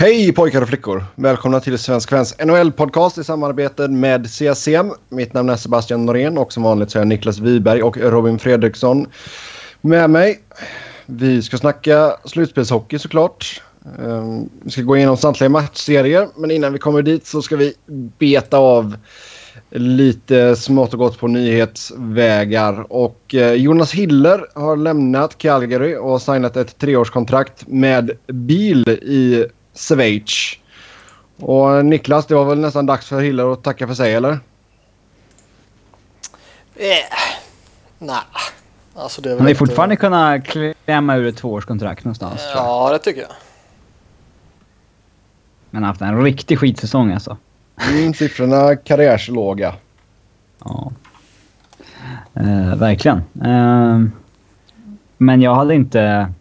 Hej pojkar och flickor! Välkomna till Svensk Fans NHL-podcast i samarbete med CSM. Mitt namn är Sebastian Norén och som vanligt så är jag Niklas Wiberg och Robin Fredriksson med mig. Vi ska snacka slutspelshockey såklart. Ehm, vi ska gå igenom samtliga matchserier men innan vi kommer dit så ska vi beta av lite smått och gott på nyhetsvägar. Och eh, Jonas Hiller har lämnat Calgary och signat ett treårskontrakt med bil i Schweiz. Och Niklas, det var väl nästan dags för Hiller att tacka för sig, eller? Eh, nej. Alltså det är Han har inte... fortfarande kunnat klämma ur ett tvåårskontrakt någonstans. Ja, det tycker jag. Men han har haft en riktig skitsäsong alltså. Mm, siffrorna karriärslåga. Ja. Eh, verkligen. Eh, men jag hade inte...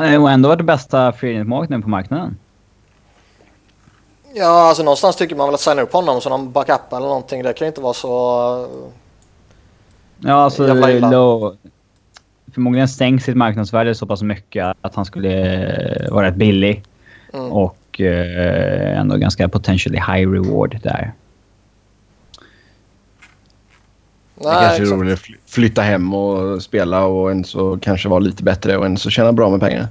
Har ju ändå varit det bästa free på marknaden. Ja, alltså någonstans tycker man väl att signa upp honom som någon backup eller någonting. Det kan ju inte vara så... Ja, alltså low, Förmodligen stängs sitt marknadsvärde så pass mycket att han skulle eh, vara rätt billig. Mm. Och eh, ändå ganska potentially high reward där. Det Nej, kanske är roligt att fly- flytta hem och spela och en så kanske vara lite bättre och en så tjäna bra med pengar.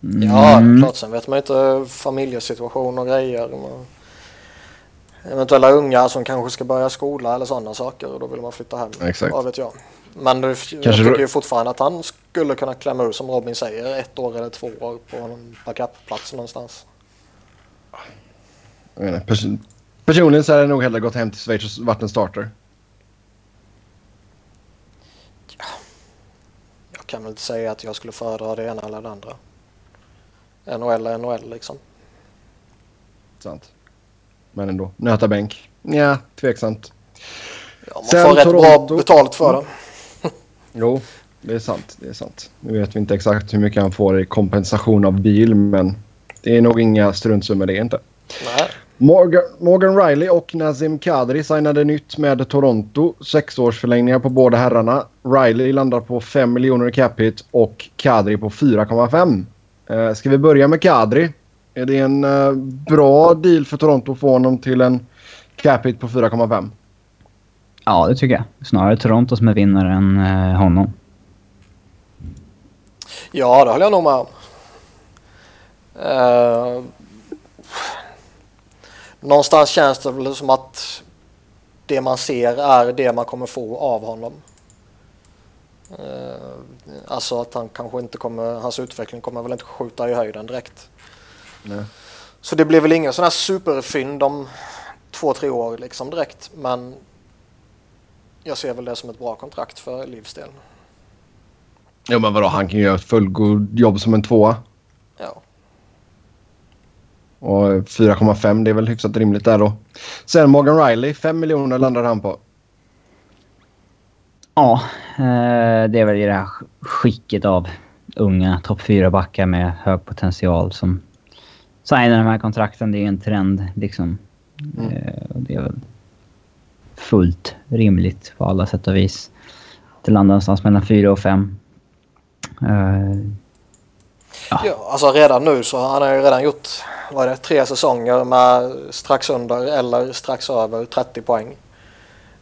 Ja, Mm. klart. Sen vet man inte familjesituation och grejer. Man- Eventuella unga som kanske ska börja skola eller sådana saker och då vill man flytta hem. Exakt. Vad vet jag. Men det, jag tycker du- ju fortfarande att han skulle kunna klämma ur som Robin säger ett år eller två år på någon backup-plats någonstans. Jag menar, personligen så hade jag nog hellre gått hem till Schweiz och varit en starter. Jag kan väl inte säga att jag skulle föredra det ena eller det andra. NHL är NHL liksom. Sant. Men ändå. Nöta bänk. Ja, tveksamt. Ja, man Sen får rätt Toronto. bra betalt för det. Jo, det är sant. Det är sant. Nu vet vi inte exakt hur mycket han får i kompensation av bil, men det är nog inga struntsummor det är inte. Nej. Morgan, Morgan Riley och Nazim Kadri signade nytt med Toronto. Sexårsförlängningar på båda herrarna. Riley landar på 5 miljoner i cap hit och Kadri på 4,5. Eh, ska vi börja med Kadri? Är det en eh, bra deal för Toronto att få honom till en cap hit på 4,5? Ja, det tycker jag. Snarare Toronto som är vinnare än eh, honom. Ja, det håller jag nog med om. Eh, någonstans känns det väl som att det man ser är det man kommer få av honom. Eh, alltså att han kanske inte kommer, hans utveckling kommer väl inte skjuta i höjden direkt. Nej. Så det blir väl ingen sån här superfynd om två, tre år liksom direkt. Men jag ser väl det som ett bra kontrakt för Livs del. Jo, men vadå? Han kan ju göra ett fullgod jobb som en tvåa. Ja. Och 4,5 det är väl hyfsat rimligt där då. Sen Morgan Riley, 5 miljoner landar han på. Ja, eh, det är väl i det här skicket av unga topp 4-backar med hög potential som signar de här kontrakten. Det är en trend liksom. Mm. Eh, det är väl fullt rimligt på alla sätt och vis. Det landar någonstans mellan 4 och 5. Eh, Ja, alltså redan nu så han har ju redan gjort var det, tre säsonger med strax under eller strax över 30 poäng.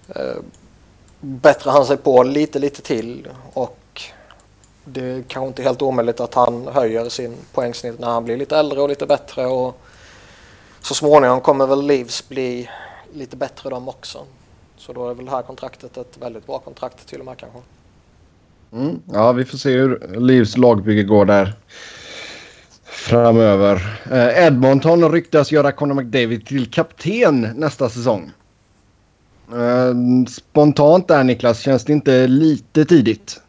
Eh, bättrar han sig på lite, lite till och det är kanske inte helt omöjligt att han höjer sin poängsnitt när han blir lite äldre och lite bättre och så småningom kommer väl Leaves bli lite bättre de också. Så då är väl det här kontraktet ett väldigt bra kontrakt till och med kanske. Mm. Ja, vi får se hur Leaves lagbygge går där framöver. Eh, Edmonton ryktas göra Conor McDavid till kapten nästa säsong. Eh, spontant där Niklas, känns det inte lite tidigt?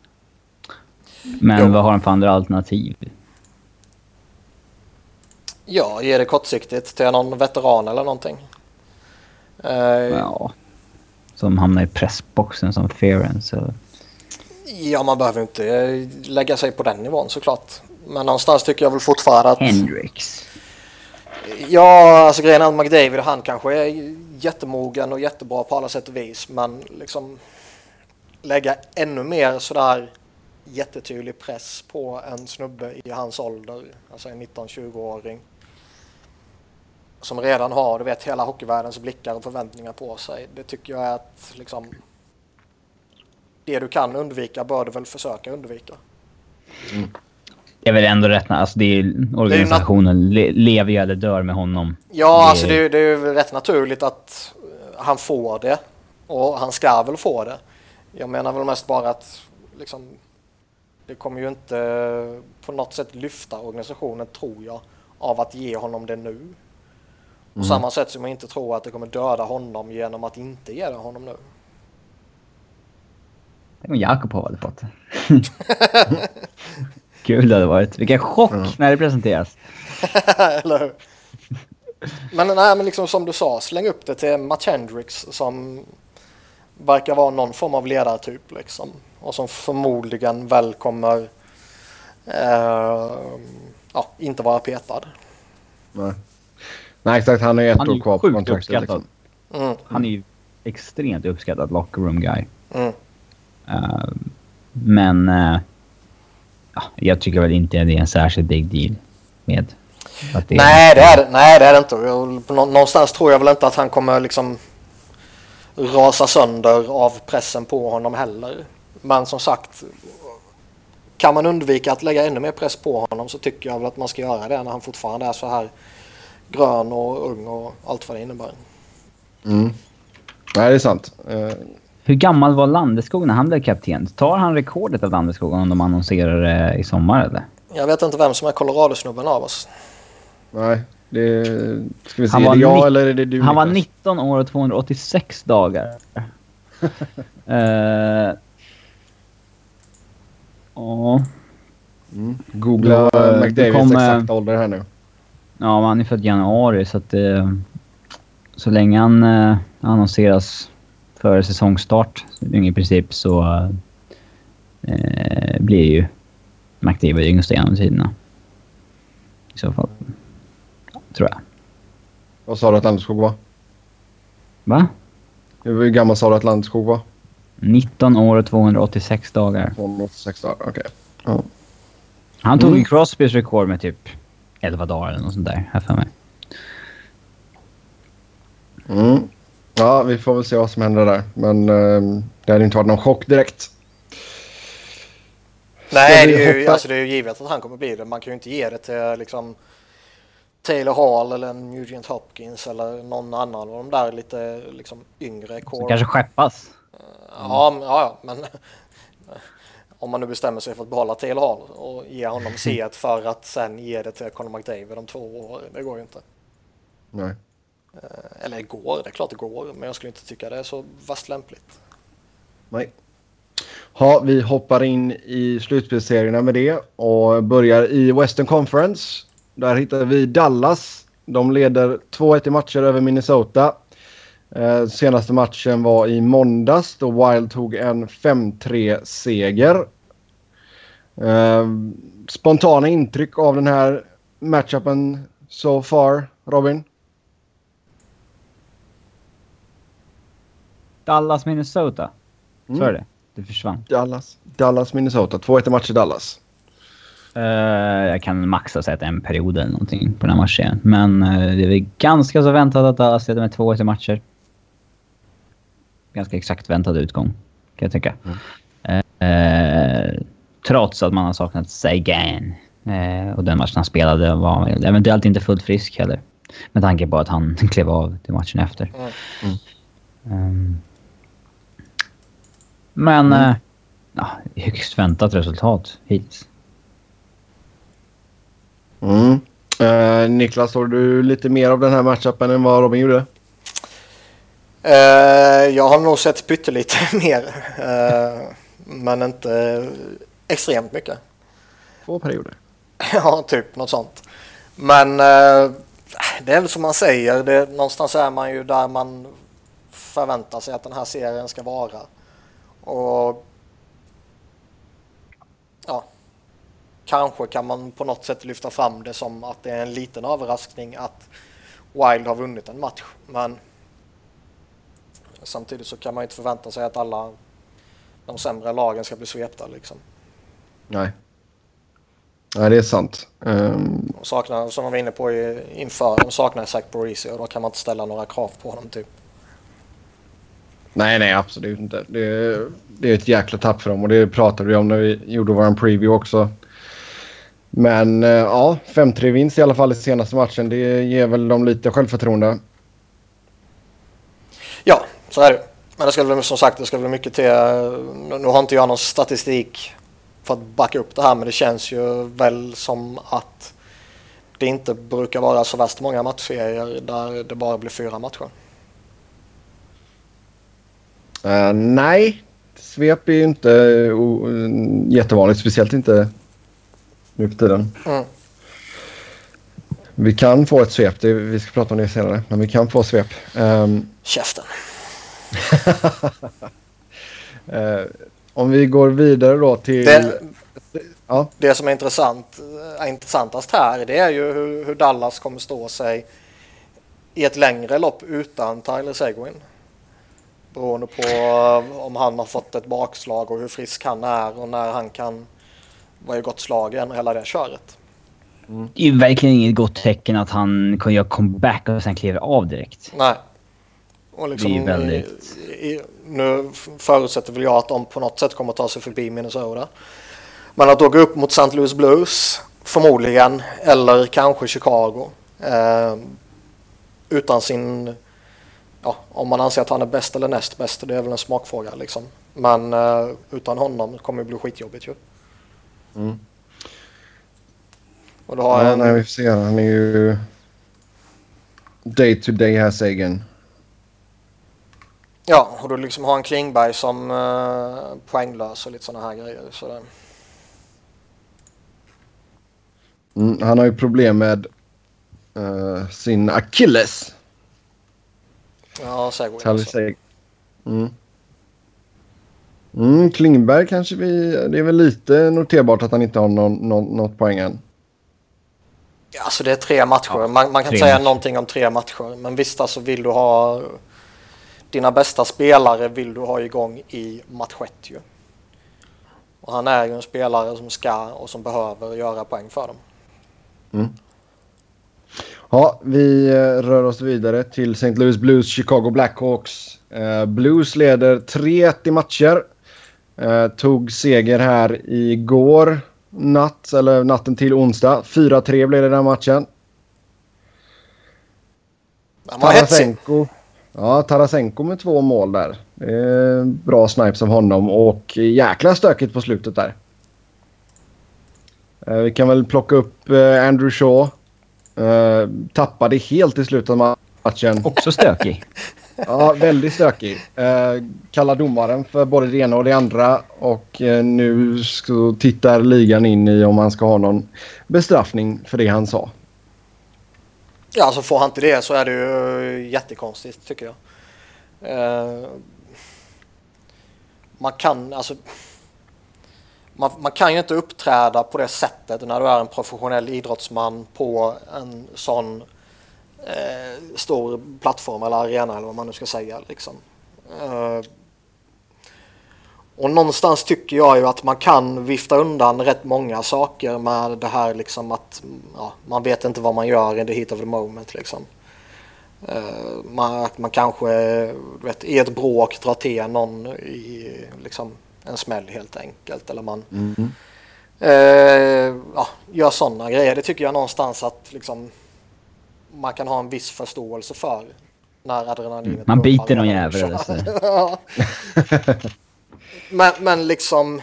men Jo. vad har han för andra alternativ? Ja, ge det kortsiktigt till någon veteran eller någonting. Eh, Ja. Som hamnar i pressboxen som Ference. eller- Ja, man behöver inte lägga sig på den nivån såklart. Men någonstans tycker jag väl fortfarande att... Hendrix. Ja, alltså grejen är att McDavid han kanske är jättemogen och jättebra på alla sätt och vis. Men liksom lägga ännu mer sådär jättetydlig press på en snubbe i hans ålder, alltså en 19-20-åring. Som redan har, du vet, hela hockeyvärldens blickar och förväntningar på sig. Det tycker jag är att liksom det du kan undvika bör du väl försöka undvika. Mm. Det är väl ändå rätt... Alltså det är, organisationen det är lever ju eller dör med honom. Ja, det... alltså det är, det är rätt naturligt att han får det. Och han ska väl få det. Jag menar väl mest bara att liksom, det kommer ju inte på något sätt lyfta organisationen, tror jag, av att ge honom det nu. På mm. samma sätt som jag inte tror att det kommer döda honom genom att inte ge det honom nu. Tänk om Jakob hade fått det. Kul det hade varit. Vilken chock mm. när det presenteras. Eller hur? Men, nej, men liksom som du sa, släng upp det till Matt Hendricks som verkar vara någon form av ledartyp liksom. Och som förmodligen väl kommer eh, ja, inte vara petad. Nej. Nej exakt, han är ett år kvar på kontraktet. Liksom. Mm. Han är ju extremt uppskattad locker room guy. Mm. Uh, men uh, ja, jag tycker väl inte det är en särskilt big deal med att det nej, är... det är det, nej, det är det inte. Någonstans tror jag väl inte att han kommer liksom rasa sönder av pressen på honom heller. Men som sagt, kan man undvika att lägga ännu mer press på honom så tycker jag väl att man ska göra det när han fortfarande är så här grön och ung och allt vad det innebär. Mm. Nej, det är sant. Hur gammal var Landeskog när han blev kapten? Tar han rekordet av Landeskog om de annonserar det i sommar eller? Jag vet inte vem som är Colorado-snubben av oss. Nej, det... Ska vi se, han var är det jag eller är det du? Han var 19 år och 286 dagar. uh, Ja. Mm. Googla Då, McDavids kom, exakta ålder här nu. Ja, han är född i januari så att eh, så länge han eh, annonseras före säsongstart i princip så eh, blir ju McDavid yngsta genom tiderna. I så fall. Tror jag. Vad sa du att Landeskog var? Va? Hur gammal sa du att Landeskog var? 19 år och 286 dagar. 286 dagar, okej. Okay. Ja. Han tog mm. Crosbys rekord med typ 11 dagar eller något sånt där, här för mig. Mm. Ja, vi får väl se vad som händer där. Men eh, det hade inte varit någon chock direkt. Nej, det är, ju, alltså, det är ju givet att han kommer bli det. Man kan ju inte ge det till liksom, Taylor Hall eller en Nugent Hopkins eller någon annan av de där lite liksom, yngre. Som kanske skeppas. Ja, ja, men om man nu bestämmer sig för att behålla Taylor Hall och ge honom C för att sen ge det till Conor McDavid om två år. Det går ju inte. Nej. Eh, eller går, det är klart det går, men jag skulle inte tycka det är så vast lämpligt. Nej. Ja, vi hoppar in i slutspelsserierna med det och börjar i Western Conference. Där hittar vi Dallas. De leder 2-1 i matcher över Minnesota. Eh, senaste matchen var i måndags då Wild tog en 5-3-seger. Eh, spontana intryck av den här matchupen so far, Robin? Dallas, Minnesota. Så mm. är det. Det försvann. Dallas, Dallas Minnesota. 2-1 match i Dallas. Uh, jag kan maxa säga att en period eller någonting på den här matchen. Men uh, det är väl ganska så väntat att Dallas leder med 2-1 matcher ganska exakt väntad utgång, kan jag tycka. Mm. Eh, trots att man har saknat Sagan. Och den matchen han spelade var eventuellt inte fullt frisk heller. Med tanke på att han klev av till matchen efter. Mm. Um, men mm. eh, ja, högst väntat resultat hittills. Mm. Eh, Niklas, har du lite mer av den här matchupen än vad Robin gjorde? Uh, jag har nog sett pyttelite mer. Uh, men inte extremt mycket. Två perioder? ja, typ något sånt. Men uh, det är väl som man säger. Det, någonstans är man ju där man förväntar sig att den här serien ska vara. Och ja, kanske kan man på något sätt lyfta fram det som att det är en liten överraskning att Wild har vunnit en match. Men Samtidigt så kan man inte förvänta sig att alla de sämre lagen ska bli svepta liksom. Nej. Nej, det är sant. Um... De saknar, som de var inne på inför, de saknar Zach Parisi och då kan man inte ställa några krav på honom typ. Nej, nej, absolut inte. Det är, det är ett jäkla tapp för dem och det pratade vi om när vi gjorde vår preview också. Men eh, ja, 5-3 vinst i alla fall i senaste matchen. Det ger väl dem lite självförtroende. Ja, så är det. Men det ska väl som sagt det ska väl mycket till. Eh, nu har inte jag någon statistik för att backa upp det här men det känns ju väl som att det inte brukar vara så värst många matchserier där det bara blir fyra matcher. Uh, nej, svep är ju inte uh, jättevanligt. Speciellt inte nu för tiden. Mm. Vi kan få ett svep. Det, vi ska prata om det senare. Men vi kan få svep. Um... Käften. uh, om vi går vidare då till... Det, ja. det som är intressant, är intressantast här det är ju hur, hur Dallas kommer stå sig i ett längre lopp utan Tyler Seguin. Beroende på om han har fått ett bakslag och hur frisk han är och när han kan vara i gott slag igen och hela det köret. Mm. Det är ju verkligen inget gott tecken att han kan göra comeback och sen kliver av direkt. Nej. Och liksom, det är väldigt... I, i, nu förutsätter väl jag att de på något sätt kommer att ta sig förbi Minnesota. Men att då gå upp mot St. Louis Blues, förmodligen, eller kanske Chicago. Eh, utan sin ja, om man anser att han är bäst eller näst bäst, det är väl en smakfråga liksom. Men uh, utan honom kommer det bli skitjobbigt ju. Mm. Och då har ja, en... nej, vi får se. Han är ju day to day här Sagan. Ja, och då liksom har en Klingberg som uh, poänglös och lite sådana här grejer. Så det... mm, han har ju problem med uh, sin akilles. Ja, Segway också. Mm. Mm, Klingberg kanske vi... Det är väl lite noterbart att han inte har någon, någon, något poäng än. Ja, alltså det är tre matcher. Ja, man, man, kan säga matcher. någonting om tre matcher. Men visst, alltså vill du ha... Dina bästa spelare vill du ha igång i match 1 ju. Och han är ju en spelare som ska och som behöver göra poäng för dem. Mm. Ja, vi eh, rör oss vidare till St. Louis Blues, Chicago Blackhawks. Eh, Blues leder 3-1 i matcher. Eh, tog seger här igår natt, eller natten till onsdag. 4-3 blev det den matchen. Tarasenko. Ja, Tarasenko med två mål där. Det är bra snipes av honom och jäkla stökigt på slutet där. Vi kan väl plocka upp Andrew Shaw Uh, tappade helt i slutet av matchen. Också stökig. ja, väldigt stökig. Uh, kallar domaren för både det ena och det andra. Och uh, nu så tittar ligan in i om han ska ha någon bestraffning för det han sa. Ja, alltså får han inte det så är det ju jättekonstigt tycker jag. Uh, man kan alltså man, man, kan ju inte uppträda på det sättet när du är en professionell idrottsman på en sån eh, stor plattform eller arena eller vad man nu ska säga. Liksom. Eh, och någonstans tycker jag ju att man kan vifta undan rätt många saker med det här liksom att ja, man vet inte vad man gör in the heat of the moment. Liksom. Uh, man, man kanske vet, i ett bråk drar till någon i liksom, en smäll helt enkelt. Eller man mm. eh, ja, gör sådana grejer. Det tycker jag någonstans att liksom, man kan ha en viss förståelse för. När adrenalinet Man biter någon jävel eller så. men, men liksom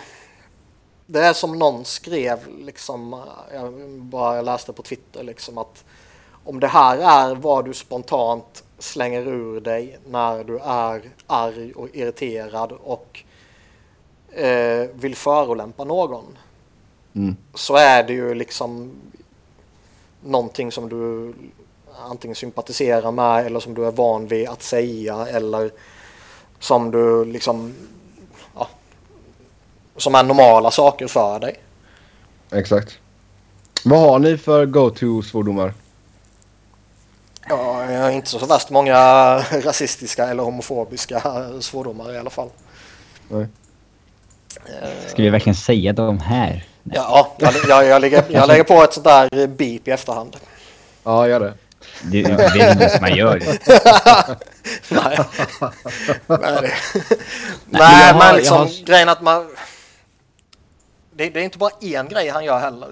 det är som någon skrev, liksom, jag, bara läste på Twitter, liksom att om det här är vad du spontant slänger ur dig när du är arg och irriterad och eh, vill förolämpa någon mm. så är det ju liksom någonting som du antingen sympatiserar med eller som du är van vid att säga eller som du liksom ja, som är normala saker för dig. Exakt. Vad har ni för go-to-svordomar? Ja, jag har inte så värst många rasistiska eller homofobiska svordomar i alla fall. Nej. Ska vi verkligen säga de här? Ja, jag, jag, jag, lägger, jag lägger på ett sånt där beep i efterhand. Ja, gör det. Det det är inte som man gör. Nej. Nej, Nej, men liksom har- grejen att man... Det, det är inte bara en grej han gör heller.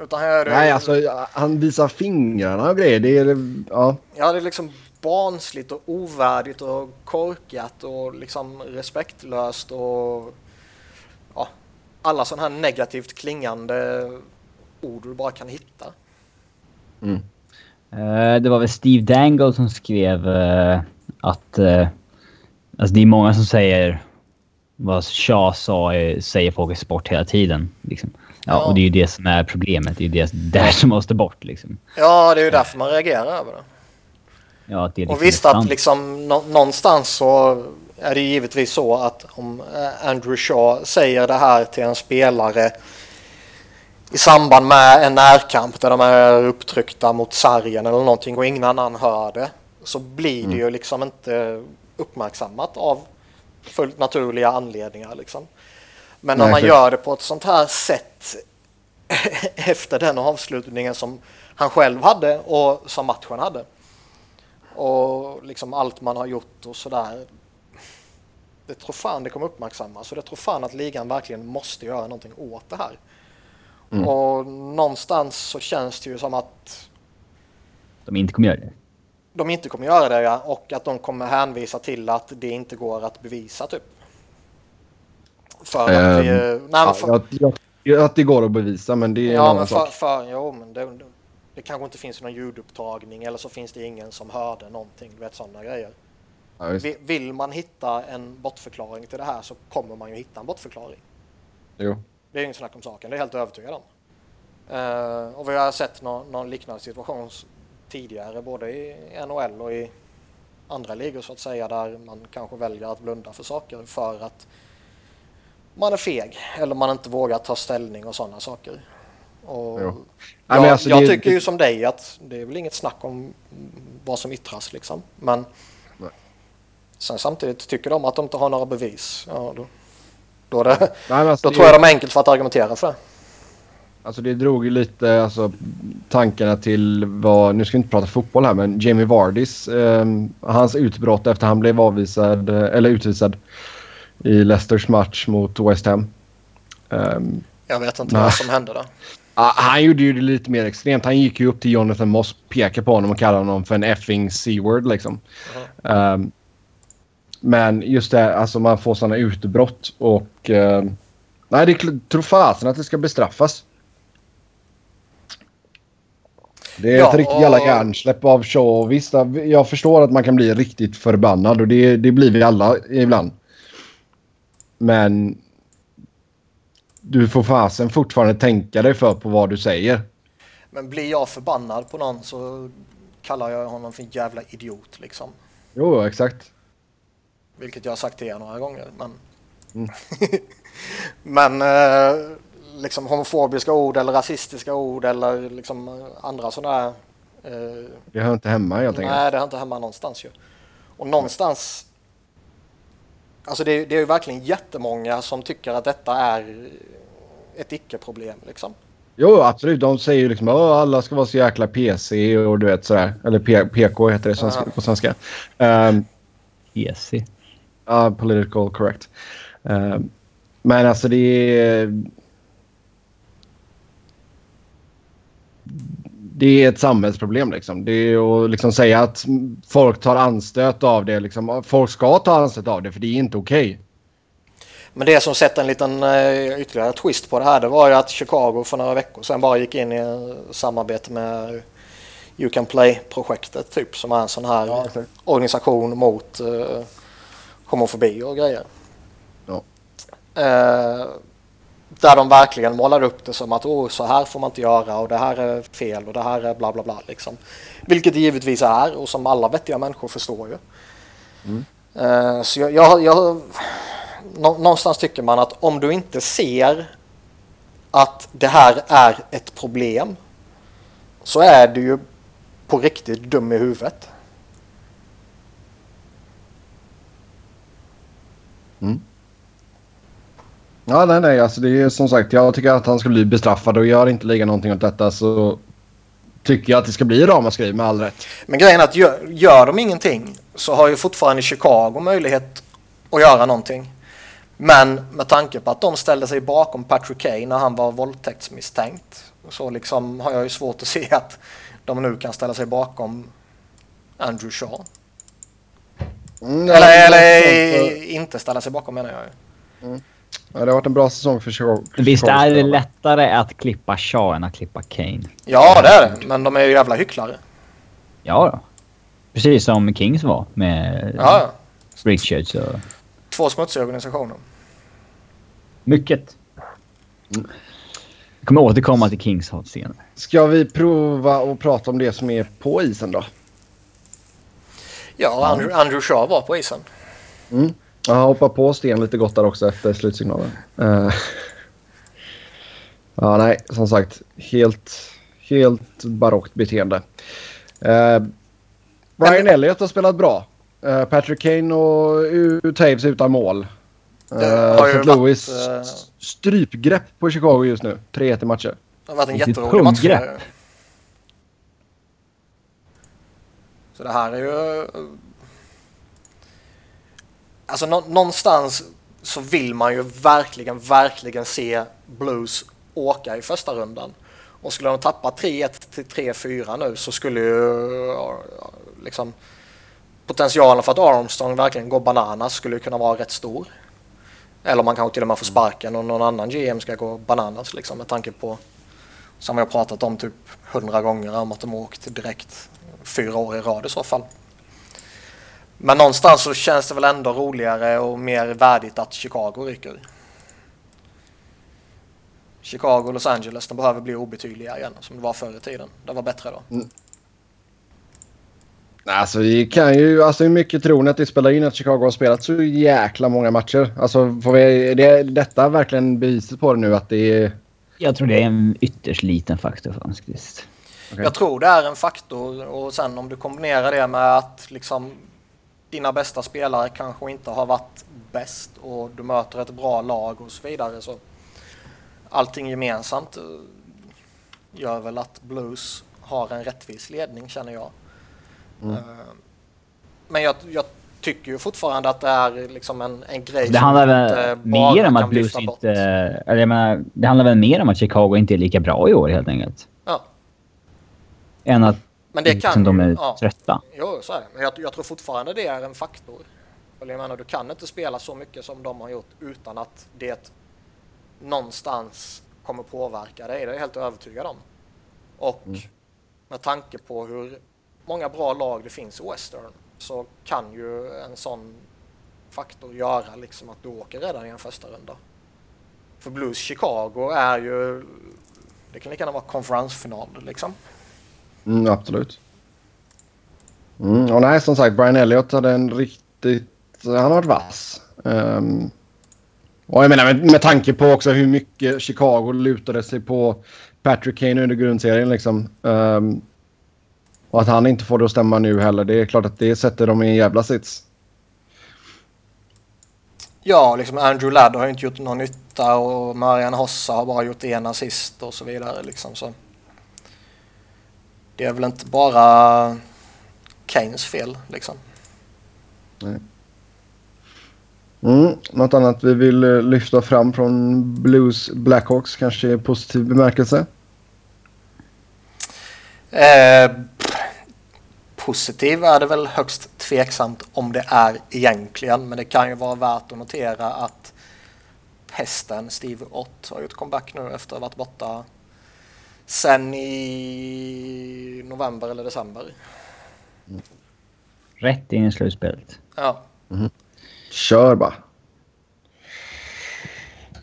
Utan han gör det... Nej, alltså han visar fingrarna och grejer. Det är... Ja. Ja, det är liksom barnsligt och ovärdigt och korkat och liksom respektlöst och... Alla sådana här negativt klingande ord du bara kan hitta. Eh, det var väl Steve Dangle som skrev eh, att... eh, alltså det är många som säger vad Shaw sa, säger folk i sport hela tiden. Liksom. Ja, Ja. Och det är ju det som är problemet. Det är ju det där som måste bort. Liksom. Ja, det är ju därför man reagerar över det. Ja, det är Och liksom visst att liksom nå- någonstans så är det givetvis så att om eh, Andrew Shaw säger det här till en spelare i samband med en närkamp där de är upptryckta mot sargen eller någonting och ingen annan hör det så blir det ju liksom inte uppmärksammat av fullt naturliga anledningar liksom. Men när man gör det på ett sånt här sätt efter den avslutningen som han själv hade och som matchen hade och liksom allt man har gjort och sådär. Det tror fan det kommer uppmärksammas och det tror fan att ligan verkligen måste göra någonting åt det här. Mm. Och någonstans så känns det ju som att De inte kommer göra det. de inte kommer göra det ja, och att de kommer hänvisa till att det inte går att bevisa typ. För att Ehm, det, nej, men för, jag, jag, att det går att bevisa, men det är en Ja, annan men för, sak. för, jo, men det, det kanske inte finns någon ljudupptagning eller så finns det ingen som hörde någonting, du vet sådana grejer. Ja, Vill man hitta en bortförklaring till det här så kommer man ju hitta en bortförklaring. Jo. Det är ingen snack om saken, det är jag helt övertygad om. Eh, och vi har sett någon, någon liknande situation tidigare, både i NHL och i andra ligor så att säga, där man kanske väljer att blunda för saker för att man är feg eller man inte vågar ta ställning och sådana saker. Och Jo. jag, Ja, men alltså jag det- tycker ju som dig att det är väl inget snack om vad som yttras liksom. Men Nej. Sen samtidigt tycker de att de inte har några bevis. Ja, då, då, det, Nej, alltså, då tror jag de är enkelt för att argumentera för det. Alltså det drog ju lite alltså, tankarna till vad, nu ska vi inte prata fotboll här, men Jamie Vardys, eh, hans utbrott efter han blev avvisad, eh, eller utvisad i Leicesters match mot West Ham. Ehm, Jag vet inte vad som hände där. ah, han gjorde ju det lite mer extremt. Han gick ju upp till Jonathan Moss, pekade på honom och kallade honom för en effing C-word liksom. Ehm, men just det, alltså man får sådana utbrott och... ehm, nej, det tror fasen att det ska bestraffas. Det är Ja, ett riktigt jävla hjärnsläpp av show. Och Visst, jag förstår att man kan bli riktigt förbannad och det, det blir vi alla ibland. Men du får fasen fortfarande tänka dig för på vad du säger. Men blir jag förbannad på någon så kallar jag honom för en jävla idiot liksom. Jo, exakt. Vilket jag har sagt till er några gånger. Men, Mm. men eh, liksom homofobiska ord eller rasistiska ord eller liksom eh, andra sådana eh, Det hör inte hemma helt enkelt. Nej, det hör inte hemma någonstans ju. Och någonstans... Alltså det, är- det är ju verkligen jättemånga som tycker att detta är ett icke-problem liksom. Jo, absolut. De säger ju liksom att alla ska vara så jäkla PC och du vet sådär. Eller P- PK heter det svenska, på svenska. Um, Easy. Ja, political correct. Um, men alltså det är... Det är ett samhällsproblem liksom. Det är att liksom säga att folk tar anstöt av det. Liksom. Folk ska ta anstöt av det för det är inte okej. Men det som sätter en liten eh, ytterligare twist på det här det var ju att Chicago för några veckor sedan bara gick in i samarbete med You Can Play-projektet typ som är en sån här Ja, organisation mot homofobi och grejer. Ja. Eh, där de verkligen målar upp det som att oh, så här får man inte göra och det här är fel och det här är bla bla bla. Liksom. Vilket det givetvis är och som alla vettiga människor förstår ju. Eh, så jag, jag, jag, nå, någonstans tycker man att om du inte ser att det här är ett problem så är du ju på riktigt dum i huvudet. Ja, nej, nej. Alltså, det är som sagt, jag tycker att han ska bli bestraffad och gör inte ligan någonting åt detta så tycker jag att det ska bli ramaskri med all rätt. Men grejen är att gör, gör de ingenting så har ju fortfarande Chicago möjlighet att göra någonting. Men med tanke på att de ställde sig bakom Patrick Kane när han var våldtäktsmisstänkt så liksom har jag ju svårt att se att de nu kan ställa sig bakom Andrew Shaw. Mm, eller eller inte ställa sig bakom menar jag ju. Mm. Ja, det har varit en bra säsong för Chicago. Visst är det lättare att klippa Shaw än att klippa Kane? Ja, det är det. Men de är ju jävla hycklare. Ja då. Precis som Kings var med ja, ja. Richards och... Två smutsiga organisationer. Mycket. Mm. Jag kommer återkomma till Kings hat senare. Ska vi prova att prata om det som är på isen då? Ja, Andrew, Andrew Shaw var på isen. Mm. Jag hoppar på Sten lite gott där också efter slutsignalen. Uh. ja, nej, som sagt. Helt, helt barockt beteende. Uh, Brian Elliott har spelat bra. Uh, Patrick Kane och Taves utan mål. Det har ju varit, Louis strypgrepp på Chicago just nu. 3-1 i matcher. Det har varit en jätterolig match. Så det här är ju alltså nå någonstans så vill man ju verkligen, verkligen se Blues åka i första rundan. Och skulle de tappa 3-1 till 3-4 nu så skulle ju liksom potentialen för att Armstrong verkligen går bananas skulle kunna vara rätt stor. Eller man kanske till och med får sparken och någon annan GM ska gå bananas liksom med tanke på som vi har pratat om typ hundra gånger om att de åkt direkt fyra år i rad i så fall. Men någonstans så känns det väl ändå roligare och mer värdigt att Chicago ryker. Chicago och Los Angeles, de behöver bli obetydliga igen som det var förr i tiden. Det var bättre då. Mm. Alltså vi kan ju, alltså hur mycket tror ni att det spelar in att Chicago har spelat så jäkla många matcher? Alltså får vi, det, detta verkligen beviset på det nu att det är... Jag tror det är en ytterst liten faktor faktiskt. Okay. Jag tror det är en faktor och sen om du kombinerar det med att liksom dina bästa spelare kanske inte har varit bäst och du möter ett bra lag och så vidare. Så allting gemensamt eh, gör väl att Blues har en rättvis ledning känner jag. Mm. Eh, men jag, jag, tycker ju fortfarande att det är liksom en, en grej det handlar väl mer om att Blues inte... Eller jag menar, det handlar väl mer om att Chicago inte är lika bra i år helt enkelt. Än att men det kan liksom de är ja. trötta. Jo, så är det. Men jag, jag, tror fortfarande det är en faktor. Jag menar, du kan inte spela så mycket som de har gjort utan att det någonstans kommer påverka dig. Det är jag helt övertygad om. Och mm. med tanke på hur många bra lag det finns i Western så kan ju en sån faktor göra liksom att du åker redan i en första runda. För Blues Chicago är ju, det kan lika gärna vara konferensfinal liksom. Mm, absolut. Mm, och nej, som sagt, Brian Elliott hade en riktigt... Han har varit vass. Um, och jag menar med, med tanke på också hur mycket Chicago lutade sig på Patrick Kane under grundserien liksom. Um, och att han inte får det att stämma nu heller. Det är klart att det sätter dem i en jävla sits. Ja, liksom Andrew Ladd har inte gjort någon nytta och Marian Hossa har bara gjort en assist och så vidare. Liksom, så. Det är väl inte bara Keynes fel liksom. Nej. Mm, något annat vi vill eh, lyfta fram från Blues Blackhawks kanske i positiv bemärkelse? Eh, positiv är det väl högst tveksamt om det är egentligen. Men det kan ju vara värt att notera att hästen Steve Ott har gjort comeback nu efter att ha varit borta sen i november eller december. Mm. Rätt in i slutspelet. Ja. Mm. Kör bara.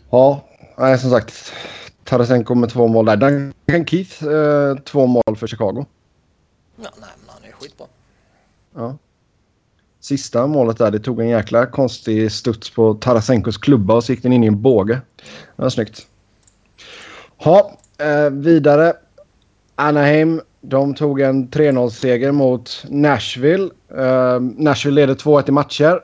Ja, nej, som sagt. Tarasenko med två mål där. Duncan Keith, eh, två mål för Chicago. Ja, nej, men han är skitbra. Ja. Sista målet där, det tog en jäkla konstig studs på Tarasenkos klubba och så gick den in i en båge. Det var snyggt. Ja, Eh, vidare. Anaheim. De tog en 3-0-seger mot Nashville. Eh, Nashville leder 2-1 i matcher.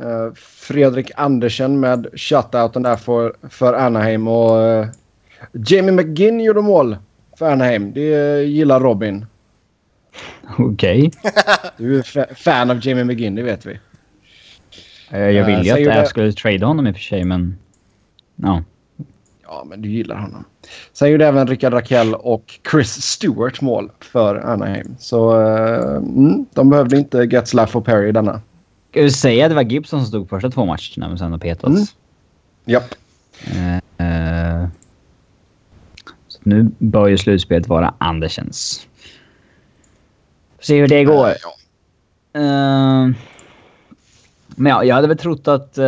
Uh, Fredrik Andersen med shutouten där för, för Anaheim. Och uh, Jamie McGinn gjorde mål för Anaheim. Det gillar Robin. Okej. Okay. Du är fan av Jamie McGinn, det vet vi. Jag ville ju att jag skulle trade honom i och för sig, men... Ja. Ja, men du gillar honom. Sen gjorde även Rickard Rakell och Chris Stewart mål för Anaheim. Så uh, mm, de behövde inte Getzlaff och Perry denna. Ska du säga att det var Gibson som stod första två matcherna men sen har petats? Mm. Japp. Uh, uh, så nu bör ju slutspelet vara Andersens. Se hur det går. Uh, ja. men ja, jag hade väl trott att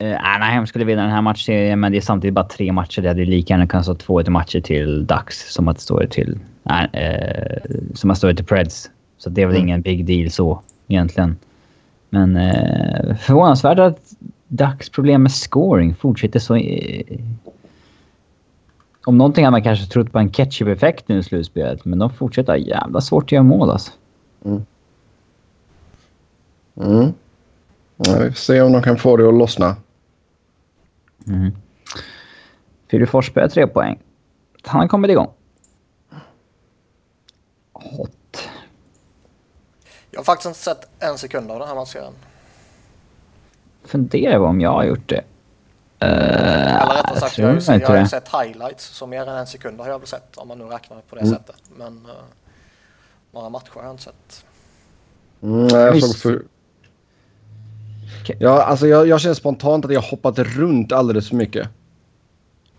Eh, Anaheim skulle vinna den här matchserien, men det är samtidigt bara tre matcher. Det hade lika gärna kunnat stå 2-1 matcher till Ducks som att står till, äh, som att stå till Preds. Så det är väl mm. ingen big deal så egentligen. Men eh, förvånansvärt att Ducks problem med scoring fortsätter så... Eh, om någonting hade man kanske trott på en ketchup-effekt nu i slutspelet, men de fortsätter jävla svårt att göra mål alltså. Mm. Mm. Ja, vi får se om de kan få det att lossna. Mm. Filip Forsberg har tre poäng. Han har kommit igång. Hot. Jag har faktiskt inte sett en sekund av den här matchen. Funderar på om jag har gjort det. Uh, Eller rättare sagt, jag, jag, jag, jag har sett highlights. Så mer än en sekund har jag väl sett om man nu räknar på det mm. sättet. Men uh, några matcher har jag inte sett. Mm, jag såg för, Ja, alltså jag, jag känner spontant att jag hoppat runt alldeles för mycket.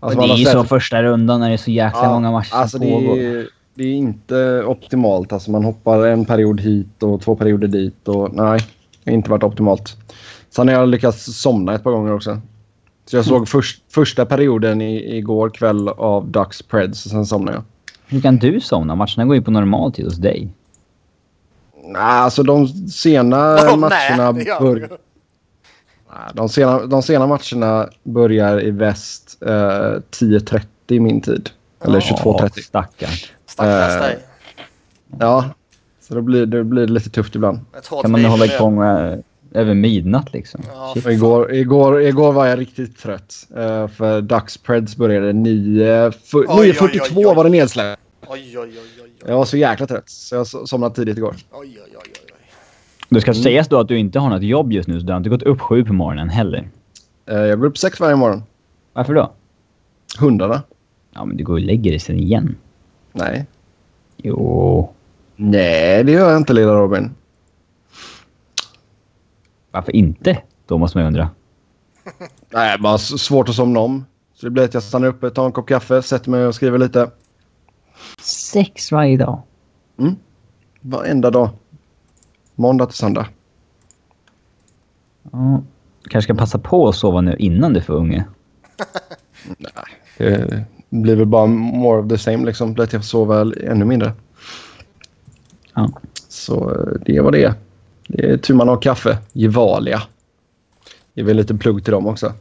Alltså det är ju så första rundan när det är så jäkla ja, många matcher alltså som pågår. Det är, det är inte optimalt. Alltså man hoppar en period hit och två perioder dit. Och, nej, det har inte varit optimalt. Sen har jag lyckats somna ett par gånger också. Så jag såg mm. först, första perioden i, igår kväll av Ducks Preds och sen somnade jag. Hur kan du somna? Matcherna går ju på normal tid hos dig. Nej, alltså de sena oh, matcherna... Nej, bör... De sena, de sena matcherna börjar i väst eh, 10.30 min tid. Eller 22.30. Stackarn. Stackars dig. Ja, så då blir det blir lite tufft ibland. Kan man hålla igång äh, över midnatt liksom? Ja, igår, igår, igår var jag riktigt trött. Uh, för Ducks Preds började 9.42 var det nedsläppt. Oj, oj, oj, oj. Jag var så jäkla trött så jag somnade tidigt igår. Oj, oj, oj. Det ska mm. sägas då att du inte har något jobb just nu, så du har inte gått upp sju på morgonen heller. Uh, jag går upp sex varje morgon. Varför då? Hundarna. Ja, men du går och lägger dig sen igen. Nej. Jo. Nej, det gör jag inte, lilla Robin. Varför inte? Då måste man ju undra. Nej, bara svårt att somna om. Så det blir att jag stannar uppe, tar en kopp kaffe, sätter mig och skriver lite. Sex varje dag? Mm. Varenda dag. Måndag till söndag. Ja, du kanske ska passa på att sova nu innan du får unge. Nej, det blir väl bara more of the same liksom. Att jag får sova ännu mindre. Ja. Så eh, det var det Det är tur man har kaffe. Gevalia. Är väl lite plugg till dem också.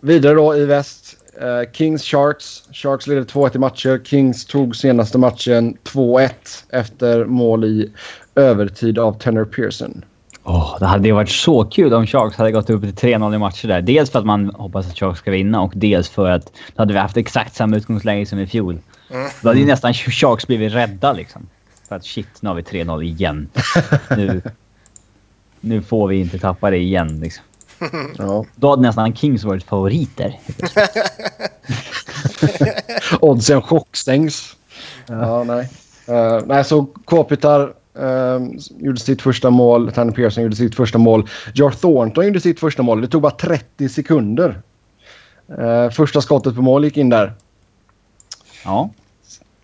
Vidare då i väst. Uh, Kings Sharks. Sharks ledde 2-1 i matcher. Kings tog senaste matchen 2-1 efter mål i övertid av Tanner Pearson. Oh, det hade ju varit så kul om Sharks hade gått upp till 3-0 i matcher där. Dels för att man hoppas att Sharks ska vinna och dels för att då hade vi haft exakt samma utgångsläge som i fjol. Mm. Då hade ju nästan Sharks blivit rädda liksom. För att shit, nu har vi 3-0 igen. nu, nu får vi inte tappa det igen liksom. Ja. Då hade nästan Kings varit favoriter. Oddsen chockstängs. Ja, nej. Uh, nej, så Kopitar uh, gjorde sitt första mål. Tanner Pearson gjorde sitt första mål. Jar Thornton gjorde sitt första mål. Det tog bara 30 sekunder. Uh, första skottet på mål gick in där. Ja.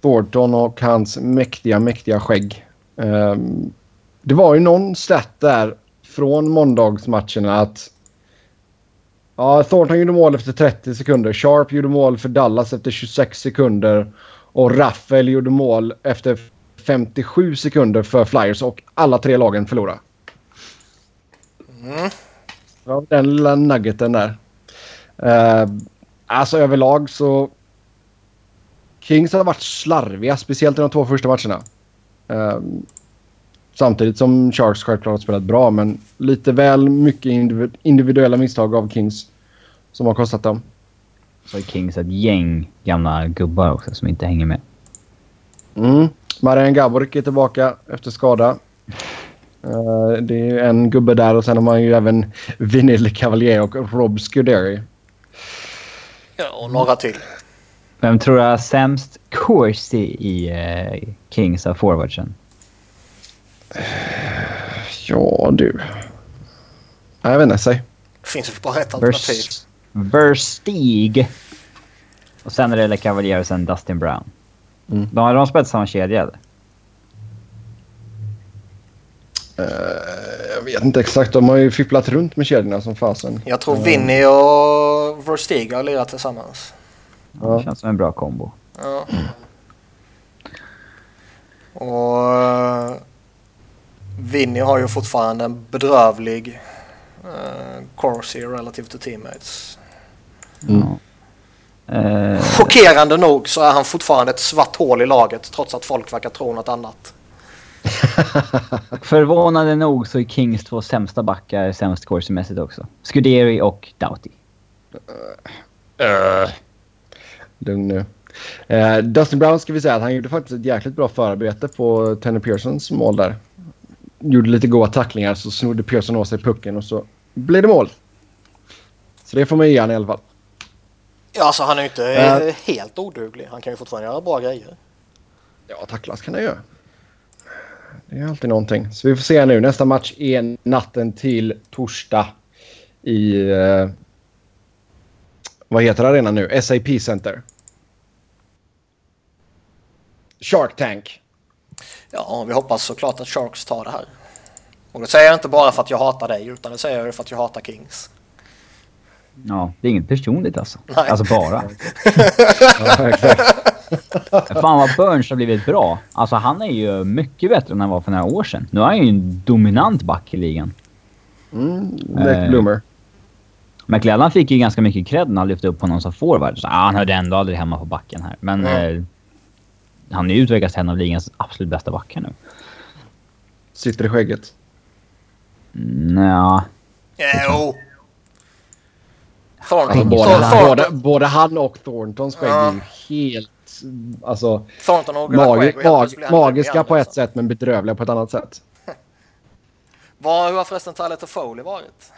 Thornton och hans mäktiga, mäktiga skägg. Um, det var ju någon stat där från måndagsmatcherna att Ja, Thornton gjorde mål efter 30 sekunder. Sharp gjorde mål för Dallas efter 26 sekunder. Och Raffel gjorde mål efter 57 sekunder för Flyers och alla tre lagen förlorade. Mm. Ja, den lilla nuggeten där. Uh, alltså överlag så... Kings har varit slarviga, speciellt i de två första matcherna. Uh, Samtidigt som Sharks självklart har spelat bra, men lite väl mycket individuella misstag av Kings som har kostat dem. Så har Kings ett gäng gamla gubbar också som inte hänger med. Mm. Marian Gaborik är tillbaka efter skada. Uh, det är en gubbe där och sen har man ju även Vinil Cavalier och Rob Scuderi. Ja, och några till. Vem tror du har sämst kurs i, i uh, Kings av forwardsen? Ja, du. Jag vet inte. Säg. Det finns väl bara ett alternativ. Verstig. Och sen är det Le Cavalier och sen Dustin Brown. Mm. De, har de spelat samma kedja eller? Uh, jag vet inte exakt. De har ju fipplat runt med kedjorna som fasen. Jag tror uh. Vinny och Verstig har lirat tillsammans. Ja, det känns som en bra kombo. Ja. Och uh, Vinny har ju fortfarande en bedrövlig uh, Corsi relative to teammates. Mm. Uh, Chockerande nog så är han fortfarande ett svart hål i laget trots att folk verkar tro något annat. Förvånande nog så är Kings två sämsta backar sämst corsi också. Scuderi och Doughty. Uh, uh. Lugn nu. Uh, Dustin Brown ska vi säga att han gjorde faktiskt ett jäkligt bra förarbete på Tanner Pearsons mål där. Gjorde lite goda tacklingar så snodde Pearson av sig pucken och så blev det mål. Så det får man ge han i alla fall. Ja, alltså han är ju inte uh, helt oduglig. Han kan ju fortfarande göra bra grejer. Ja, tacklas kan han göra. Det är alltid någonting. Så vi får se nu. Nästa match är natten till torsdag i... Uh, vad heter arenan nu? SAP Center. Shark Tank. Ja, vi hoppas såklart att Sharks tar det här. Och det säger jag inte bara för att jag hatar dig, utan det säger jag för att jag hatar Kings. Ja, det är inget personligt alltså. Nej. Alltså bara. ja, Fan vad Burns har blivit bra. Alltså han är ju mycket bättre än han var för några år sedan. Nu är han ju en dominant back i ligan. Mm, Black eh, Bloomer. McLellan fick ju ganska mycket cred när han lyfte upp honom som forward. Så, ah, han hörde ändå aldrig hemma på backen här. Men mm. eh, han är ju utvecklats till en av ligans absolut bästa backar nu. Sitter i skägget? Nja. Jo. Thornton. Alltså, både, han, både, både, han och Thorntons skägg ja. är ju helt... Alltså, Thornton och magi mag magiska på ett sätt men bedrövliga på ett annat sätt. Vad, hur har förresten Tyler Foley varit?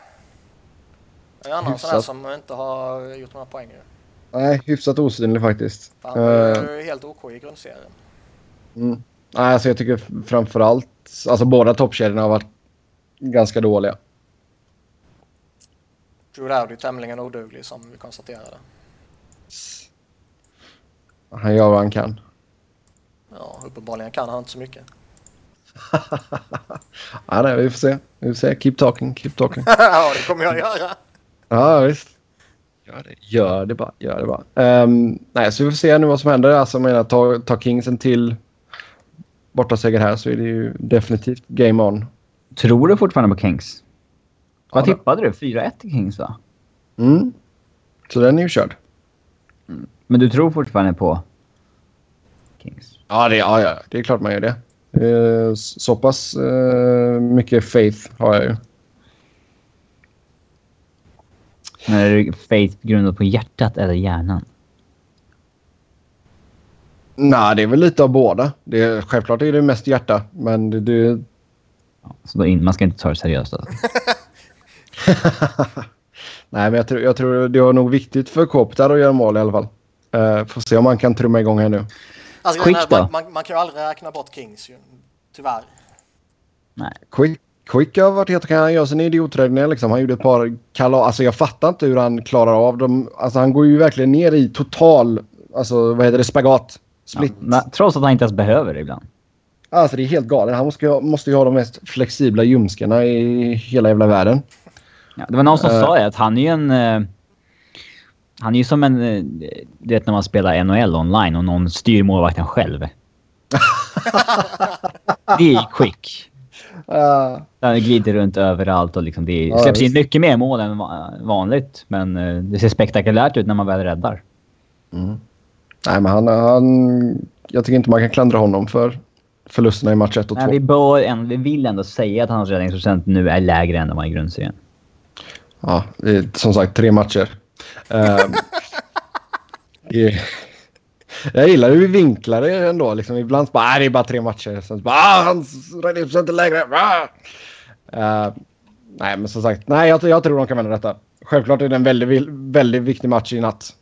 Det är annan sån här som inte har gjort några poäng. Nej, hyfsat osynlig faktiskt. Han var uh, helt OK i grundserien. Mm. Nej, alltså jag tycker framförallt... Alltså båda toppkedjorna har varit ganska dåliga. Drew Dowdy tämligen oduglig som vi konstaterade. Han gör vad han kan. Ja, uppenbarligen kan han inte så mycket. ja, nej, vi får se. Vi får se. Keep talking, keep talking. ja, det kommer jag göra. Ja, visst. Gör det, gör det bara. Gör det bara. Um, nej, så vi får se nu vad som händer. Alltså, jag menar, tar, tar Kings en till bortaseger här så är det ju definitivt game on. Tror du fortfarande på Kings? Vad tippade du? 4-1 till Kings va? Mm. Så den är ju körd. Mm. Men du tror fortfarande på Kings? Ja, det, ja, ja, det är klart man gör det. Eh, så pass eh, mycket faith har jag ju. Men är det faith grundat på hjärtat eller hjärnan? Nej, det är väl lite av båda. Det är, självklart är det mest hjärta, men det... det... Ja, så då in, man ska inte ta det seriöst alltså. Nej, men jag tror, jag tror det var nog viktigt för Kopitar att göra mål i alla fall. Uh, får se om man kan trumma igång här nu. Alltså, Quick? Man, man, man, kan ju aldrig räkna bort Kings ju. Tyvärr. Nej. Quick, Quick har varit helt okej. Han gör sina idioträddningar liksom. Han gjorde ett par kalas. Alltså jag fattar inte hur han klarar av dem. Alltså han går ju verkligen ner i total, alltså vad heter det, spagat. Split. Ja, trots att han inte ens behöver det ibland. Alltså det är helt galet. Han måste måste ju ha de mest flexibla ljumskarna i hela jävla världen. Ja, det var någon som uh, sa att han är ju en... Uh, han är ju som en... Uh, du vet när man spelar NHL online och någon styr målvakten själv. det är quick. Uh, han glider runt överallt och liksom det släpps in mycket mer mål än vanligt. Men det ser spektakulärt ut när man väl räddar. Mm. Nej, men han, han... Jag tycker inte man kan klandra honom för, förlusterna i match 1 och 2. vi, bör vi vill ändå säga att hans räddningsprocent nu är lägre än den var i grundserien. Ja, det är som sagt tre matcher. uh, jag gillar hur vi vinklar det ändå. Liksom, ibland så bara, ah, det är bara tre matcher. Sen så bara, ah, hans räddningsprocent är lägre. Ah! Uh, nej, men som sagt, nej, jag, jag tror de kan vända detta. Självklart är det en väldigt, väldigt viktig match i natt.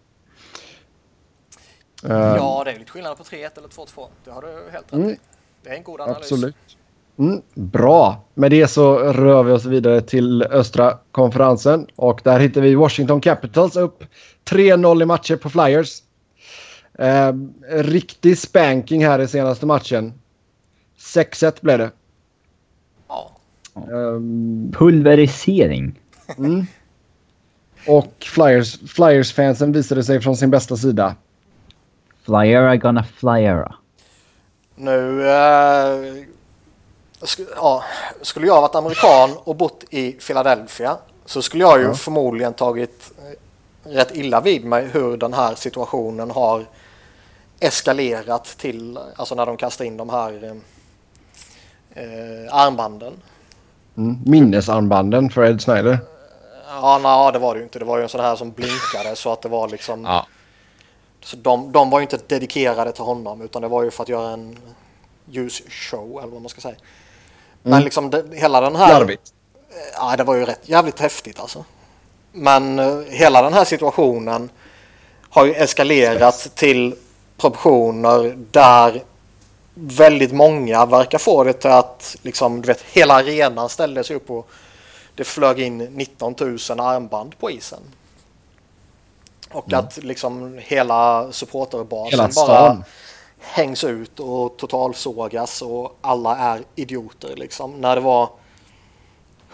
Uh, ja, det är lite skillnad på 3-1 eller 2-2. Det har du helt rätt mm, i. Det är en god analys. Absolut. Mm, bra. Med det så rör vi oss vidare till östra konferensen. Och där hittar vi Washington Capitals upp 3-0 i matcher på Flyers. Eh, riktig spanking här i senaste matchen. 6-1 blev det. Ja. Um, Pulverisering. Mm. Och Flyers, Flyers-fansen visade sig från sin bästa sida. Flyera gonna flyera. Nu... Uh, sk ja, skulle jag varit amerikan och bott i Philadelphia så skulle jag ju ja. förmodligen tagit eh, rätt illa vid mig hur den här situationen har eskalerat till, alltså när de kastar in de här eh, armbanden. Mm, minnesarmbanden för Ed Snyder. Ja, nej, det var det ju inte. Det var ju en sån här som blinkade så att det var liksom... Ja. Så de, de var ju inte dedikerade till honom utan det var ju för att göra en ljusshow eller vad man ska säga. Men mm. liksom det, hela den här... Larvigt. Ja, det var ju rätt jävligt häftigt alltså. Men uh, hela den här situationen har ju eskalerat Stress. till proportioner där väldigt många verkar få det till att liksom, du vet, hela arenan ställde sig upp och det flög in 19 000 armband på isen. Och mm. att liksom hela supporterbasen hela bara hängs ut och totalsågas och alla är idioter liksom. När det var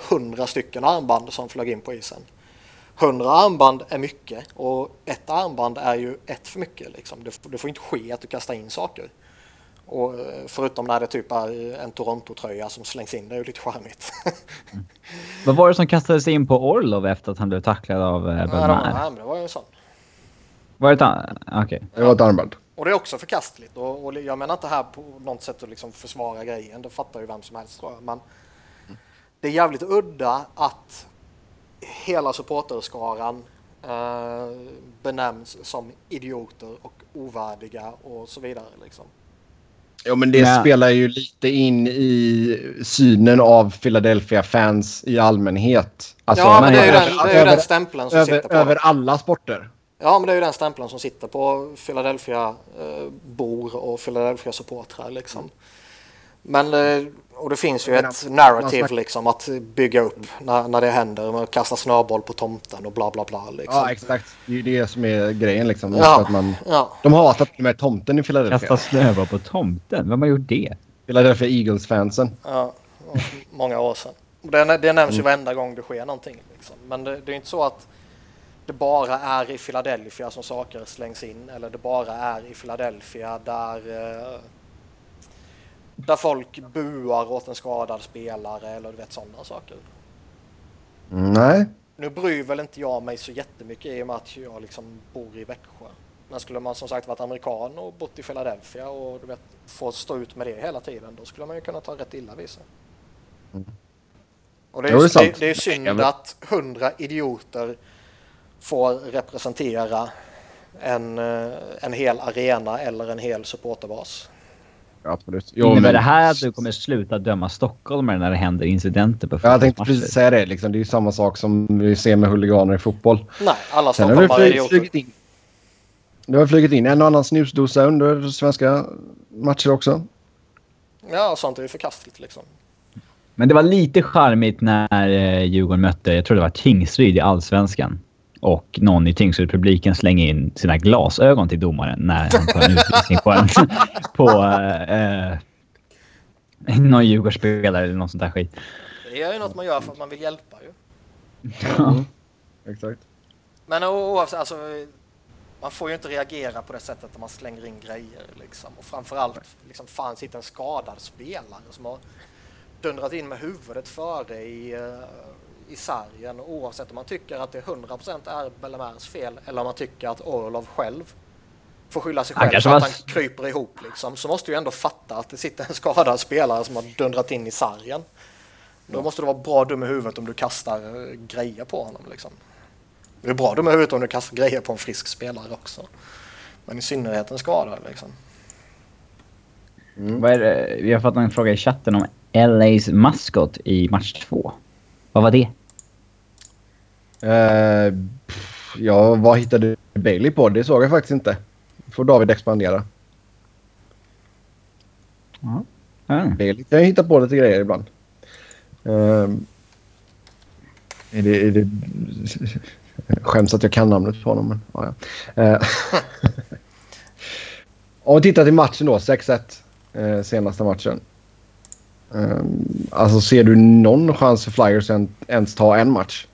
hundra stycken armband som flög in på isen. Hundra armband är mycket och ett armband är ju ett för mycket. Liksom. Det, det får inte ske att du kastar in saker. Och eh, förutom när det typ är en Toronto-tröja som slängs in, det är ju lite charmigt. mm. Vad var det som kastades in på Orlov efter att han blev tacklad av eh, Belmar? Ja, det var ju en sån. Var det ett, okay. det var ett armband? Och det är också förkastligt. Och, och jag menar inte här på något sätt att liksom försvara grejen, det fattar ju vem som helst tror jag. Men mm. det är jävligt udda att hela supporterskaran eh, benämns som idioter och ovärdiga och så vidare. Liksom. Jo, men det Nej. spelar ju lite in i synen av Philadelphia-fans i allmänhet. Alltså, ja, men det är ju den, det är över, den stämpeln som över, sitter på Över alla sporter. Ja, men det är ju den stämpeln som sitter på Philadelphia-bor eh, och Philadelphia-supportrar. Liksom. Men eh, och det finns ju ett narrative liksom att bygga upp när, när det händer. Man kastar snöboll på tomten och bla bla bla. Liksom. Ja exakt. Det är ju det som är grejen liksom. Ja. Att man, ja. De hatar med tomten i Philadelphia. Kasta snöboll på tomten? Vem har gjort det? Philadelphia Eagles-fansen. Ja, många år sedan. Det, det nämns mm. ju varenda gång det sker någonting. Liksom. Men det, det är inte så att det bara är i Philadelphia som saker slängs in. Eller det bara är i Philadelphia där eh, där folk buar åt en skadad spelare eller du vet sådana saker. Nej. Nu bryr väl inte jag mig så jättemycket i och med att jag liksom bor i Växjö. Men skulle man som sagt varit amerikan och bott i Philadelphia och du vet, få stå ut med det hela tiden, då skulle man ju kunna ta rätt illa vid sig. Mm. Och det är, ju, det, det är synd att hundra idioter får representera en, eh, en hel arena eller en hel supporterbas absolut. Jo, Innebär men... det här att du kommer sluta döma stockholmare när det händer incidenter på ja, Jag tänkte precis säga det. Liksom. Det är ju samma sak som vi ser med huliganer i fotboll. Nej, alla stockholmare är idioter. Du har flugit in en och annan snusdosa under svenska matcher också. Ja, sånt är ju förkastligt liksom. Men det var lite charmigt när eh, Djurgården mötte, jag tror det var Tingsryd i Allsvenskan och någon i Tingsryd-publiken slänger in sina glasögon till domaren när han tar en utvisning på, en, på eh, eh någon Djurgårdsspelare eller något sånt där skit. Det är ju något man gör för att man vill hjälpa ju. Ja, mm. exakt. Men oavsett, alltså, man får ju inte reagera på det sättet att man slänger in grejer liksom. Och framförallt, liksom, fan sitter en skadad spelare som har dundrat in med huvudet före i uh, i sargen oavsett om man tycker att det 100% är Bellemers fel eller om man tycker att Orlov själv får skylla sig själv för att han kryper ihop liksom, så måste du ändå fatta att det sitter en skadad spelare som har dundrat in i sargen. Då måste du vara bra dum i huvudet om du kastar eh, grejer på honom. Liksom. Du är bra dum i huvudet om du kastar grejer på en frisk spelare också. Men i synnerhet en skadad liksom. Mm. Vad är det? Vi har fått en fråga i chatten om LA's maskot i match två. Vad var det? Uh, ja, vad hittade Bailey på? Det såg jag faktiskt inte. får David expandera. Ja. Mm. Bailey kan ju hitta på lite grejer ibland. Uh, är det, är det... Skäms att jag kan namnet på honom, men ja, ja. Uh, Om vi tittar till matchen då, 6-1 eh, senaste matchen. Um, alltså ser du någon chans för Flyers att ens ta en match?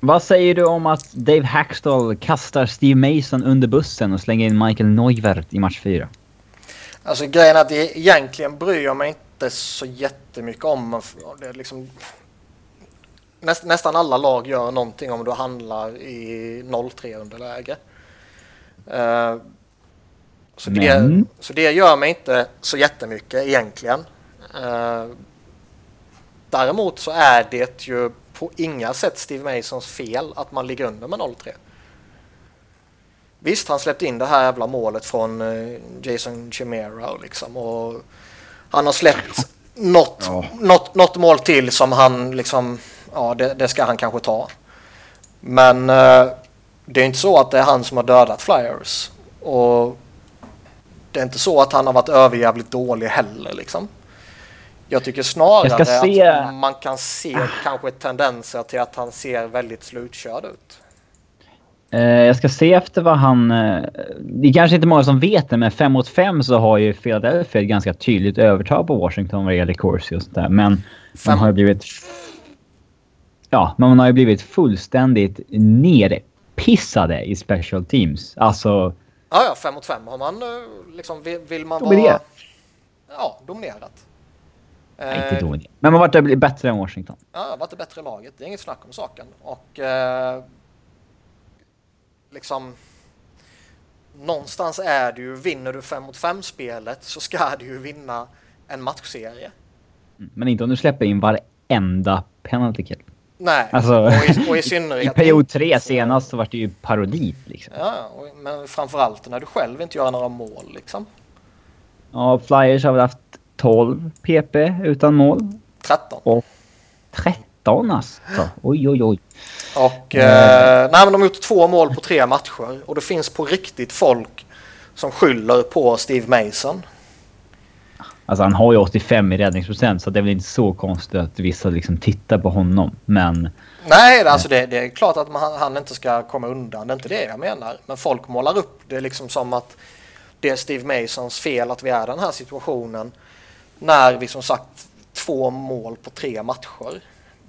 Vad säger du om att Dave Hackstall kastar Steve Mason under bussen och slänger in Michael Neuwert i match 4? Alltså grejen är att det egentligen bryr jag mig inte så jättemycket om. Det liksom, näst, nästan alla lag gör någonting om du handlar i 0-3 underläge. Uh, så, det, så det gör mig inte så jättemycket egentligen. Uh, däremot så är det ju på inga sätt Steve Masons fel att man ligger under med 0-3. Visst, han släppte in det här jävla målet från uh, Jason Chimera liksom och han har släppt något, ja. något, något mål till som han liksom, ja det, det ska han kanske ta. Men uh, det är inte så att det är han som har dödat Flyers. Och det är inte så att han har varit överjävligt dålig heller liksom. Jag tycker snarare se... att man kan se kanske tendenser till att han ser väldigt slutkörd ut. Uh, jag ska se efter vad han... Uh, det är kanske inte många som vet det, men 5 mot 5 så har ju Philadelphia ett ganska tydligt övertag på Washington vad gäller Corsi och sådär. Men fem... man har ju blivit... Ja, men man har ju blivit fullständigt nerpissade i special teams. Alltså Ja, ja, fem mot fem har man eh, liksom, vill, man vara... Ja, dominerat. Nej, inte eh, dominerat. Men man har varit bättre än Washington. Ja, varit det bättre laget. Det är inget snack om saken. Och eh, liksom... Någonstans är det ju, vinner du fem mot fem spelet så ska du ju vinna en matchserie. Mm, men inte om du släpper in varenda penalty kill. Nej, alltså, och, i, och i synnerhet... I period tre senast så var det ju parodi. Liksom. Ja, och, men framförallt när du själv inte gör några mål liksom. Ja, Flyers har väl haft 12 PP utan mål. 13. Och 13 alltså. Oj, oj, oj. Och eh, nej, men de har gjort två mål på tre matcher och det finns på riktigt folk som skyller på Steve Mason. Alltså han har ju 85 i räddningsprocent så det är väl inte så konstigt att vissa liksom tittar på honom. Men... Nej, alltså det, det är klart att man, han inte ska komma undan. Det är inte det jag menar. Men folk målar upp det liksom som att det är Steve Masons fel att vi är i den här situationen. När vi som sagt två mål på tre matcher.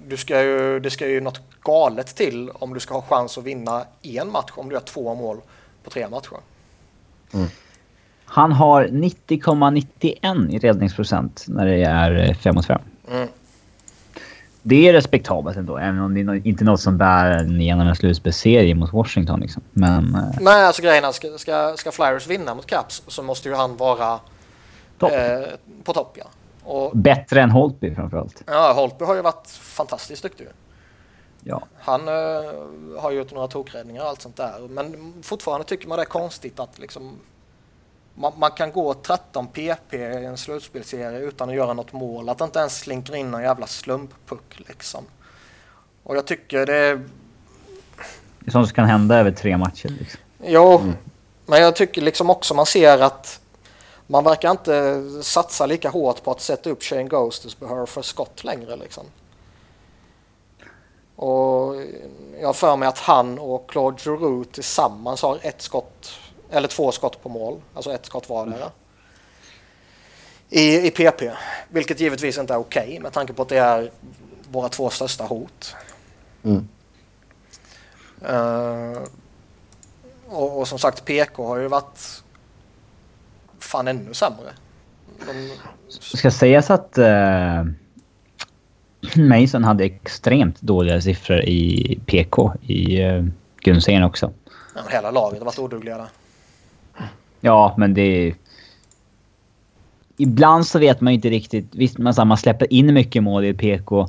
Du ska ju, det ska ju något galet till om du ska ha chans att vinna en match om du gör två mål på tre matcher. Mm. Han har 90,91 i räddningsprocent när det är 5 mot 5. Mm. Det är respektabelt ändå, även om det är inte något som bär genom en slutspelsserie mot Washington. Liksom. Men, eh, Nej, alltså grejen är ska, ska, ska Flyers vinna mot Caps så måste ju han vara top. Eh, på topp. Ja. Och, Bättre än Holtby framförallt. Ja, Holtby har ju varit fantastiskt duktig. Ja. Han uh, har gjort några tokräddningar och allt sånt där. Men fortfarande tycker man det är konstigt att liksom man, man, kan gå 13 PP i en slutspelserie utan att göra något mål. Att det inte ens slinker in någon jävla slumppuck liksom. Och jag tycker det... Det är sånt som kan hända över tre matcher. Liksom. Jo, mm. men jag tycker liksom också man ser att man verkar inte satsa lika hårt på att sätta upp Shane Ghostesbehör för skott längre liksom. Och jag har för mig att han och Claude Giroux tillsammans har ett skott eller två skott på mål, alltså ett skott vardera. I, I PP, vilket givetvis inte är okej okay, med tanke på att det är våra två största hot. Mm. Uh, och, och, som sagt PK har ju varit fan ännu sämre. De... Ska sägas att uh, Mason hade extremt dåliga siffror i PK i uh, grundserien också. Ja, hela laget har varit odugliga där. Ja, men det. Ibland så vet man inte riktigt. Visst, man, man släpper in mycket mål i PK.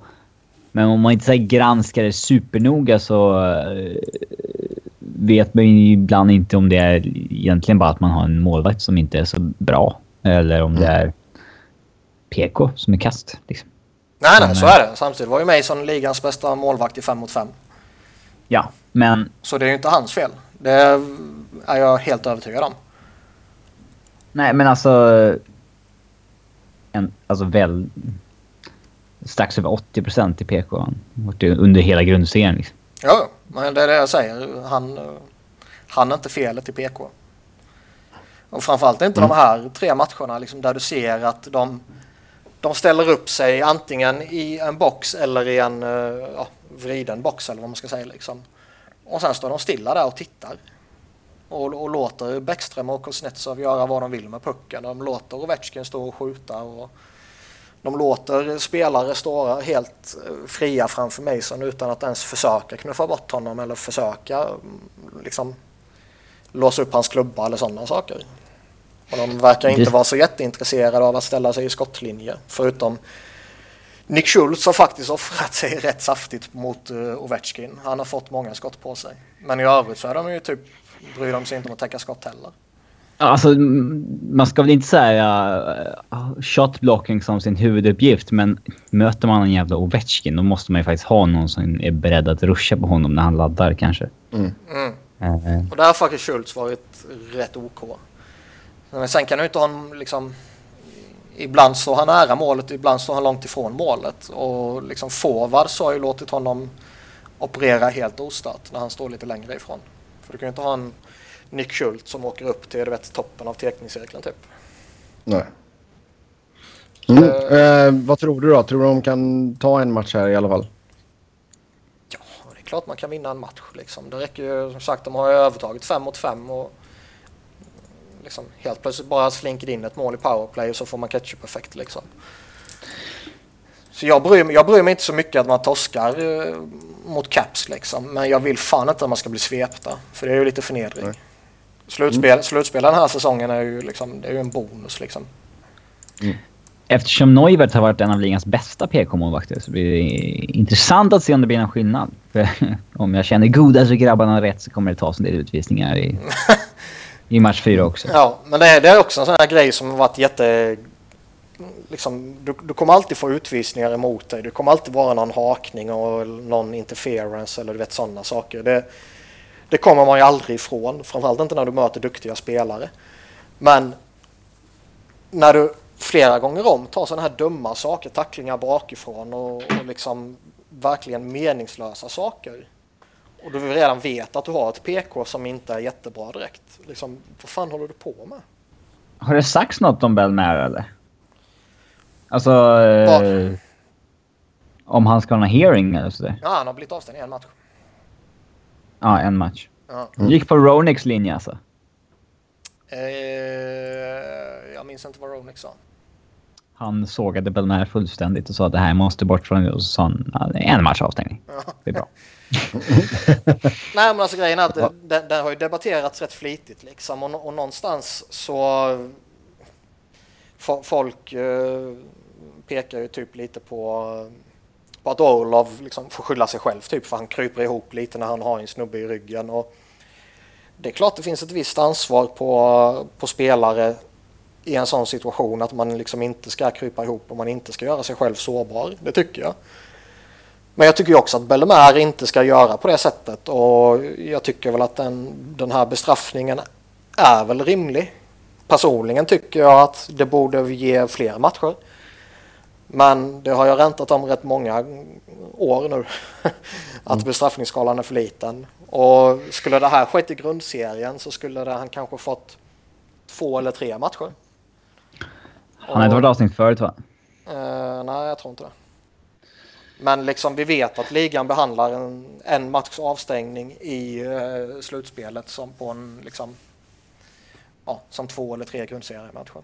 Men om man inte så granskar det supernoga så uh, vet man ju ibland inte om det är egentligen bara att man har en målvakt som inte är så bra. Eller om det är PK som är kast. Liksom. Nej, nej, så är det. Samtidigt var ju Mason ligans bästa målvakt i 5 mot 5. Ja, men... Så det är ju inte hans fel. Det är jag helt övertygad om. Nej, men alltså... En, alltså väl... Strax över 80 procent i PK. Under hela grundserien liksom. Ja, men det är det jag säger. Han, han är inte felet i PK. Och framförallt inte mm. de här tre matcherna liksom, där du ser att de, de ställer upp sig antingen i en box eller i en ja, vriden box eller vad man ska säga. Liksom. Och sen står de stilla där och tittar. Och, och låter Bäckström och Kuznetsov göra vad de vill med pucken. De låter Ovechkin stå och skjuta. Och de låter spelare stå helt eh, fria framför Mason utan att ens försöka knuffa bort honom eller försöka mm, liksom låsa upp hans klubba eller sådana saker. Och de verkar inte vara så jätteintresserade av att ställa sig i skottlinje förutom Nick Schultz har faktiskt offrat sig rätt saftigt mot uh, Ovechkin. Han har fått många skott på sig. Men i övrigt så är de ju typ, bryr de sig inte om att täcka skott heller. Alltså, man ska väl inte säga uh, shotblocking som sin huvuduppgift, men möter man en jävla Ovechkin då måste man ju faktiskt ha någon som är beredd att ruscha på honom när han laddar kanske. Mm. Mm. Uh. Och där har faktiskt Schultz varit rätt OK. Men sen kan du inte ha en liksom ibland står han nära målet, ibland står han långt ifrån målet. Och liksom forwards har ju låtit honom operera helt ostört när han står lite längre ifrån. För du kan ju inte ha en Nick Schultz som åker upp till du vet, toppen av teckningscirkeln typ. Nej. Mm. Uh, eh, vad tror du då? Tror du de kan ta en match här i alla fall? Ja, det är klart man kan vinna en match. Liksom. Det räcker ju, som sagt, de har ju övertaget fem mot fem. Och liksom, helt plötsligt bara slinker in ett mål i powerplay och så får man ketchup-effekt. Liksom. Så jag bryr, jag bryr mig inte så mycket att man torskar eh, mot Caps liksom. Men jag vill fan inte att man ska bli svepta. För det är ju lite förnedring. Nej. Slutspel, mm. Slutspel den här säsongen är ju, liksom, det är ju en bonus liksom. Mm. Eftersom Neuvert har varit en av ligans bästa PK-målvakter så blir det intressant att se om det blir någon skillnad. För om jag känner godaste grabbarna rätt så kommer det tas en del utvisningar i I match fyra också. Ja, men det är, det är också en sån här grej som har varit jätte... Liksom, du, du kommer alltid få utvisningar emot dig. Det kommer alltid vara någon hakning och någon interference eller du vet sådana saker. Det, det kommer man ju aldrig ifrån. Framförallt inte när du möter duktiga spelare. Men när du flera gånger om tar sådana här dumma saker, tacklingar bakifrån och, och liksom verkligen meningslösa saker och du redan vet att du har ett PK som inte är jättebra direkt. Liksom, vad fan håller du på med? Har det sagts något om Belmer eller? Alltså... Eh, om han ska ha en hearing eller sådär? Ja, han har blivit avstängd i en match. Ja, en match. Ja. Mm. Gick på Ronix linje alltså? Eh, jag minns inte vad Ronix sa. Han sågade Belmer fullständigt och sa att det här måste bort från... Och så sa han en match avstängning. Ja. Det är bra. Nej men alltså grejen är att det, det, det, har ju debatterats rätt flitigt liksom och, och någonstans så folk eh, pekar ju typ lite på, på att Orlov liksom får skylla sig själv typ för han kryper ihop lite när han har en snubbe i ryggen och det är klart det finns ett visst ansvar på, på spelare i en sån situation att man liksom inte ska krypa ihop och man inte ska göra sig själv sårbar. Det tycker jag. Men jag tycker också att Bellemare inte ska göra på det sättet och jag tycker väl att den, den här bestraffningen är väl rimlig. Personligen tycker jag att det borde ge fler matcher. Men det har jag räntat om rätt många år nu. att mm. bestraffningsskalan är för liten. Och skulle det här skett i grundserien så skulle det, han kanske fått två eller tre matcher. Han har inte varit avstängd förut va? Uh, nej, jag tror inte det. Men liksom vi vet att ligan behandlar en, en matchs avstängning i uh, slutspelet som på en liksom ja, som två eller tre grundseriematcher.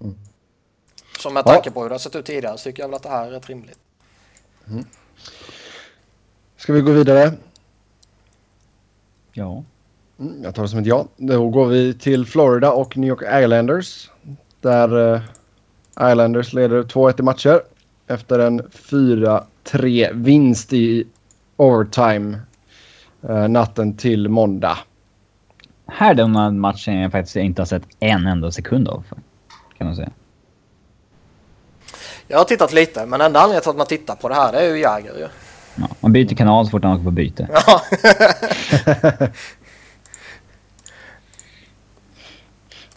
Mm. Så med tanke på hur det har sett ut tidigare så tycker jag väl att det här är rätt rimligt. Mm. Ska vi gå vidare? Ja. Mm, jag tar det som ett ja. Då går vi till Florida och New York Islanders. Där uh, Islanders leder 2-1 i matcher efter en 4-3 vinst i overtime uh, natten till måndag. Här är den matchen jag faktiskt inte har sett en enda sekund av. Kan man säga. Jag har tittat lite, men enda anledningen till att man tittar på det här det är ju Jäger ju. Ja, man byter kanal så fort man åker på byte. Ja.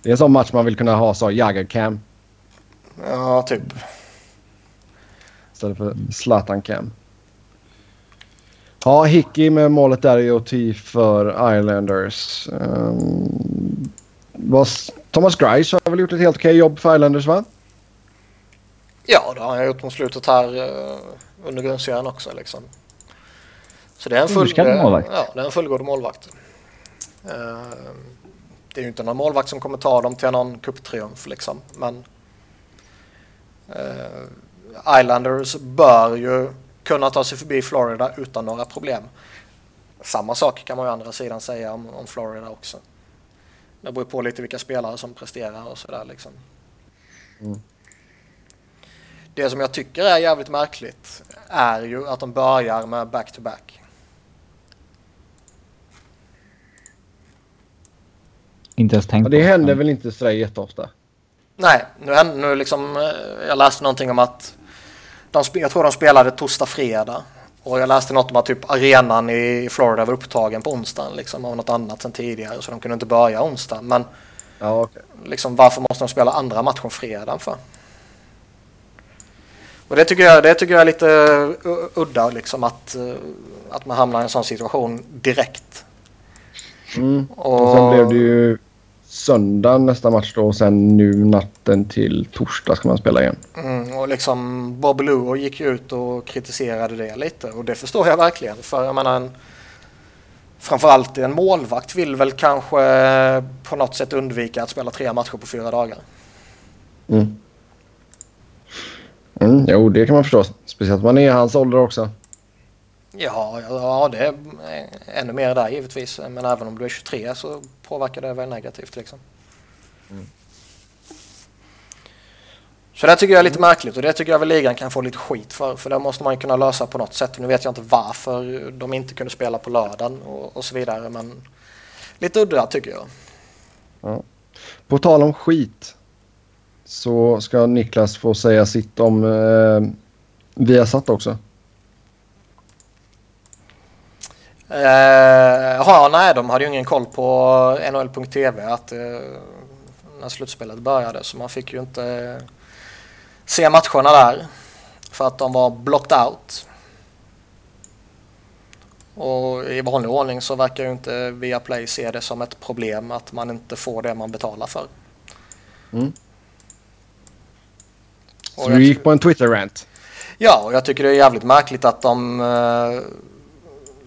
det är en sån match man vill kunna ha så Jagger-cam. Ja, typ. Istället för Zlatan-cam. Ja, Hickey med målet där i OT för Islanders. Um, Thomas Grice har väl gjort ett helt okej jobb för Islanders va? Ja, det har han gjort mot slutet här uh, under grundserien också liksom. Så det är en, full, målvakt. Ja, det är en fullgod målvakt. Uh, det är ju inte någon målvakt som kommer ta dem till någon cuptriumf liksom. Men Islanders bör ju kunna ta sig förbi Florida utan några problem. Samma sak kan man ju andra sidan säga om, om Florida också. Det beror på lite vilka spelare som presterar och sådär liksom. Mm. Det som jag tycker är jävligt märkligt är ju att de börjar med back-to-back. Inte ens tänkt ja, Det händer väl inte sådär jätteofta? Nej, nu, nu liksom, eh, jag läste någonting om att de, jag tror de spelade torsdag, fredag. Och jag läste något om att typ arenan i Florida var upptagen på onsdagen liksom, av något annat sen tidigare. Så de kunde inte börja onsdag. Men ja, okay. liksom, varför måste de spela andra matchen fredag för? Och det tycker jag, det tycker jag är lite udda liksom att, eh, att man hamnar i en sån situation direkt. Mm. Och... och sen blev det ju söndag nästa match då och sen nu natten till torsdag ska man spela igen. Mm, och liksom Bob Luo gick ju ut och kritiserade det lite och det förstår jag verkligen. För jag menar en, framförallt en målvakt vill väl kanske på något sätt undvika att spela tre matcher på fyra dagar. Mm. Mm, jo, det kan man förstå. Speciellt om man är i hans ålder också. Ja, ja, det är ännu mer där givetvis. Men även om du är 23 så påverkar det väl negativt liksom. Mm. Så det tycker jag är lite märkligt och det tycker jag väl ligan kan få lite skit för. För det måste man kunna lösa på något sätt. Nu vet jag inte varför de inte kunde spela på lördagen och, och så vidare. Men lite udda tycker jag. Ja. På tal om skit så ska Niklas få säga sitt om eh, Viasat också. Uh, ja, nej, de hade ju ingen koll på NHL.tv att uh, när slutspelet började så man fick ju inte uh, se matcherna där för att de var blocked out. Och i vanlig ordning så verkar ju inte Viaplay se det som ett problem att man inte får det man betalar för. Mm. Så du gick på en Twitter-rant? Ja, och jag tycker det är jävligt märkligt att de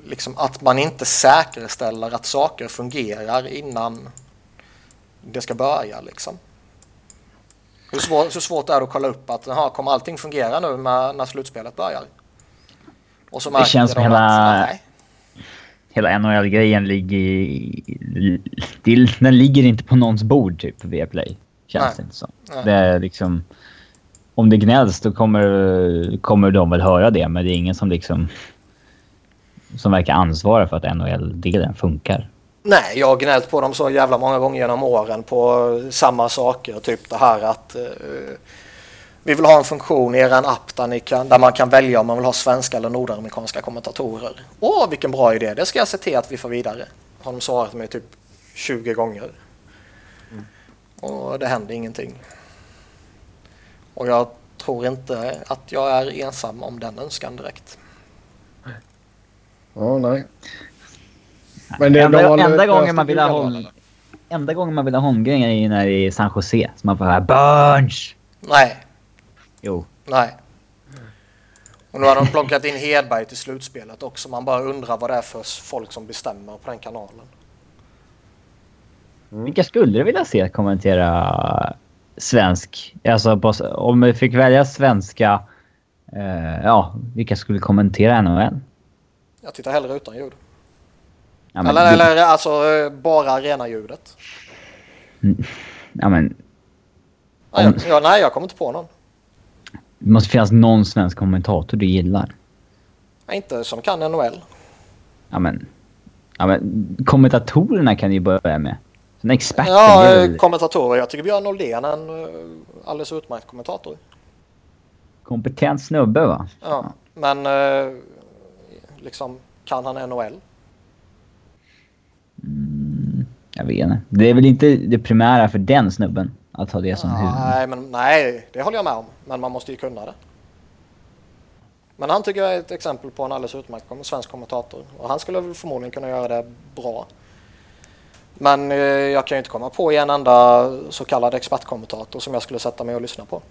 liksom att man inte säkerställer att saker fungerar innan det ska börja liksom. Hur svårt, hur svårt är det att kolla upp att aha, kommer allting fungera nu med, när slutspelet börjar? Och så det känns som hela, att, hela NHL-grejen ligger i, Den ligger inte på någons bord typ via Play. Känns nej. det inte som. Nej. Det är liksom... Om det gnälls då kommer, kommer de väl höra det men det är ingen som liksom som verkar ansvara för att NHL-delen funkar. Nej, jag har gnällt på dem så jävla många gånger genom åren på samma saker. Typ det här att uh, vi vill ha en funktion i er app där, ni kan, där man kan välja om man vill ha svenska eller nordamerikanska kommentatorer. Åh, vilken bra idé. Det ska jag se till att vi får vidare. Har de svarat mig typ 20 gånger. Mm. Och det händer ingenting. Och jag tror inte att jag är ensam om den önskan direkt. Ja, nej. Men det, enda, enda gången man vill ha home, enda gången man vill ha home-grejer är när det är San Jose. Så man får höra Burns! Nej. Jo. Nej. Och nu har de plockat in Hedberg till slutspelet också. Man bara undrar vad det är för folk som bestämmer på den kanalen. Mm. Vilka skulle du vilja se kommentera svensk? Alltså på, om vi fick välja svenska, eh, ja, vilka skulle kommentera NHL? Jag tittar hellre utan ljud. Ja, eller, eller alltså bara rena ljudet. Mm. Ja men... Om... Ja, nej, jag kommer inte på någon. Det måste finnas någon svensk kommentator du gillar. Ja, inte som kan NHL. Ja men... Ja men kommentatorerna kan du ju börja med. Sen experten. Ja, väl... kommentatorer. Jag tycker Björn Oldén är en eh, alldeles utmärkt kommentator. Kompetent snubbe va? Ja, men eh, liksom kan han NHL? Mm, jag vet inte. Det är väl inte det primära för den snubben att ha det som huvud. Nej, men, nej, det håller jag med om. Men man måste ju kunna det. Men han tycker jag är ett exempel på en alldeles utmärkt svensk kommentator. Och han skulle förmodligen kunna göra det bra. Men eh, jag kan ju inte komma på en enda så kallad expertkommentator som jag skulle sätta mig och lyssna på.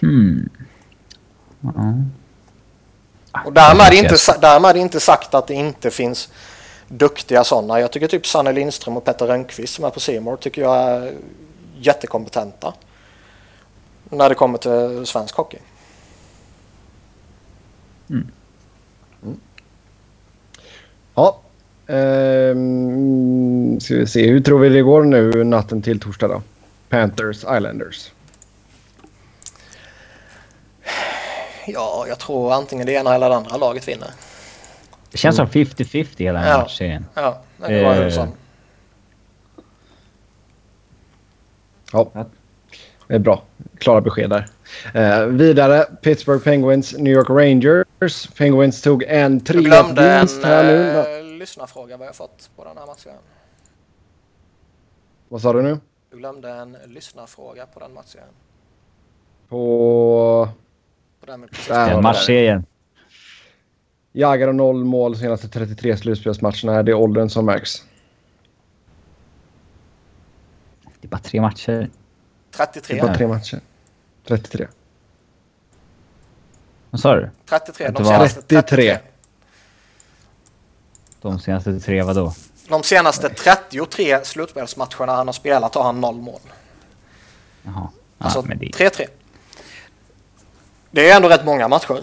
Hmm. Ja. Och därmed inte, därmed inte sagt att det inte finns duktiga sådana. Jag tycker typ Sanne Lindström och Petter Rönnqvist som är på Simor tycker jag är jättekompetenta. När det kommer till svensk hockey. Mm. Mm. Ja. Ehm, ska vi se. Hur tror vi det går nu natten till torsdag då? Panthers Islanders. Ja, jag tror antingen det ena eller det andra laget vinner. Det känns som 50-50 hela den här serien. Ja, det var uh, Ja, det är bra. Klara besked där. Uh, vidare, Pittsburgh Penguins, New York Rangers. Penguins tog en 3 vinst här nu. Lyssnarfråga vad jag fått på den här matchen. Vad sa du nu? Du glömde en lyssnarfråga på den matchen. På... På den, den matchserien. Jagr har noll mål senaste 33 slutspelsmatcherna. Det är åldern som märks. Det är bara tre matcher. 33. Det är bara tre matcher. 33. Vad sa du? 33. De senaste 33. De senaste tre vadå? De senaste 33 slutspelsmatcherna han har spelat har han noll mål. Jaha. Ja, alltså 3-3. Det är ändå rätt många matcher.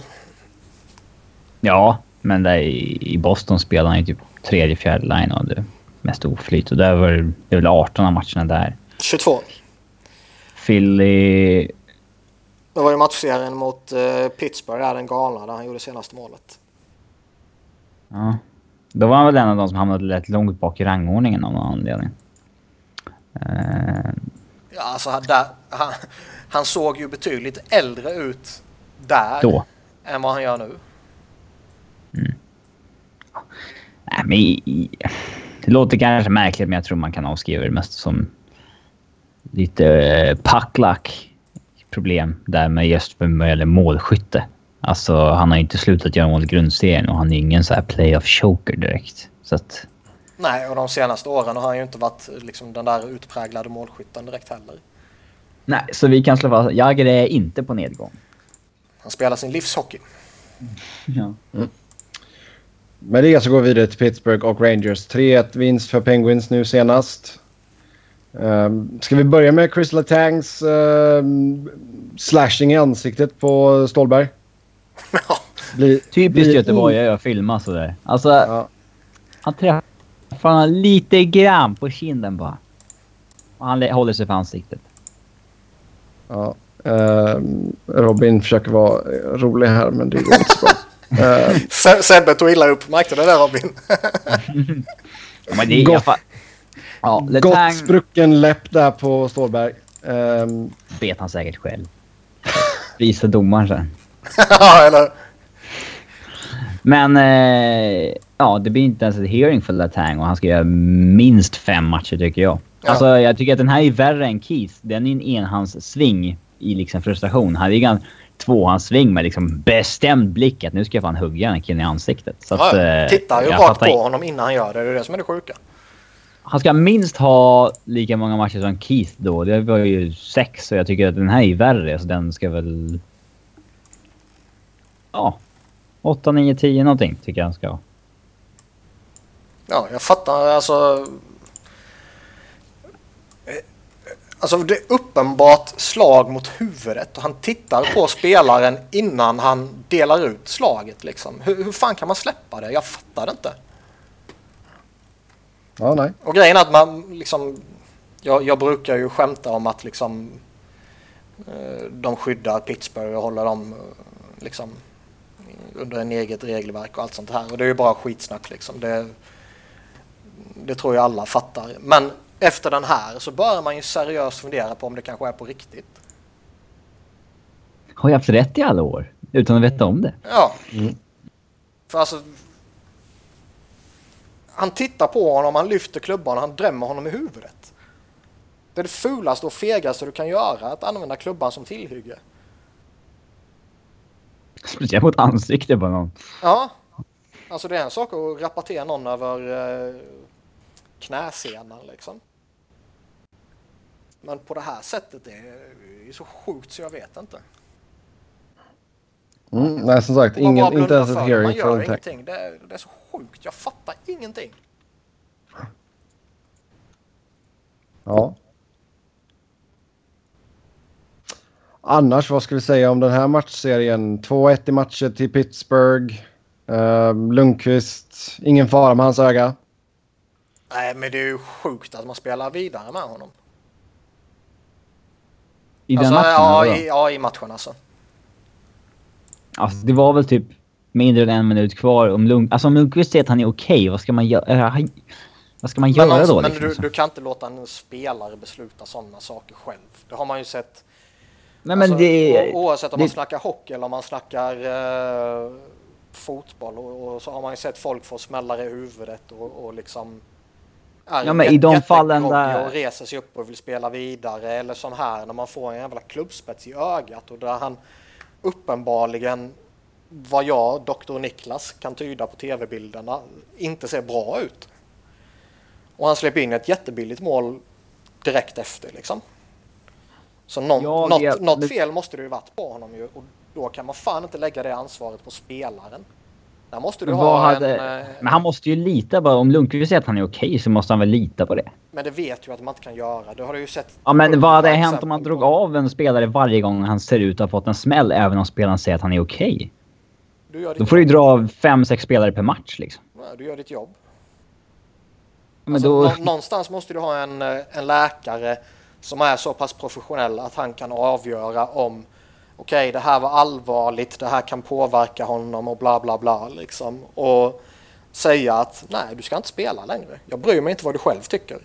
Ja, men där i Boston spelade han ju typ tredje, fjärde line och det mest oflyt. Och där var det, det väl 18 av matcherna där. 22. Philly... Det var ju matchserien mot uh, Pittsburgh, där den galna, där han gjorde senaste målet. Ja. Då var han väl en av de som hamnade rätt långt bak i rangordningen av någon anledning. Uh... Ja, alltså där, han, han såg ju betydligt äldre ut där då. än vad han gör nu. Mm. Nej, men det låter kanske märkligt, men jag tror man kan avskriva det mest som lite eh, packlack problem där med just vad gäller målskytte. Alltså, han har inte slutat göra mål i grundserien och han är ingen så här playoff choker direkt. Så att... Nej, och de senaste åren har han ju inte varit liksom den där utpräglade målskytten direkt heller. Nej, så vi kan slå fast Jagr är inte på nedgång. Han spelar sin livshockey. Ja. Mm. Med det så går vi vidare till Pittsburgh och Rangers. 3-1 vinst för Penguins nu senast. Um, ska vi börja med Chris Latangs uh, slashing i ansiktet på Stålberg? Bli, Typiskt Göteborg att filma sådär. Alltså, ja. han träffar honom lite grann på kinden bara. Och han håller sig för ansiktet. Ja. Uh, Robin försöker vara rolig här men det går inte så bra. Uh, Sebbe tog illa upp. Märkte du det Robin? men det är Gott, ja, gott sprucken läpp där på Stålberg. Um, vet han säkert själv. Visa domaren sen. ja, eller Men eh, ja, det blir inte ens ett hearing för Latang och han ska göra minst fem matcher tycker jag. Ja. Alltså jag tycker att den här är värre än Keith. Den är en enhandssving i liksom frustration. Han är en tvåhandssving med liksom bestämd blick att nu ska jag fan hugga den killen i ansiktet. Så ja, att, eh, tittar ju rakt på honom innan han gör det. Det är det som är det sjuka. Han ska minst ha lika många matcher som Keith då. Det var ju sex och jag tycker att den här är värre så den ska väl... Ja. 8, 9, 10 någonting tycker jag han ska ha. Ja, jag fattar alltså Alltså det är uppenbart slag mot huvudet och han tittar på spelaren innan han delar ut slaget liksom. Hur, hur fan kan man släppa det? Jag fattar det inte. Ja, nej. Och grejen är att man liksom... Jag, jag brukar ju skämta om att liksom... Eh, de skyddar Pittsburgh och håller dem eh, liksom under en eget regelverk och allt sånt här. Och det är ju bara skitsnack liksom. Det, det tror jag alla fattar. Men efter den här så börjar man ju seriöst fundera på om det kanske är på riktigt. Har jag haft rätt i alla år? Utan att veta om det? Ja. Mm. För alltså... Han tittar på honom, han lyfter klubban och han drämmer honom i huvudet. Det är det fulaste och fegaste du kan göra, att använda klubban som tillhygge. Speciellt mot ansiktet på någon. Ja. Alltså det är en sak att rapportera någon över eh, knäsenan liksom. Men på det här sättet det är så sjukt så jag vet inte. Mm, nej, som sagt, ingen, inte ens ett hearing Man gör ingenting. Det är, det är så sjukt. Jag fattar ingenting. Ja. Annars, vad ska vi säga om den här matchserien? 2-1 i matcher till Pittsburgh. Uh, Lundqvist, ingen fara med hans öga. Nej, men det är ju sjukt att man spelar vidare med honom. I alltså, den matchen? Ja, i, ja, i matchen alltså. Alltså, det var väl typ mindre än en minut kvar. Om, Lund, alltså, om Lundqvist säger att han är okej, okay, vad ska man göra? Vad ska man göra alltså, då? Men liksom? du, du, kan inte låta en spelare besluta sådana saker själv. Det har man ju sett. Nej, men alltså, det, oavsett om det, man snackar hockey eller om man snackar uh, fotboll och, och, så har man ju sett folk få smällar i huvudet och, och liksom är ja, men i de fallen där... och reser sig upp och vill spela vidare eller som här när man får en jävla klubbspets i ögat och där han uppenbarligen vad jag, doktor Niklas, kan tyda på tv-bilderna inte ser bra ut. Och han släpper in ett jättebilligt mål direkt efter liksom. Så någon, ja, något, något fel måste det ju varit på honom ju och då kan man fan inte lägga det ansvaret på spelaren. Där måste du ha hade, en... Eh, men han måste ju lita bara. Om Lundqvist säger att han är okej så måste han väl lita på det. Men det vet ju att man inte kan göra. Det har du ju sett. Ja men vad hade hänt om man drog av en spelare varje gång han ser ut att ha fått en smäll även om spelaren säger att han är okej? Då får du ju dra av fem, sex spelare per match liksom. Du gör ditt jobb. Men alltså, då... Någonstans måste du ha en, eh, en läkare som är så pass professionell att han kan avgöra om okej, okay, det här var allvarligt, det här kan påverka honom och bla bla bla liksom. Och säga att nej, du ska inte spela längre. Jag bryr mig inte vad du själv tycker.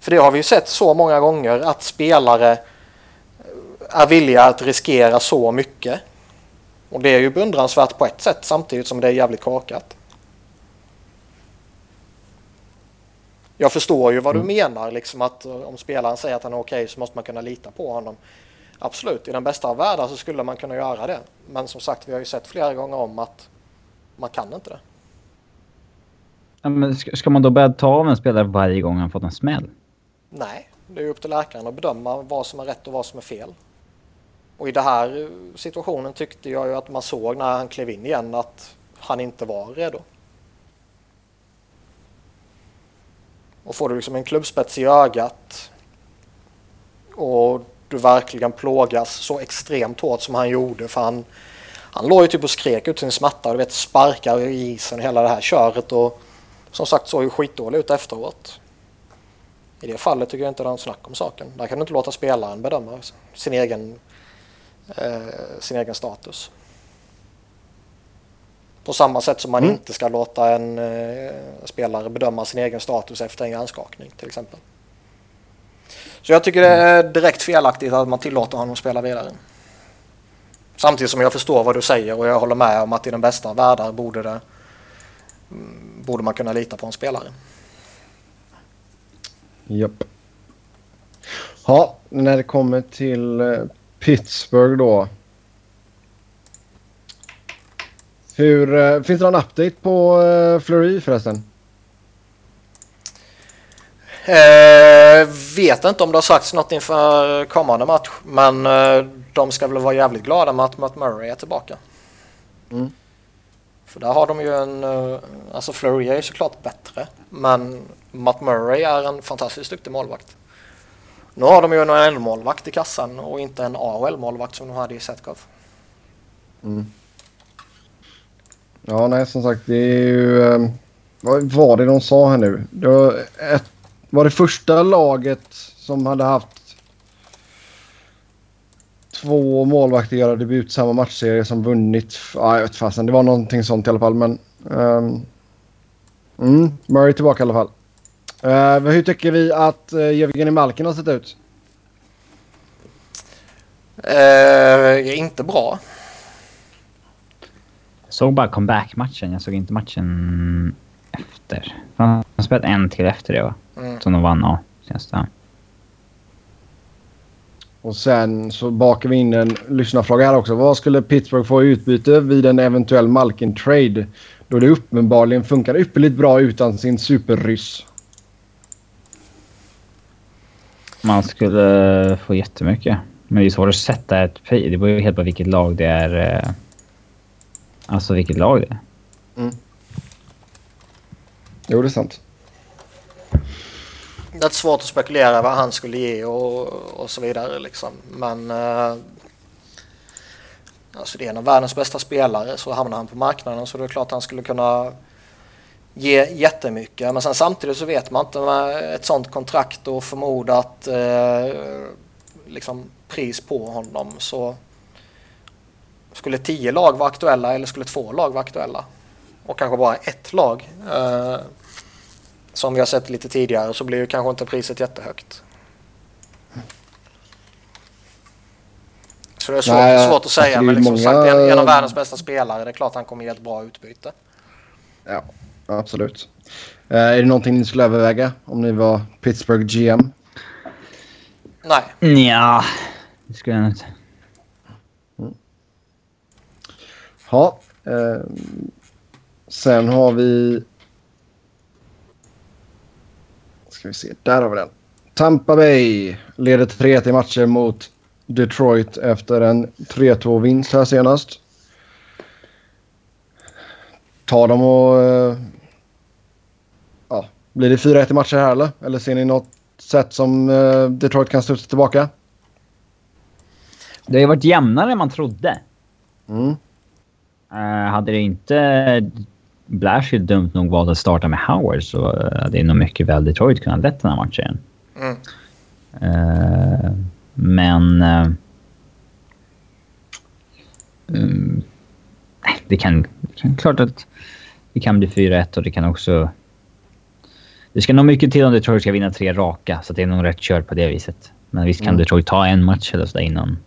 För det har vi ju sett så många gånger att spelare eh, är villiga att riskera så mycket. Och det är ju beundransvärt på ett sätt samtidigt som det är jävligt korkat. Jag förstår ju vad du mm. menar, liksom att om spelaren säger att han är okej okay, så måste man kunna lita på honom. Absolut, i den bästa av världar så skulle man kunna göra det. Men som sagt, vi har ju sett flera gånger om att man kan inte det. Ja, men ska man då börja ta av en spelare varje gång han fått en smäll? Nej, det är upp till läkaren att bedöma vad som är rätt och vad som är fel. Och i den här situationen tyckte jag ju att man såg när han klev in igen att han inte var redo. Och får du liksom en klubbspets i ögat och du verkligen plågas så extremt hårt som han gjorde. För han, han låg ju typ och skrek ut sin smärta och du vet sparkar i isen hela det här köret och som sagt såg ju skitdålig ut efteråt. I det fallet tycker jag inte det är någon snack om saken. Där kan du inte låta spelaren bedöma sin egen, eh, sin egen status. På samma sätt som man mm. inte ska låta en eh, spelare bedöma sin egen status efter en hjärnskakning till exempel. Så jag tycker det är direkt felaktigt att man tillåter honom att spela vidare. Samtidigt som jag förstår vad du säger och jag håller med om att i den bästa av världar borde, det, mm, borde man kunna lita på en spelare. Japp. Ja, när det kommer till eh, Pittsburgh då. Hur, eh, finns det någon update på uh, Fleury förresten? Eh, vet inte om det har sagts något inför kommande match men eh, de ska väl vara jävligt glada med att Matt Murray är tillbaka. Mm. För där har de ju en, eh, alltså Fleury är ju såklart bättre men Matt Murray är en fantastiskt duktig målvakt. Nu har de ju en NHL-målvakt i kassan och inte en AHL-målvakt som de hade i Setkov. Mm. Ja, nej, som sagt, det är ju... Eh, vad var det de sa här nu? Det var, ett, var det första laget som hade haft två målvakter göra debut samma matchserie som vunnit. Ja, jag vet fasen. Det var någonting sånt i alla fall. Men, um, mm, Murray tillbaka i alla fall. Uh, hur tycker vi att eh, uh, Jevgenij Malkin har sett ut? Uh, inte bra. Såg bara comeback-matchen. Jag såg inte matchen efter. Han har spelat en till efter det va? Mm. Som de vann, ja. Det. Och sen så bakar vi in en lyssnarfråga här också. Vad skulle Pittsburgh få i utbyte vid en eventuell Malkin-trade? Då det uppenbarligen funkar ypperligt bra utan sin superryss. Man skulle få jättemycket. Men det är svårt att sätta ett pris. Det beror ju helt på vilket lag det är. Alltså vilket lag det är. Mm. Jo, det är sant. Det är svårt att spekulera vad han skulle ge och, och så vidare liksom. Men eh, alltså det är en av världens bästa spelare så hamnar han på marknaden så det är klart att han skulle kunna ge jättemycket. Men sen samtidigt så vet man inte med ett sånt kontrakt och förmodat eh, liksom pris på honom så skulle tio lag vara aktuella eller skulle två lag vara aktuella? Och kanske bara ett lag. Eh, som vi har sett lite tidigare så blir ju kanske inte priset jättehögt. Så det är svårt, Nej, svårt att säga. Men liksom många... sagt, en, en, av världens bästa spelare. Det är klart han kommer ge ett bra utbyte. Ja, absolut. Uh, är det någonting ni skulle överväga om ni var Pittsburgh GM? Nej. Ja, det skulle jag inte. Mm. Ja. Uh, sen har vi ska vi se, där har vi den. Tampa Bay leder 3-1 i matcher mot Detroit efter en 3-2 vinst här senast. Tar de och... Eh, ja, blir det 4-1 i matcher här eller? Eller ser ni något sätt som eh, Detroit kan studsa tillbaka? Det har ju varit jämnare än man trodde. Mm. Uh, hade det inte Blash är dumt nog valt att starta med Howard så det är nog mycket väl Detroit kunnat lett den här matchen. Mm. Uh, men... Uh, um, det kan... Klart att det kan bli 4-1 och det kan också... Det ska nog mycket till om Detroit ska vinna tre raka, så det är nog rätt kört på det viset. Men visst kan mm. Detroit ta en match eller sådär innan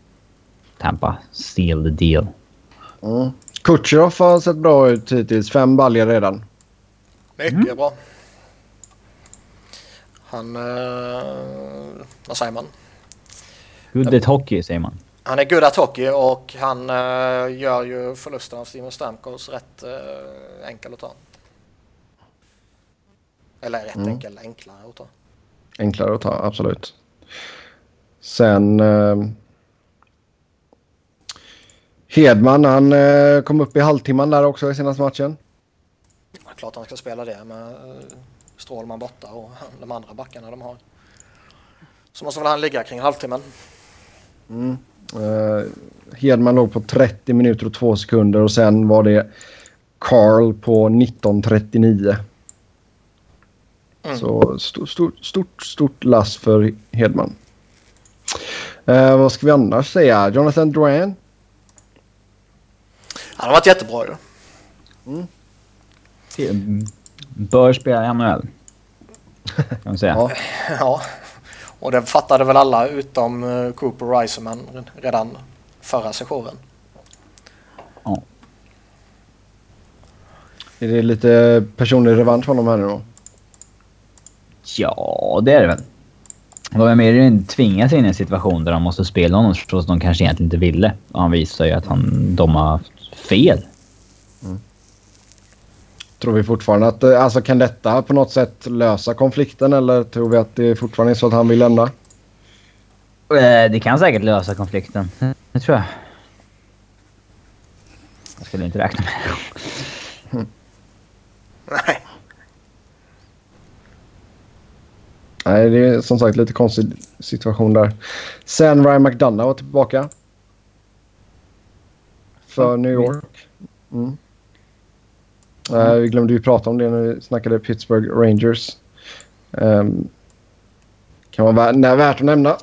Tampa steal the deal. Mm. Kutjerov har sett bra ut hittills. Fem baljor redan. Mycket mm. bra. Han... Eh, vad säger man? Good at hockey säger man. Han är good at hockey och han eh, gör ju förlusten av Steven Stamkos rätt eh, enkel att ta. Eller rätt mm. enkel, enklare att ta. Enklare att ta, absolut. Sen... Hedman, han eh, kom upp i halvtimman där också i senaste matchen. Ja, klart han ska spela det med eh, Strålman borta och de andra backarna de har. Så måste väl han ligga kring halvtimmen. Mm. Eh, Hedman låg på 30 minuter och 2 sekunder och sen var det Carl på 19.39. Mm. Så stort, stort, stort, stort lass för Hedman. Eh, vad ska vi annars säga? Jonathan Drouin han har varit jättebra ju. Mm. Bör spela i NHL. Kan man säga. ja. ja. Och det fattade väl alla utom eh, Cooper Reiseman redan förra sessionen. Ja. Är det lite personlig revansch för honom här nu då? Ja, det är det väl. Det var mer tvingas in i en situation där de måste spela honom trots att de kanske egentligen inte ville. Och han visar ju att han, de har fel. Mm. Tror vi fortfarande att eh, alltså kan detta på något sätt lösa konflikten eller tror vi att det fortfarande är så att han vill lämna? Eh, det kan säkert lösa konflikten. Det tror jag. Jag skulle inte räkna med det. Nej. Nej, det är som sagt lite konstig situation där. Sen Ryan McDonough var tillbaka. För New York. Mm. Uh, vi glömde ju prata om det när vi snackade Pittsburgh Rangers. Um, kan vara värt, värt att nämna.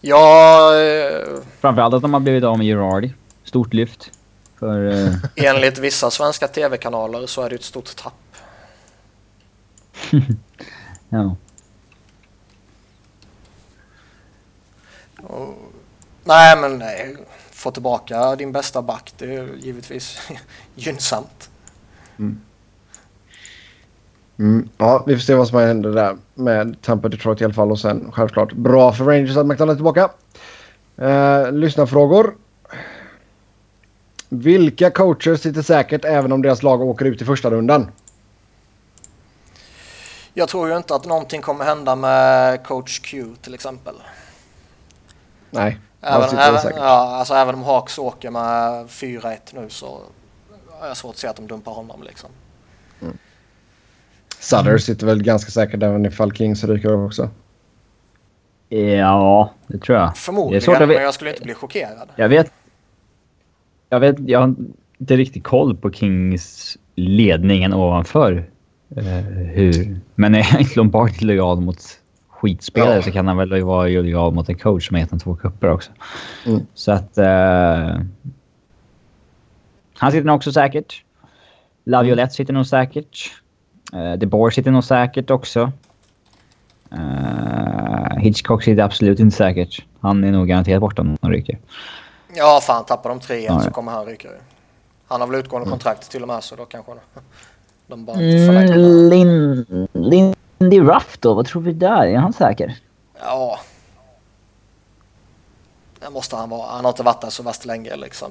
Ja... Eh, Framförallt att de har blivit av med Girardi. Stort lyft. För, eh... Enligt vissa svenska tv-kanaler så är det ett stort tapp. ja. Och, nej men nej. Få tillbaka din bästa back det är givetvis gynnsamt. Mm. Mm, ja, vi får se vad som händer där med Tampa Detroit i alla fall och sen självklart bra för Rangers att McDonald är tillbaka. Eh, lyssnarfrågor. Vilka coacher sitter säkert även om deras lag åker ut i första rundan? Jag tror ju inte att någonting kommer hända med coach Q till exempel. Nej, även, även, ja, alltså även om Hawks åker med 4-1 nu så har jag svårt att se att de dumpar honom liksom. Mm. Sutter sitter väl ganska säkert även ifall Kings ryker också. Ja, det tror jag. Förmodligen, men jag skulle inte bli chockerad. Jag vet. Jag vet, jag har inte riktigt koll på Kings ledningen ovanför. Uh, hur, men är inte Lombardi lojal mot skitspelare ja. så kan han väl vara lojal mot en coach som har gett honom två kupper också. Mm. Så att... Uh, han sitter nog också säkert. Laviolette mm. sitter nog säkert. Uh, De Boer sitter nog säkert också. Uh, Hitchcock sitter absolut inte säkert. Han är nog garanterat borta om han ryker. Ja, fan tappar de tre igen ja, så kommer han ryka. Han har väl utgående mm. kontrakt till och med så då kanske de bara inte mm, Lin, Lindy Ruff då? Vad tror vi där? Är han säker? Ja. Det måste han vara. Han har inte varit där så värst länge liksom.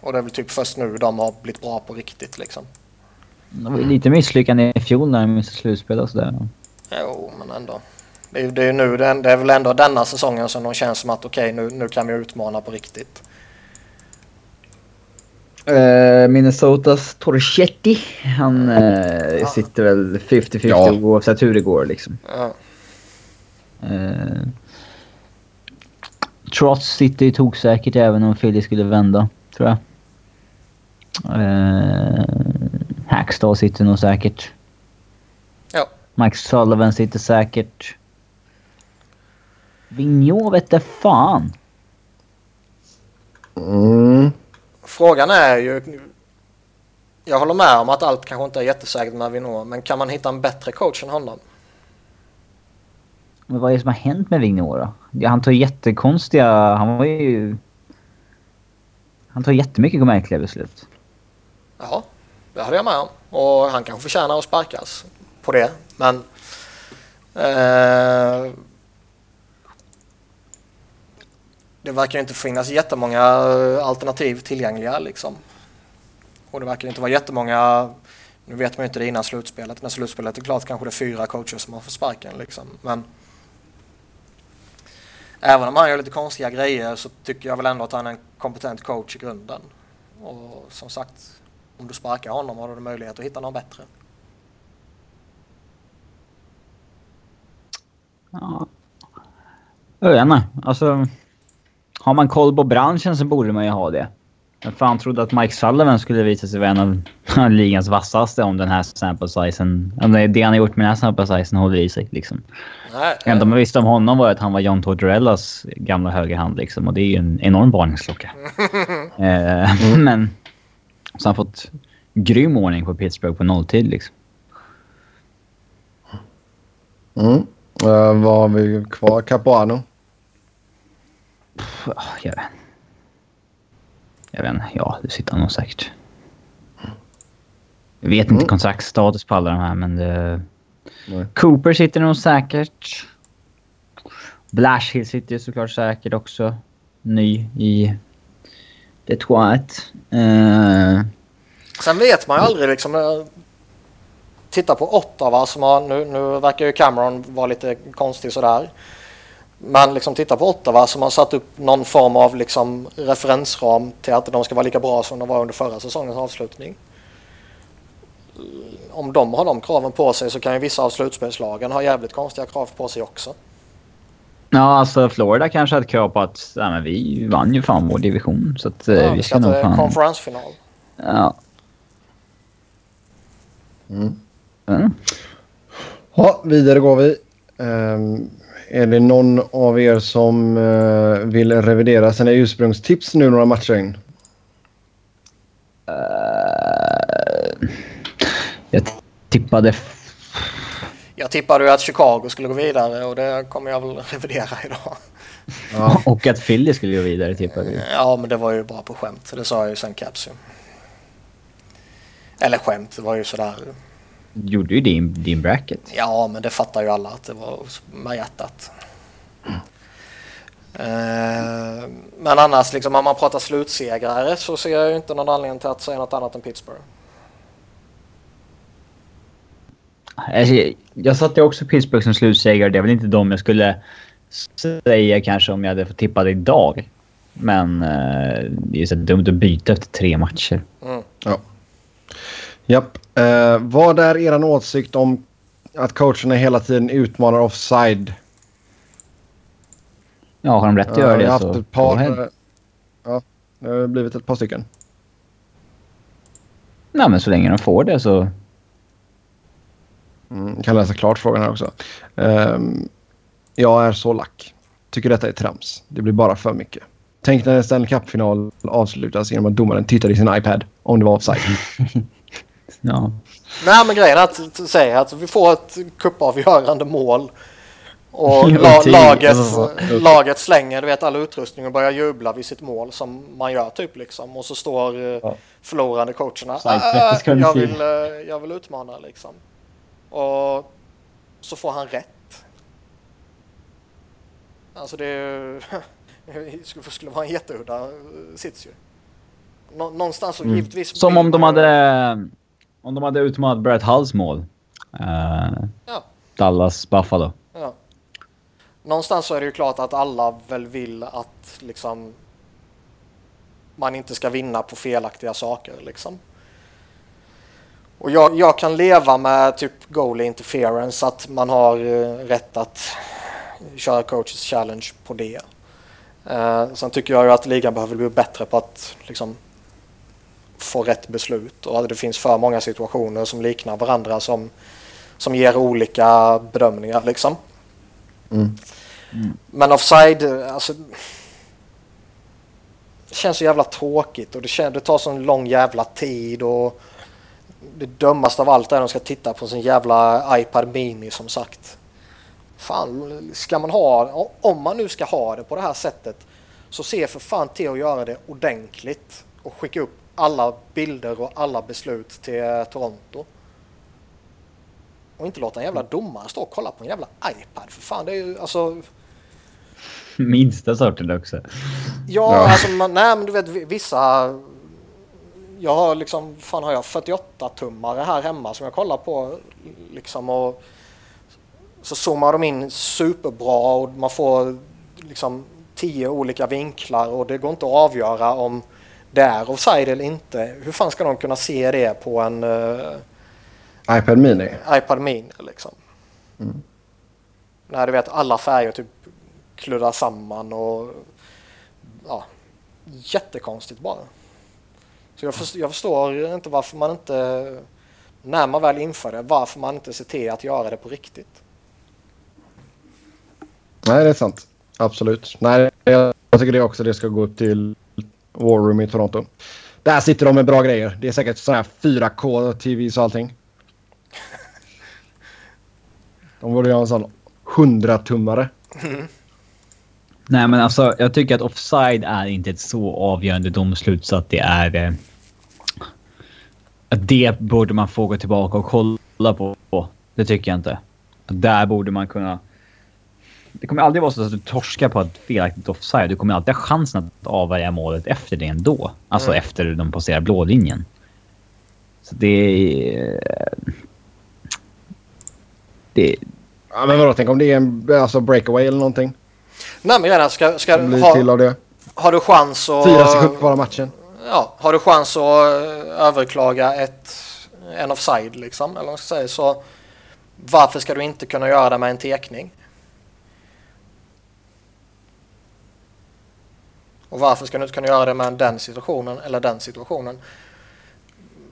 Och det är väl typ först nu de har blivit bra på riktigt liksom. Det var lite misslyckande i fjol när de missade slutspel och sådär. Jo, men ändå. Det är, det är, nu, det är väl ändå denna säsongen som de känns som att okej, okay, nu, nu kan vi utmana på riktigt. Uh, Minnesotas Torchetti. Han ja. sitter väl 50-50 ja. oavsett hur det går liksom. Ja. Uh, Trots sitter ju toksäkert även om Philly skulle vända, tror jag. Uh, Hackstall sitter nog säkert. Ja. Mike Sullivan sitter säkert. Vigneault vete fan. Mm. Frågan är ju... Jag håller med om att allt kanske inte är jättesäkert med Vigneault, men kan man hitta en bättre coach än honom? Men vad är det som har hänt med Vigneault då? Ja, han tar jättekonstiga... Han var ju... Han tar jättemycket märkliga beslut. Ja, det hade jag med om. Och han kanske förtjänar att sparkas på det. Men... Eh, det verkar inte finnas jättemånga eh, alternativ tillgängliga liksom. Och det verkar inte vara jättemånga, nu vet man ju inte det innan slutspelet, när slutspelet är klart kanske det är fyra coacher som har fått sparken liksom. Men även om han gör lite konstiga grejer så tycker jag väl ändå att han är en kompetent coach i grunden. Och som sagt, om du sparkar honom har du möjlighet att hitta någon bättre. Ja. Jag vet inte. Alltså, har man koll på branschen så borde man ju ha det. Jag fan trodde att Mike Sullivan skulle visa sig vara en av ligans vassaste om den här sample sizen... Om det, han har gjort med den här sample sizen håller i sig liksom. Det enda man visste om honom var att han var John Tortorellas gamla högerhand liksom. Och det är ju en enorm varningsklocka. eh, men... Så han har fått grym ordning på Pittsburgh på nolltid liksom. Mm. Uh, vad har vi kvar? Capuano? Jag vet Jag vet inte. Ja, det sitter han nog säkert. Jag vet inte mm. kontraktsstatus på alla de här, men det... Nej. Cooper sitter nog säkert. Blashill sitter ju såklart säkert också. Ny i Detroit. Uh... Sen vet man ju aldrig liksom. Eh, titta på Ottawa som har, nu, nu verkar ju Cameron vara lite konstig sådär. Men liksom titta på Ottawa som har satt upp någon form av liksom referensram till att de ska vara lika bra som de var under förra säsongens avslutning. om de har de kraven på sig så kan ju vissa av slutspelslagen ha jävligt konstiga krav på sig också. Ja, alltså Florida kanske hade krav på att ja, men vi vann ju fan vår division. Så att, eh, Ja, vi ska nog fan... konferensfinal. Ja. Mm. Mm. Ja, vidare går vi. Ehm, är det någon av er som eh, vill revidera sina ursprungstips nu några matcher in? Eh, jag tippade... Jag tippade ju att Chicago skulle gå vidare och det kommer jag väl revidera idag. Ja. Och att Philly skulle gå vidare tippade vi. Ja, men det var ju bara på skämt. Det sa jag ju sen Caps. Eller skämt, det var ju sådär. Gjorde ju din, din bracket. Ja, men det fattar ju alla att det var med hjärtat. Eh, Men annars, liksom, om man pratar slutsegrare så ser jag ju inte någon anledning till att säga något annat än Pittsburgh. Alltså, jag satte också Pittsburgh som slutsegrare. Det är väl inte de jag skulle säga kanske om jag hade fått tippa det idag. Men eh, det är så dumt att byta efter tre matcher. Mm. Ja. Japp. Eh, vad är er åsikt om att coacherna hela tiden utmanar offside? Ja, har de rätt att göra vi det har så... haft ett go par. eh, Ja, det har blivit ett par stycken. Nej, men så länge de får det så... Mm, jag kan läsa klart frågan här också. Ehm, jag är så lack. Tycker detta är trams. Det blir bara för mycket. Tänk när en Stanley Cup-final avslutas genom att domaren tittar i sin iPad om det var offside. Ja. Nej, men grejen är att säga att vi får ett cupavgörande mål och la, tid. laget, laget slänger du vet, all utrustning och börjar jubla vid sitt mål som man gör typ liksom. Och så står eh, Ja. förlorande coacherna. Så här, "Ah, 30 sekunder jag, till." vill, eh, jag vill utmana liksom. Och så får han rätt. Alltså det är ju... skulle, vara en jätteudda eh, sits ju. Nå, någonstans så Mm. givetvis... Som om de hade... Om de hade utmanat Brett Hulls mål. Eh, Ja. Dallas Buffalo. Ja. Någonstans så är det ju klart att alla väl vill att liksom man inte ska vinna på felaktiga saker liksom. Och jag, jag kan leva med typ goalie interference, att man har eh, rätt att köra coaches challenge på det. Eh, sen tycker jag ju att ligan behöver bli bättre på att liksom få rätt beslut och att det finns för många situationer som liknar varandra som, som ger olika bedömningar liksom. Mm. Men offside, alltså. Det känns så jävla tråkigt och det, kän, det tar sån lång jävla tid och det dummaste av allt är att de ska titta på sin jävla iPad Mini som sagt. Fan, ska man ha, om man nu ska ha det på det här sättet så se för fan till att göra det ordentligt och skicka upp alla bilder och alla beslut till eh, Toronto. Och inte låta en jävla domare stå och kolla på en jävla iPad. För fan, det är ju alltså... Minsta sorten också. Ja, Ja. alltså man, nej men du vet vi- vissa... Jag har liksom, fan har jag 48 tummare här hemma som jag kollar på liksom och så zoomar de in superbra och man får liksom tio olika vinklar och det går inte att avgöra om det är offside eller inte. Hur fan ska de kunna se det på en eh, iPad Mini. iPad Mini liksom? Mm. När du vet alla färger typ kluddar samman och ja, jättekonstigt bara. Så jag, förstår, jag förstår inte varför man inte, när man väl inför det, varför man inte ser till att göra det på riktigt. Nej, det är sant. Absolut. Nej, jag jag tycker det också det ska gå till War Room i Toronto. Där sitter de med bra grejer. Det är säkert sådana här 4K-TVs och allting. De borde göra en sån 100-tummare. Nej, men alltså jag tycker att offside är inte ett så avgörande domslut så att det är... Eh, att det borde man få gå tillbaka och kolla på. Det tycker jag inte. Där borde man kunna... Det kommer aldrig vara så att du torskar på ett felaktigt offside. Du kommer alltid ha chansen att avvärja målet efter det ändå. Alltså Mm. efter de passerar blålinjen. Så det är... Det, Ja, men vadå, tänk om det är en alltså breakaway eller någonting. Nej men gärna, ska, ska, blir till ha, av det. har du chans att... Fyra sekunder kvar av matchen. Ja, har du chans att eh, överklaga ett en offside liksom. Eller man ska säga. Så varför ska du inte kunna göra det med en tekning? Och varför ska du inte kunna göra det med den situationen eller den situationen?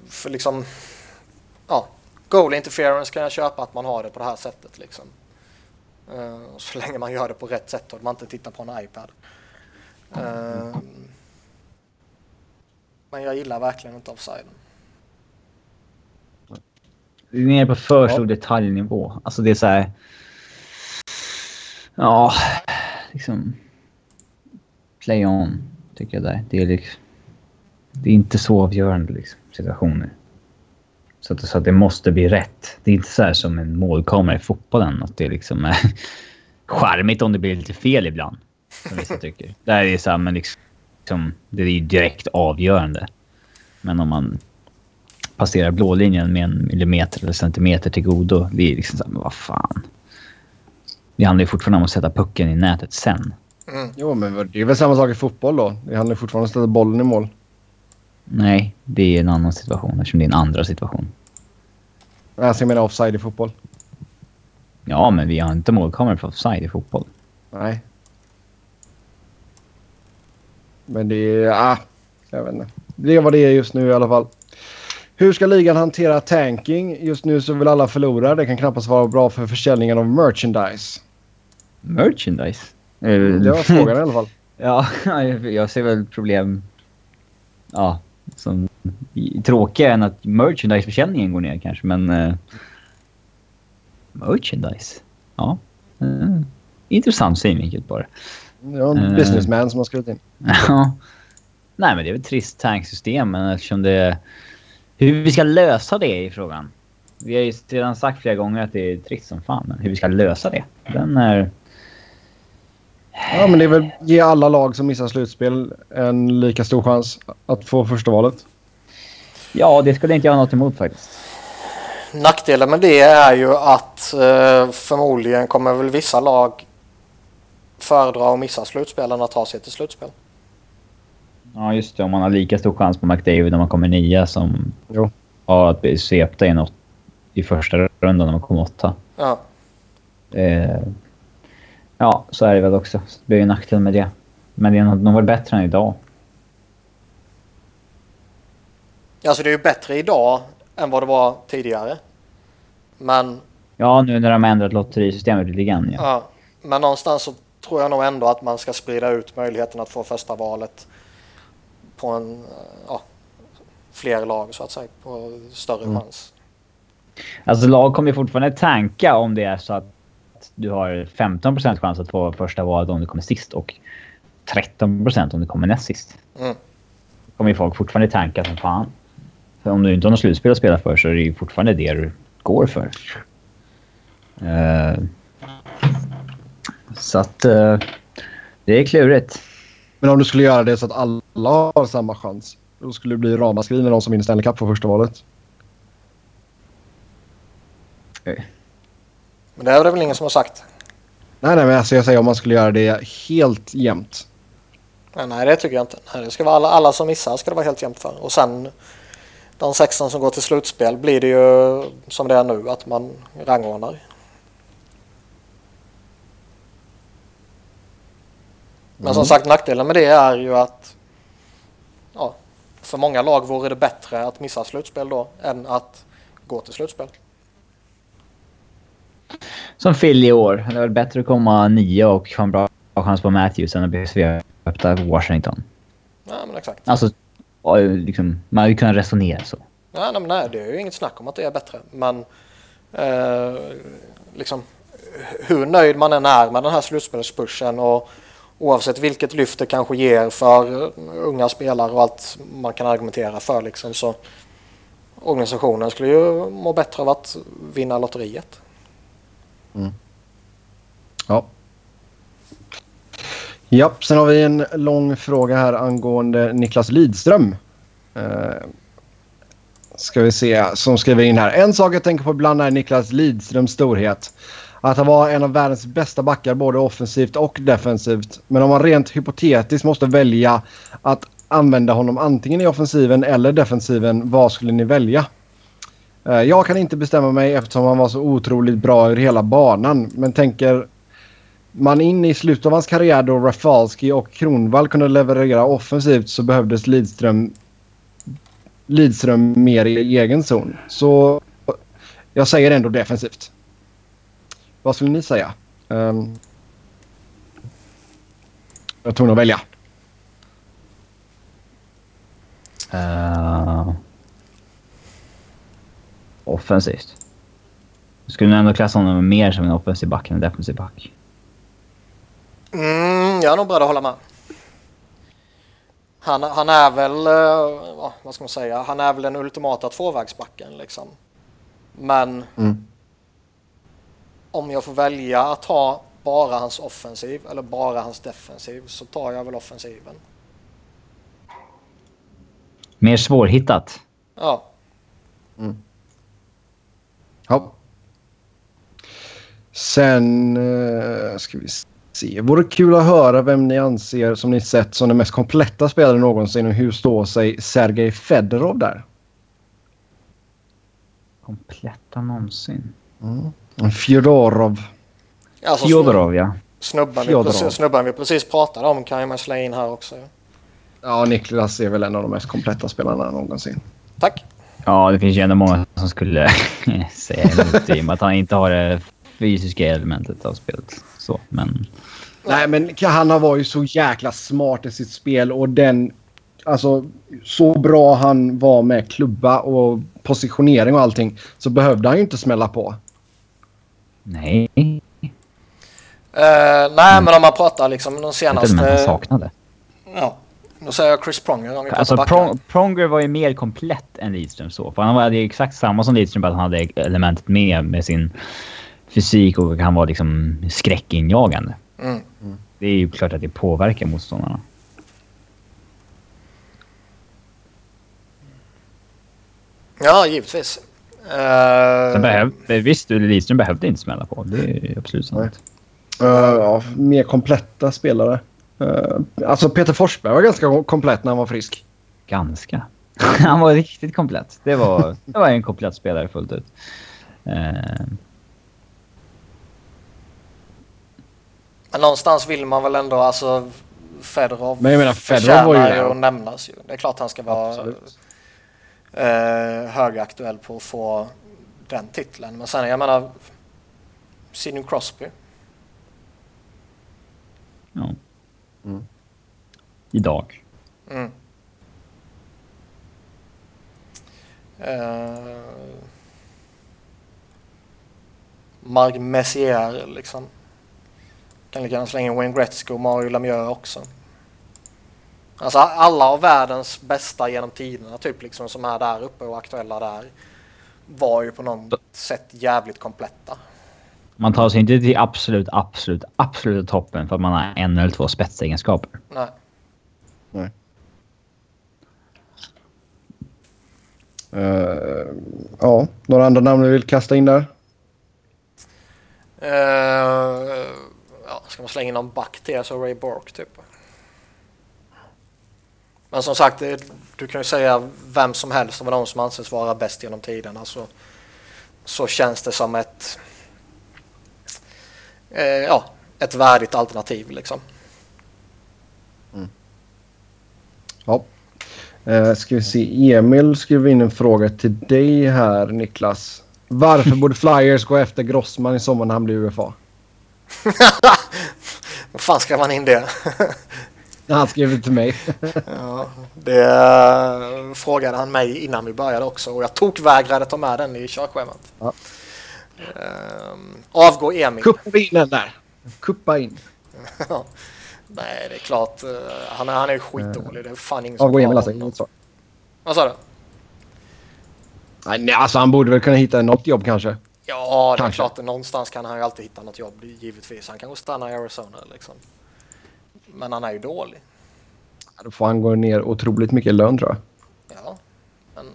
För liksom, ja, goal interference kan jag köpa att man har det på det här sättet liksom. Uh, så länge man gör det på rätt sätt och man inte tittar på en iPad. Uh, men jag gillar verkligen inte offsiden. Vi är nere på för stor ja. detaljnivå. Alltså det är så här... Ja, liksom... Play on, tycker jag där. Det är liksom... Det är inte så avgörande liksom, situationer. Så att, så att det måste bli rätt. Det är inte så här som en målkamera i fotbollen. Att det liksom är charmigt om det blir lite fel ibland. Som vissa tycker. Där är det så här, men liksom, det är ju direkt avgörande. Men om man passerar blålinjen med en millimeter eller centimeter till godo. Det är liksom såhär, men vad fan. Det handlar ju fortfarande om att sätta pucken i nätet sen. Mm. Jo, men det är väl samma sak i fotboll då? Det handlar fortfarande om att sätta bollen i mål. Nej, det är en annan situation eftersom det är en andra situation. Alltså jag menar offside i fotboll. Ja, men vi har inte målkameror för offside i fotboll. Nej. Men det är... Ah, jag vet inte. Det är vad det är just nu i alla fall. Hur ska ligan hantera tanking? Just nu så vill alla förlora. Det kan knappast vara bra för försäljningen av merchandise. Merchandise? Det var frågan i alla fall. ja, jag ser väl problem... Ja, som tråkiga än att merchandise-försäljningen går ner kanske, men... Uh, merchandise? Ja. Uh, intressant synvinkel det. Ja, en uh, businessman som har skrivit in. Ja. Nej, men det är väl ett trist tanksystem, men eftersom det... Hur vi ska lösa det är frågan. Vi har ju redan sagt flera gånger att det är trist som fan, men hur vi ska lösa det, den är... Ja, men det är väl ge alla lag som missar slutspel en lika stor chans att få första valet. Ja, det skulle inte jag ha något emot faktiskt. Nackdelen med det är ju att eh, förmodligen kommer väl vissa lag föredra att missa slutspel än att ta sig till slutspel. Ja, just det. Om man har lika stor chans på McDavid när man kommer nia som jo. har att bli svepta i något i första rundan när man kommer åtta. Ja. Eh, ja, så är det väl också. Så det blir en nackdel med det. Men det är nog varit bättre än idag. Alltså det är ju bättre idag än vad det var tidigare. Men... Ja, nu när de har ändrat lotterisystemet lite grann. Ja. ja. Men någonstans så tror jag nog ändå att man ska sprida ut möjligheten att få första valet på en, ja, fler lag så att säga. På större mm. chans. Alltså lag kommer fortfarande tanka om det är så att du har 15% chans att få första valet om du kommer sist och 13% om du kommer näst sist. Mm. Då kommer ju folk fortfarande tanka som fan. För om du inte har något slutspel att spela för så är det ju fortfarande det du går för. Uh, så att uh, det är klurigt. Men om du skulle göra det så att alla har samma chans. Då skulle det bli ramaskri när de som vinner Stanley Cup på första valet. Okay. Men det är det väl ingen som har sagt? Nej, nej, men alltså jag säger om man skulle göra det helt jämnt. Nej, nej det tycker jag inte. Nej, det ska vara alla, alla som missar ska det vara helt jämnt för. Och sen de 16 som går till slutspel blir det ju som det är nu att man rangordnar. Men som mm. sagt nackdelen med det är ju att ja, för många lag vore det bättre att missa slutspel då än att gå till slutspel. Som Phil i år. Det är väl bättre att komma nio och ha en bra chans på Matthews än att bli svepta Washington. Ja, men exakt. Alltså, liksom, man hade kunnat resonera så. Ja, nej, nej, det är ju inget snack om att det är bättre. Men eh, liksom, hur nöjd man än är med den här slutspelspushen och oavsett vilket lyft det kanske ger för unga spelare och allt man kan argumentera för liksom så organisationen skulle ju må bättre av att vinna lotteriet. Mm. Ja. Ja, sen har vi en lång fråga här angående Niklas Lidström. Eh, ska vi se, som skriver in här. En sak jag tänker på ibland är Niklas Lidströms storhet. Att han var en av världens bästa backar både offensivt och defensivt. Men om man rent hypotetiskt måste välja att använda honom antingen i offensiven eller defensiven, vad skulle ni välja? Eh, jag kan inte bestämma mig eftersom han var så otroligt bra över hela banan. Men tänker man in i slutet av hans karriär då Rafalski och Kronvall kunde leverera offensivt så behövdes Lidström, Lidström mer i egen zon. Så jag säger ändå defensivt. Vad skulle ni säga? Um, jag tror nog välja. Uh, offensivt. Skulle ni ändå klassa honom mer som en offensiv back än en defensiv back? Mm, jag är nog beredd att hålla med. Han, han är väl, uh, vad ska man säga, han är väl den ultimata tvåvägsbacken liksom. Men mm. om jag får välja att ha bara hans offensiv eller bara hans defensiv så tar jag väl offensiven. Mer svårhittat? Ja. Mm. Ja. Sen uh, ska vi se. Vore kul att höra vem ni anser som ni sett som den mest kompletta spelaren någonsin och hur står sig Sergej Fedorov där? Kompletta någonsin? Mm. Fjodorov. Alltså, Fjodorov, ja. Snubben, Vi precis, snubben vi precis pratade om kan man slänga in här också. Ja, Niklas är väl en av de mest kompletta spelarna någonsin. Tack. Ja, det finns ju ändå många som skulle säga emot i och med att han inte har det fysiska elementet av spelet. Så, men... Nej, men han var ju så jäkla smart i sitt spel och den... Alltså, så bra han var med klubba och positionering och allting så behövde han ju inte smälla på. Nej. Uh, nej, mm. men om man pratar liksom de senaste... Inte han saknade. Ja. Då säger jag Chris Pronger om vi Alltså Prong, Pronger var ju mer komplett än Lidström så. För han hade ju exakt samma som Lidström, bara att han hade elementet med med sin fysik och han var liksom skräckinjagande. Mm. Mm. Det är ju klart att det påverkar motståndarna. Ja, givetvis. Uh... Behöv, visst, Lidström behövde inte smälla på. Det är absolut sant. Uh, ja, mer kompletta spelare. Uh, alltså Peter Forsberg var ganska komplett när han var frisk. Ganska? han var riktigt komplett. Det var, det var en komplett spelare fullt ut. Uh... Men någonstans vill man väl ändå, alltså Fedorov Men jag menar Fedorov var ju... att nämnas ju. Det är klart han ska vara eh, högaktuell på att få den titeln. Men sen, jag menar, Sidney Crosby. Ja. Mm. Idag. Mm. Uh, Mark Messier liksom. Kan lika gärna slänga in Wayne Gretzky och Mario Lemieux också. Alltså alla av världens bästa genom tiderna typ liksom som är där uppe och aktuella där var ju på något sätt jävligt kompletta. Man tar sig inte till absolut, absolut, absolut toppen för att man har en eller två spetsegenskaper. Nej. Nej. Uh, ja, några andra namn du vill kasta in där? Uh, ja, ska man slänga in någon back till så Ray Bork typ. Men som sagt, du kan ju säga vem som helst av de som anses vara bäst genom tiderna så, så känns det som ett eh, ja, ett värdigt alternativ liksom. Mm. Ja. Eh, ska vi se. Emil skrev in en fråga till dig här Niklas. Varför borde Flyers gå efter Grossman i sommar när han blir UFA? Vad fan ska man in det? Han skrev det till mig. ja, det uh, frågade han mig innan vi började också och jag tog vägrade ta med den i körschemat. Ja. Uh, avgå Emil. Kuppa in den där. Kuppa in. Nej, det är klart. Uh, han, är, han är skitdålig. Det är fan ingen som Avgå Emil alltså, inget svar. Vad sa du? Nej, alltså han borde väl kunna hitta något jobb kanske. Ja, det är kanske. klart. Någonstans kan han ju alltid hitta något jobb, givetvis. Han kan gå stanna i Arizona liksom. Men han är ju dålig. Ja, då får han gå ner otroligt mycket lön tror jag. Ja, men...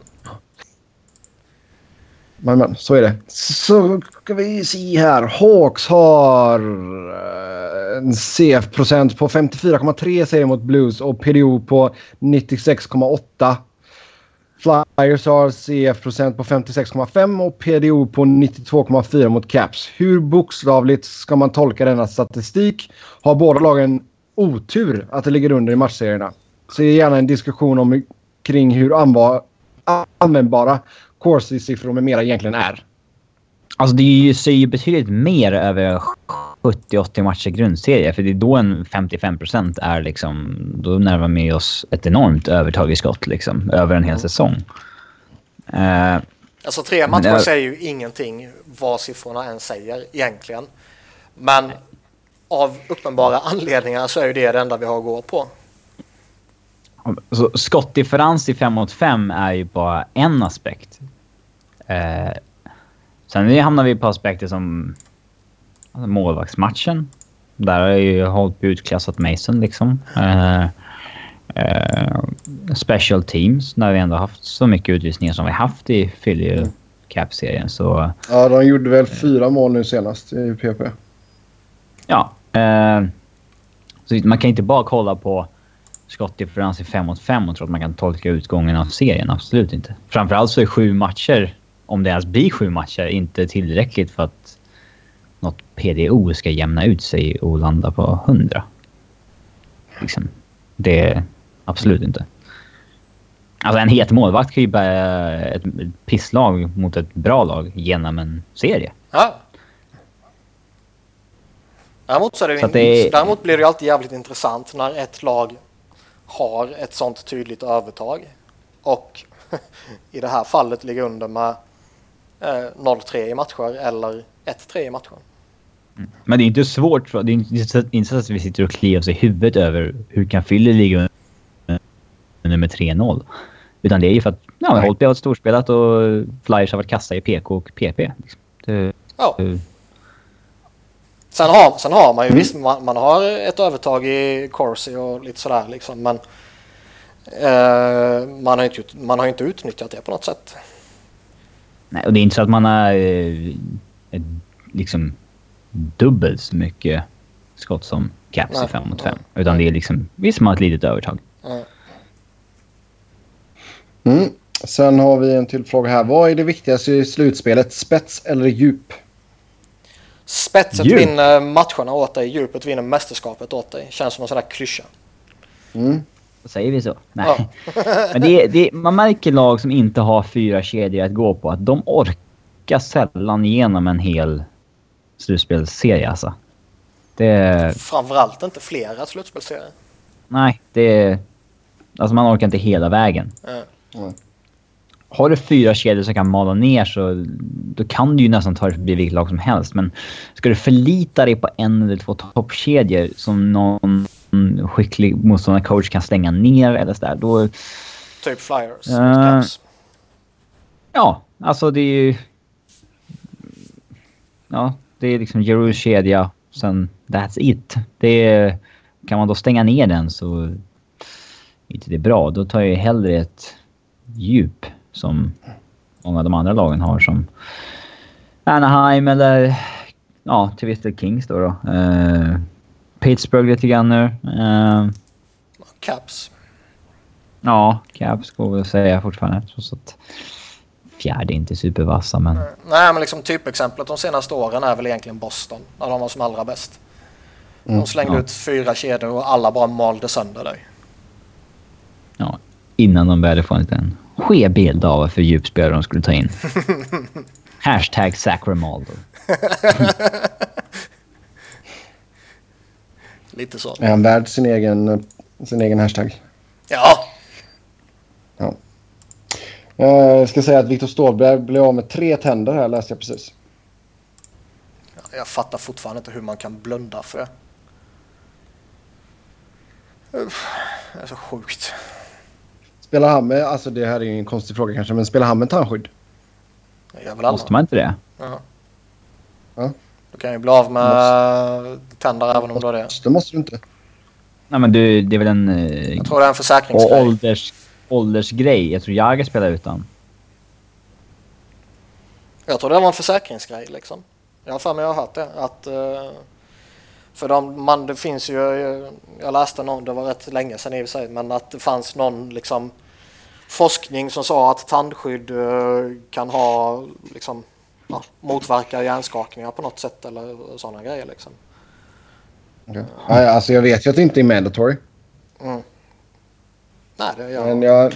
Men, men så är det. Så ska vi se här. Hawks har eh, en CF-procent på 54,3 säger mot Blues och PDO på 96,8. Flyers har CF-procent på 56,5 och PDO på 92,4 mot Caps. Hur bokstavligt ska man tolka denna statistik? Har båda lagen otur att det ligger under i matchserierna? Se gärna en diskussion om, kring hur användbara Corsi-siffror med mera egentligen är. Alltså det säger ju betydligt mer över 70-80 matcher grundserie. För det är då en 55% är liksom... Då närmar vi oss ett enormt övertag i skott liksom. Över en hel säsong. Uh, alltså tre matcher är... säger ju ingenting vad siffrorna än säger egentligen. Men av uppenbara anledningar så är ju det det enda vi har att gå på. Så skottdifferens i 5 mot 5 är ju bara en aspekt. Eh, sen hamnar vi på aspekter som alltså målvaktsmatchen. Där har ju Holtby utklassat Mason liksom. Eh, eh, special teams, när vi ändå haft så mycket utvisningar som vi haft i Philly Cap-serien. Så, ja, de gjorde väl fyra mål nu senast i PP. Ja. Eh, så man kan inte bara kolla på skottdifferens i 5 mot 5 och tro att man kan tolka utgången av serien. Absolut inte. Framförallt så är sju matcher, om det ens blir sju matcher, inte tillräckligt för att något PDO ska jämna ut sig och landa på 100. Liksom. Det är absolut inte. Alltså en het målvakt kan ju bära ett pisslag mot ett bra lag genom en serie. Ja. Däremot, så är det, så det är... däremot blir det alltid jävligt intressant när ett lag har ett sånt tydligt övertag och i det här fallet ligger under med eh, 0-3 i matcher eller 1-3 i matcher. Mm. Men det är inte svårt. Det är inte så att vi sitter och kliar oss i huvudet över hur kan Philly ligga under med 3-0. Utan det är ju för att ja, Holtby har storspelat och Flyers har varit kassa i PK och PP. Liksom. Det, ja. Det, Sen har, sen har man ju mm. visst, man, man, har ett övertag i Corsi och lite sådär liksom, men eh, man, har inte, man har inte utnyttjat det på något sätt. Nej, och det är inte så att man har eh, liksom dubbelt så mycket skott som Caps i 5 mot 5. Utan det är liksom, visst man har ett litet övertag. Mm. Sen har vi en till fråga här. Vad är det viktigaste i slutspelet? Spets eller djup? Spetset Djup. vinner matcherna åt dig, djupet vinner mästerskapet åt dig. Känns som en sån där klyscha. Mm. Säger vi så? Nej. Ja. Men det, det, man märker lag som inte har fyra kedjor att gå på att de orkar sällan igenom en hel slutspelsserie alltså. Det... Framförallt inte flera slutspelsserier. Nej, det... Alltså man orkar inte hela vägen. Mm har du fyra kedjor som kan mala ner så då kan du ju nästan ta dig förbi vilket lag som helst. Men ska du förlita dig på en eller två toppkedjor som någon skicklig motståndarcoach kan stänga ner eller sådär, då... Typ flyers. Uh, ja, alltså det är ju... Ja, det är liksom Jerus kedja, sen that's it. Det är, kan man då stänga ner den så är inte det bra. Då tar jag hellre ett djup som många av de andra lagen har som Anaheim eller ja, till viss del Kings då. då. Uh, Pittsburgh lite grann nu. Uh, Caps. Ja, Caps går väl att säga fortfarande. Så att fjärde är inte supervassa, men... Nej, men liksom typexemplet de senaste åren är väl egentligen Boston, när de var som allra bäst. De mm, slängde mm, ja. ut fyra kedjor och alla bara malde sönder dig. Ja, innan de började få en liten skev bild av för djupspelare de skulle ta in. Hashtag Sacramaldo. Lite så. Är han värd sin egen, sin egen hashtag? Ja. ja. Jag ska säga att Viktor Ståhlberg blev av med tre tänder här läste jag precis. Jag fattar fortfarande inte hur man kan blunda för det. Det är så sjukt. Spelar han med, alltså det här är en konstig fråga kanske, men spelar han med tandskydd? Måste man inte det? Ja. ja. Du kan ju bli av med måste. tänder även om du har det. Det måste du inte. Nej men du, det är väl en... Eh, jag tror det är en försäkringsgrej. Och ålders, åldersgrej. Jag tror Jagr spelar utan. Jag tror det var en försäkringsgrej liksom. Jag har för mig jag har hört det. Att, uh, för de, man, det finns ju, jag läste någon, det var rätt länge sedan i och för sig, men att det fanns någon liksom forskning som sa att tandskydd uh, kan ha liksom ja, motverka hjärnskakningar på något sätt eller sådana grejer liksom. Okay. Ja, alltså jag vet ju att det inte är mandatory. Mm. Nej, det jag... Men jag,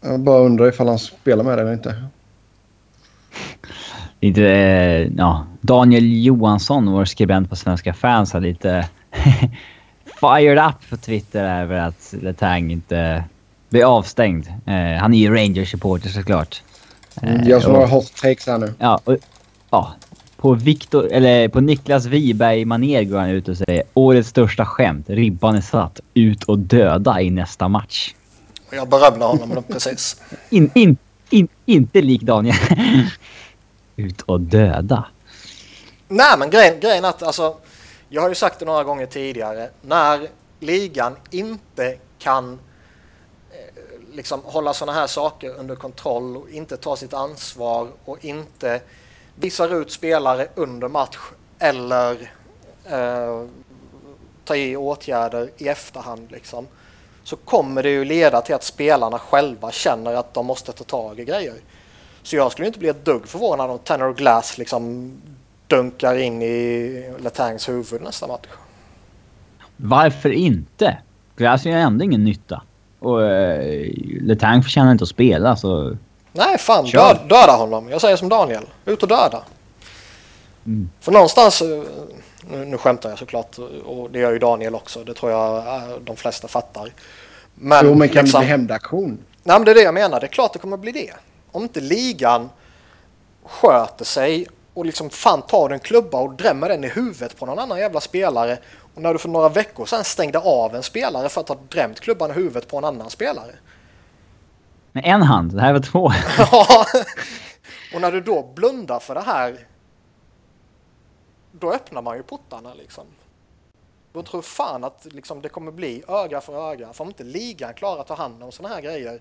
jag bara undrar ifall han spelar med det eller inte. Lite, ja, Daniel Johansson, vår skribent på Svenska fans, har lite fired up på Twitter över att Letang inte blir avstängd. Eh, han är ju Rangers-supporter såklart. Eh, jag som har hot takes här nu. Ja, och, ja. På, Victor, eller på Niklas Wiberg manér går han ut och säger årets största skämt. Ribban är satt. Ut och döda i nästa match. Jag berömde honom precis. In, in, in, inte lik Daniel. ut och döda. Nej, men grejen, grejen att alltså, jag har ju sagt det några gånger tidigare. När ligan inte kan liksom hålla sådana här saker under kontroll och inte ta sitt ansvar och inte visar ut spelare under match eller eh, ta i åtgärder i efterhand liksom, så kommer det ju leda till att spelarna själva känner att de måste ta tag i grejer. Så jag skulle inte bli ett dugg förvånad om Tanner Glass liksom dunkar in i Letangs huvud nästa match. Varför inte? Glass gör ändå ingen nytta. Och uh, Letang förtjänar inte att spela så... Nej, fan död, döda honom. Jag säger som Daniel. Ut och döda. Mm. För någonstans, eh, nu, nu skämtar jag såklart och det gör ju Daniel också. Det tror jag eh, de flesta fattar. Men, jo, men kan liksom, det bli hämndaktion? Nej, men det är det jag menar. Det är klart det kommer bli det. Om inte ligan sköter sig och liksom fan tar en klubba och drämmer den i huvudet på någon annan jävla spelare. Och när du för några veckor sedan stängde av en spelare för att ha drämt klubban i huvudet på en annan spelare. Med en hand? Det här var två. ja. Och när du då blundar för det här. Då öppnar man ju portarna liksom. Då tror fan att liksom, det kommer bli öga för öga. För om inte ligan klarar att ta hand om sådana här grejer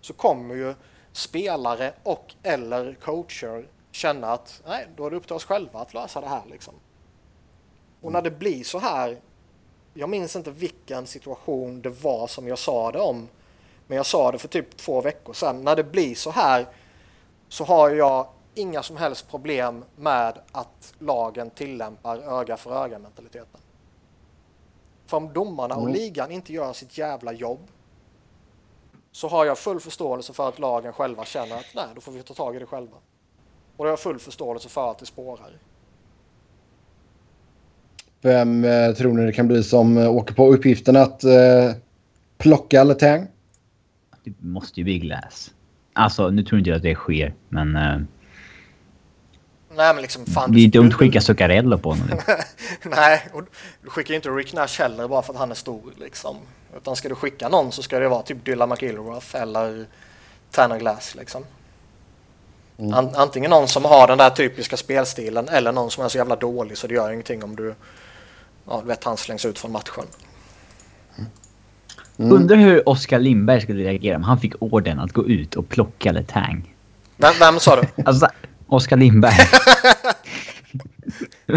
så kommer ju spelare och eller coacher känna att nej, då är det upp till oss själva att lösa det här liksom. Och när det blir så här, jag minns inte vilken situation det var som jag sa det om, men jag sa det för typ två veckor sedan. När det blir så här så har jag inga som helst problem med att lagen tillämpar öga för öga mentaliteten. För om domarna och mm. ligan inte gör sitt jävla jobb så har jag full förståelse för att lagen själva känner att nej, då får vi ta tag i det själva. Och det har jag full förståelse för att det spårar. Vem eh, tror ni det kan bli som eh, åker på uppgiften att eh, plocka Letang? Det måste ju bli Glass. Alltså, nu tror inte jag att det sker, men... Eh, Nej, men liksom fan... Det är dumt att skicka Zuccarello på honom. Nej, och du skickar ju inte Rick Nash heller bara för att han är stor liksom. Utan ska du skicka någon så ska det vara typ Dylan McIlroth eller Tanner Glass liksom. Mm. Antingen någon som har den där typiska spelstilen eller någon som är så jävla dålig så det gör ingenting om du, ja, du vet han slängs ut från matchen. Mm. Undrar hur Oskar Lindberg skulle reagera om han fick orden att gå ut och plocka Letang. Vem, vem sa du? alltså, Oskar Lindberg.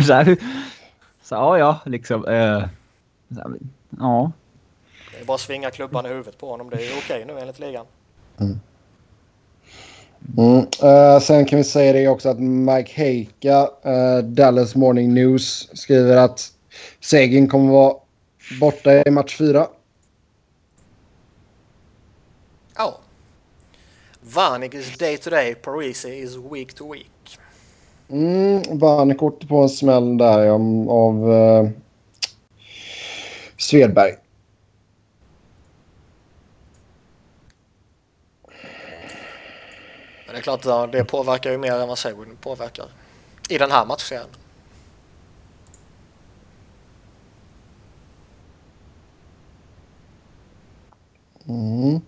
så här, så ja, ja, liksom. Uh, så här, ja. Det är bara att svinga klubban i huvudet på honom. Det är okej nu enligt ligan. Mm. Mm. Uh, sen kan vi säga det också att Mike Heika, uh, Dallas Morning News, skriver att Seguin kommer vara borta i match 4. Ja. Vanik is day to day, Parisi is week to week. Mm, Vanik åkte på en smäll där av uh, Svedberg. det är klart att det påverkar ju mer än vad Seguin påverkar i den här matchserien. Mm.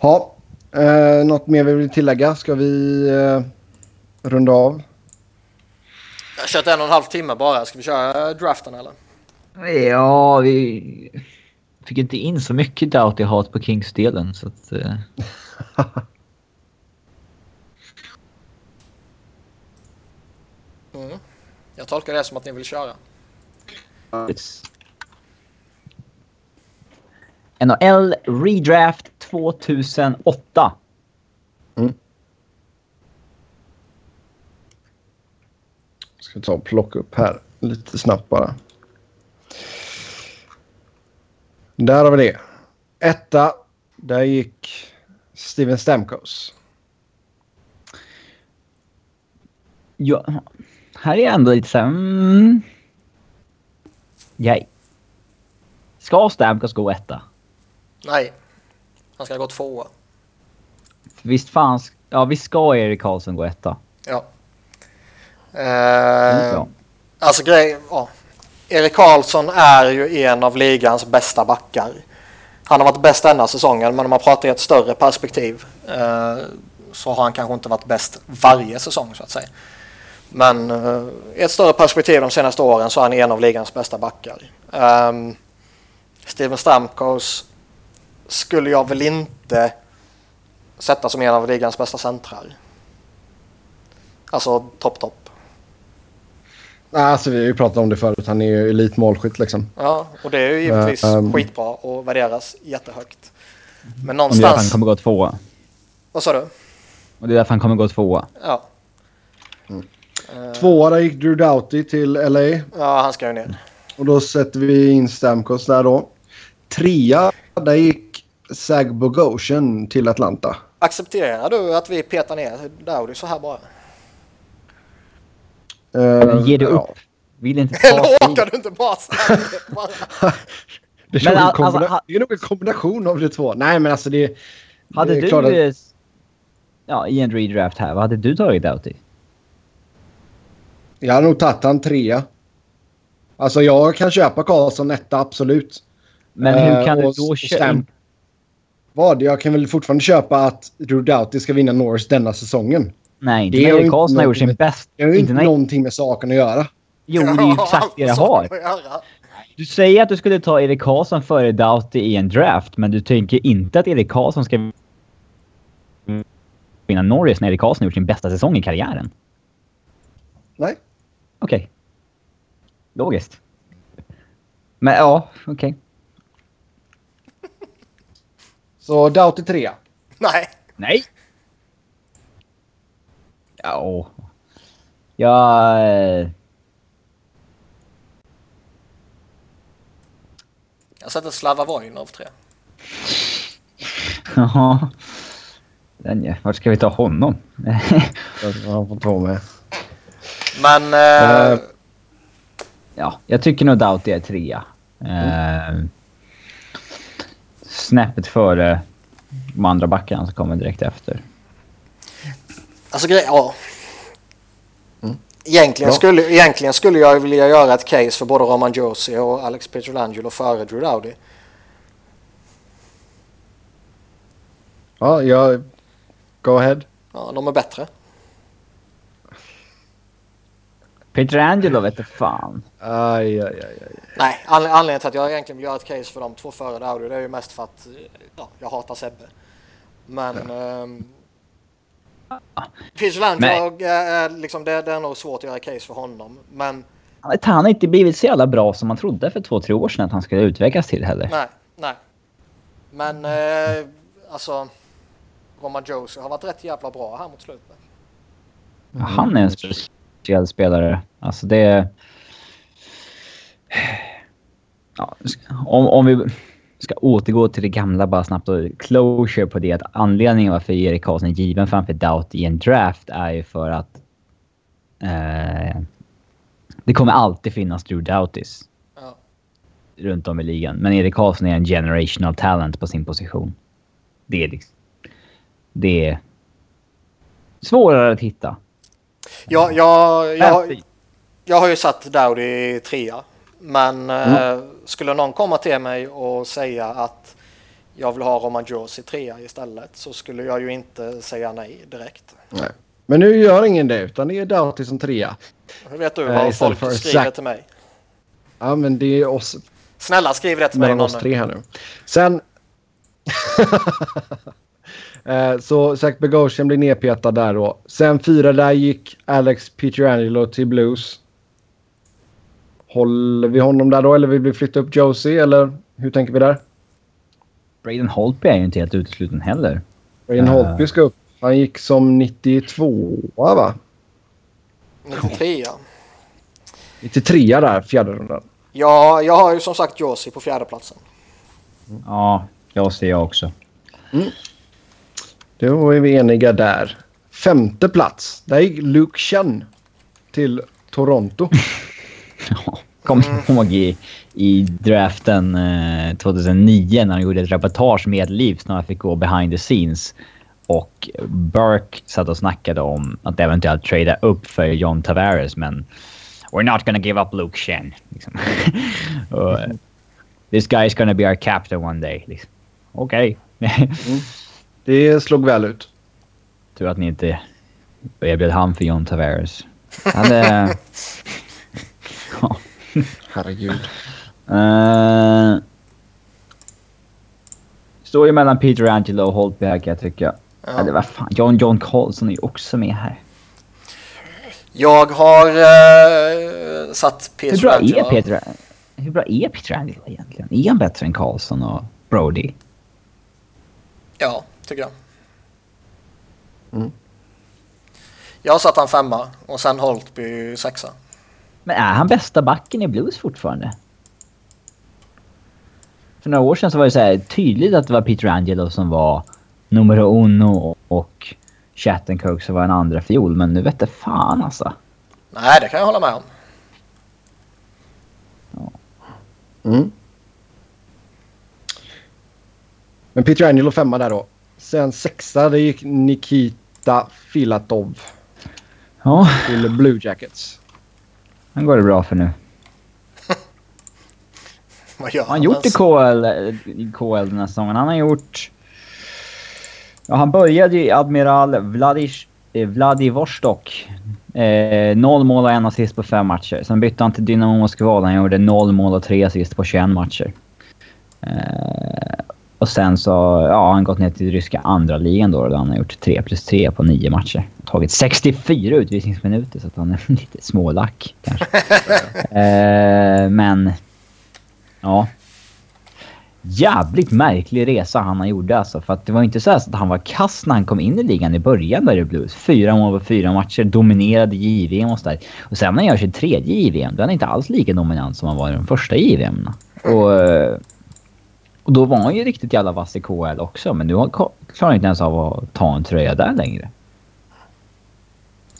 Ja, eh, något mer vi vill tillägga? Ska vi eh, runda av? Jag har kört en och en halv timme bara. Ska vi köra draften eller? Ja, vi fick inte in så mycket doubt i hat på Kings-delen så att... Eh... mm. Jag tolkar det som att ni vill köra. Yes. NHL Redraft 2008. Ska ta och plocka upp här lite snabbt bara. Där har vi det. Etta, där gick Steven Stamkos. Ja, här är jag ändå lite såhär... Mm. Yay. Ska Stamkos gå etta? Nej. Han ska gå tvåa. Visst fan... Ja, visst ska Erik Karlsson gå etta? Ja. Eh. Alltså grej, ja. Erik Karlsson är ju en av ligans bästa backar. Han har varit bäst denna säsongen men om man pratar i ett större perspektiv eh, så har han kanske inte varit bäst varje säsong så att säga. Men eh, i ett större perspektiv de senaste åren så är han en av ligans bästa backar. Um, Steven Stamkos skulle jag väl inte sätta som en av ligans bästa centrar. Alltså topp, topp. Nej, Alltså, vi har ju pratat om det förut. Han är ju elitmålskytt liksom. Ja, och det är ju givetvis Eh, ehm. skitbra och värderas jättehögt. Men Och det är därför han någonstans... kommer gå tvåa. Vad sa du? Och det är därför han kommer gå tvåa. Ja. Tvåa, där gick Drew Doughty till LA. ja, han ska ju ner. Och då sätter vi in Stamkos där då. Trea, där gick Zach Bogosian till Atlanta. Accepterar du att vi petar ner Dowdy så här bara? Uh, Ger du upp? Vill inte ta Eller orkar du inte bara säga det? Bara- Det är, Men nog en al- alltså, ha- det är nog en kombination av de två. Nej, men alltså det... Hade det är du... klart att- eh, Ja, i en redraft här, vad hade du tagit Doughty? Jag hade nog tagit han trea. Alltså jag kan köpa Karlsson etta, absolut. Men hur Eh, kan du och då köpa... Vad? Jag kan väl fortfarande köpa att Drew Doughty ska vinna Norris denna säsongen. Nej, inte Det när Karlsson har gjort sin någonting bäst. Det har ju Inte när... någonting med saken att göra. Jo, det är ju exakt det det har. Du säger att du skulle ta Erik Karlsson före Doughty i en draft, men du tänker inte att Erik Karlsson ska vinna Norris när Erik Karlsson har gjort sin bästa säsong i karriären. Nej. Okej. Logiskt. Men ja, okej. Så Doughty trea. Nej. Nej! Ja. Jag... eh, Jag sätter Slava Vojnov tre. Jaha. Den ja. Vart ska vi ta honom? Jag har fått två med. Men... Eh, ja, jag tycker nog Doughty är trea. Eh, snäppet före de andra backarna som kommer direkt efter. Alltså grej, ja. Egentligen, Bra. skulle, egentligen skulle jag vilja göra ett case för både Roman Josi och Alex Pietrangelo före Drew Dowdy. Ja, jag... Go ahead. Ja, de är bättre. Peter Angelo vet du fan. Aj, aj, aj, aj. Nej, anled- anledningen till att jag egentligen vill göra ett case för de två före Dowdy det är ju mest för att ja, jag hatar Sebbe. Men... Um, Pietrangelo, är liksom, det, det är nog svårt att göra case för honom. Men Han har inte blivit så jävla bra som man trodde för två, tre år sedan att han skulle utvecklas till heller. nej, nej. Men eh, alltså... Roman Josi har varit rätt jävla bra här mot slutet. Ja, Han är en speciell spelare. Alltså det... Ja, om, om vi ska återgå till det gamla bara snabbt och closure på det. Att anledningen varför Erik Karlsson är given framför Doubt i en draft är ju för att eh, det kommer alltid finnas Drew Doughties Ja. runt om i ligan. Men Erik Karlsson är en generational talent på sin position. Det är liksom... Det är svårare att hitta. Jag, jag, jag, jag har ju satt Dowdy i trea. Men eh, skulle någon komma till mig och säga att jag vill ha Roman Josi trea istället så skulle jag ju inte säga nej direkt. Nej. Men nu gör ingen det, utan det är Doughty som trea. Hur vet du Eh, vad istället folk skriver Zack. till mig? Ja, men det är oss, Snälla skriv det till mig mellan oss tre här nu. Sen... Eh, så Zach Bogosian blir nedpetad där då. Sen fyra där gick Alex Pietrangelo till Blues. Håller vi honom där då eller vill vi flytta upp Josie eller hur tänker vi där? Braden Holtby är ju inte helt utesluten heller. Braden uh, Holtby ska upp. Han gick som 92 va? 93 93 där, fjärde rundan. Ja, jag har ju som sagt Josie på fjärde platsen. Mm. Ja, Josie jag också. Mm. Då är vi eniga där. Femte plats. Där gick Luke Chen till Toronto. ja, kommer mm. ihåg i, i draften eh, 2009 när han gjorde ett reportage med Leafs när han fick gå behind the scenes. Och Burke satt och snackade om att eventuellt trada upp för John Tavares, men we're not gonna give up Luke Shen. Liksom. och, This guy is gonna be our captain one day. Liksom. Okej. Okay. mm. Det slog väl ut. Tur att ni inte erbjöd han för John Tavares. Han är... ja. Herregud. Uh, står ju mellan Peter Angelo och Holtby kan jag tycka. Ja. Eller vad fan, John John Carlson är ju också med här. Jag har uh, satt Peter hur bra Angelo. Är Peter, hur bra är Peter Angelo egentligen? Är han bättre än Carlson och Brody? Ja, tycker jag. Mm. Jag har satt han femma och sen Holtby sexa. Men är han bästa backen i Blues fortfarande? För några år sedan så var det så tydligt att det var Peter Angelo som var numero uno och Chattenkirk som var en andra fiol. Men nu vet det fan alltså. Nej, det kan jag hålla med om. Ja. Mm. Men Peter Angelo femma där då. Sen sexa, det gick Nikita Filatov. Ja. Till Blue Jackets. Han går det bra för nu. Vad gör han? Han gjort i KL, i KL den här säsongen. Han har gjort... Ja, han började i Admiral Vladish, eh, Vladivostok. Eh, noll mål och en assist på fem matcher. Sen bytte han till Dynamo Moskva han gjorde noll mål och tre assist på 21 matcher. Eh, och sen så ja, har han gått ner till ryska andra ligan då, där han har gjort 3 plus 3 på 9 matcher. Tagit 64 utvisningsminuter så att han är lite smålack kanske. eh, men... Ja. Jävligt märklig resa han gjorde alltså. För att det var inte så att han var kass när han kom in i ligan i början där i Blues. Fyra mål på fyra matcher, dominerade JVM och sådär. Och sen när han gör sin tredje JVM, då är han inte alls lika dominant som han var i de första JVM. Och eh, och då var han ju riktigt jävla vass i KL också. Men nu klarar han inte ens av att ta en tröja där längre.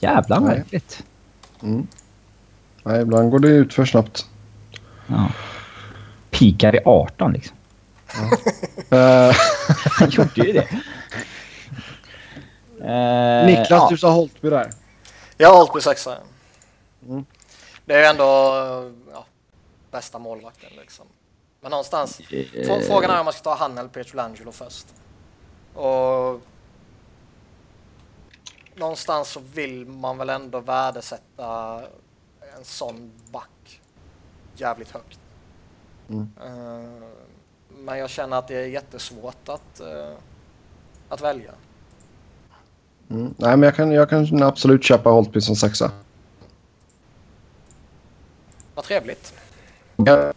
Jävla märkligt. Mm. Nej, ibland går det ut för snabbt. Ja. Pikar i 18 liksom. Ja. han gjorde ju det. Uh, Niklas, ja. du sa Holtby där. Jag har Holtby sexa. Mm. Det är ändå ja, bästa målvakten liksom. Men någonstans, uh, frågan är om man ska ta han eller Pietrangelo först. Och någonstans så vill man väl ändå värdesätta en sån back jävligt högt. Mm. Uh, men jag känner att det är jättesvårt att, uh, att välja. Mm. Nej, men jag kan, jag kan absolut köpa Holtby som sexa. Vad trevligt. Ja.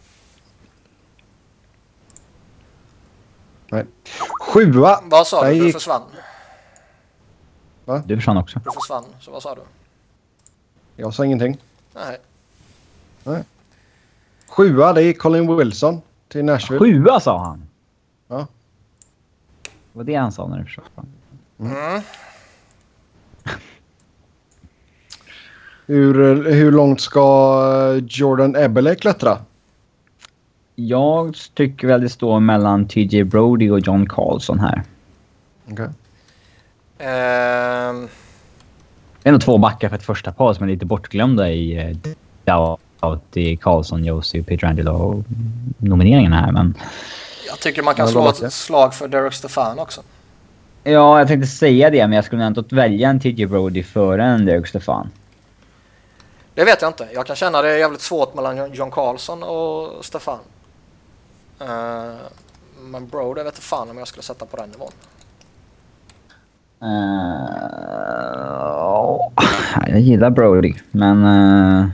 Nej. Sjua. Vad sa du? Du försvann. Va? Du försvann också. Du försvann, så vad sa du? Jag sa ingenting. Nej. Nej. Sjua, det är Colin Wilson till Nashville. Sjua sa han? Ja. Det var det han sa när du försvann. Mm. Mm. hur, hur långt ska Jordan Eberle klättra? Jag tycker väl det står mellan TJ Brody och John Carlson här. Okej. Okay. Um... Det är nog två backar för ett första par som är lite bortglömda i uh, Doughty, Karlsson, Josie och Pietrangelo nomineringarna här, men... Jag tycker man kan slå ett slag för Derek Stefan också. Ja, jag tänkte säga det, men jag skulle ändå välja en TJ Brody före en Derek Stefan. Det vet jag inte. Jag kan känna det är jävligt svårt mellan John Carlson och Stefan. Uh, men Brody vet inte fan om jag skulle sätta på den nivån. Uh, jag gillar Brody, men... Uh,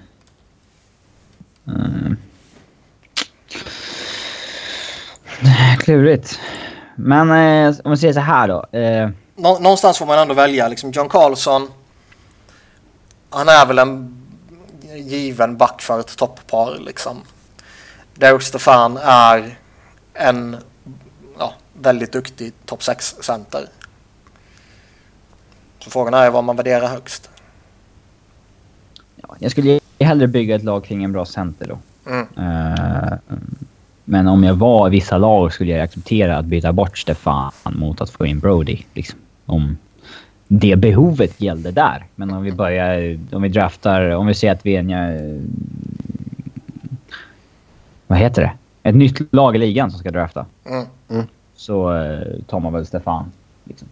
uh, klurigt. Men eh, om vi säger så här då. Eh, Nå någonstans får man ändå välja. Liksom John Carlson. Han är väl en given back för ett topppar liksom. Derek Stefan är en ja, väldigt duktig topp 6-center. Så frågan är vad man värderar högst. ja, jag skulle hellre bygga ett lag kring en bra center då. Mm. Eh, men om jag var i vissa lag skulle jag acceptera att byta bort Stefan mot att få in Brody. Liksom. Om det behovet gällde där. Men om vi börjar... Om vi draftar... Om vi säger att vi är en... eh, Vad heter det? Ett nytt lag i ligan som ska drafta. Mm. Så eh, tar man väl Stefan. Liksom.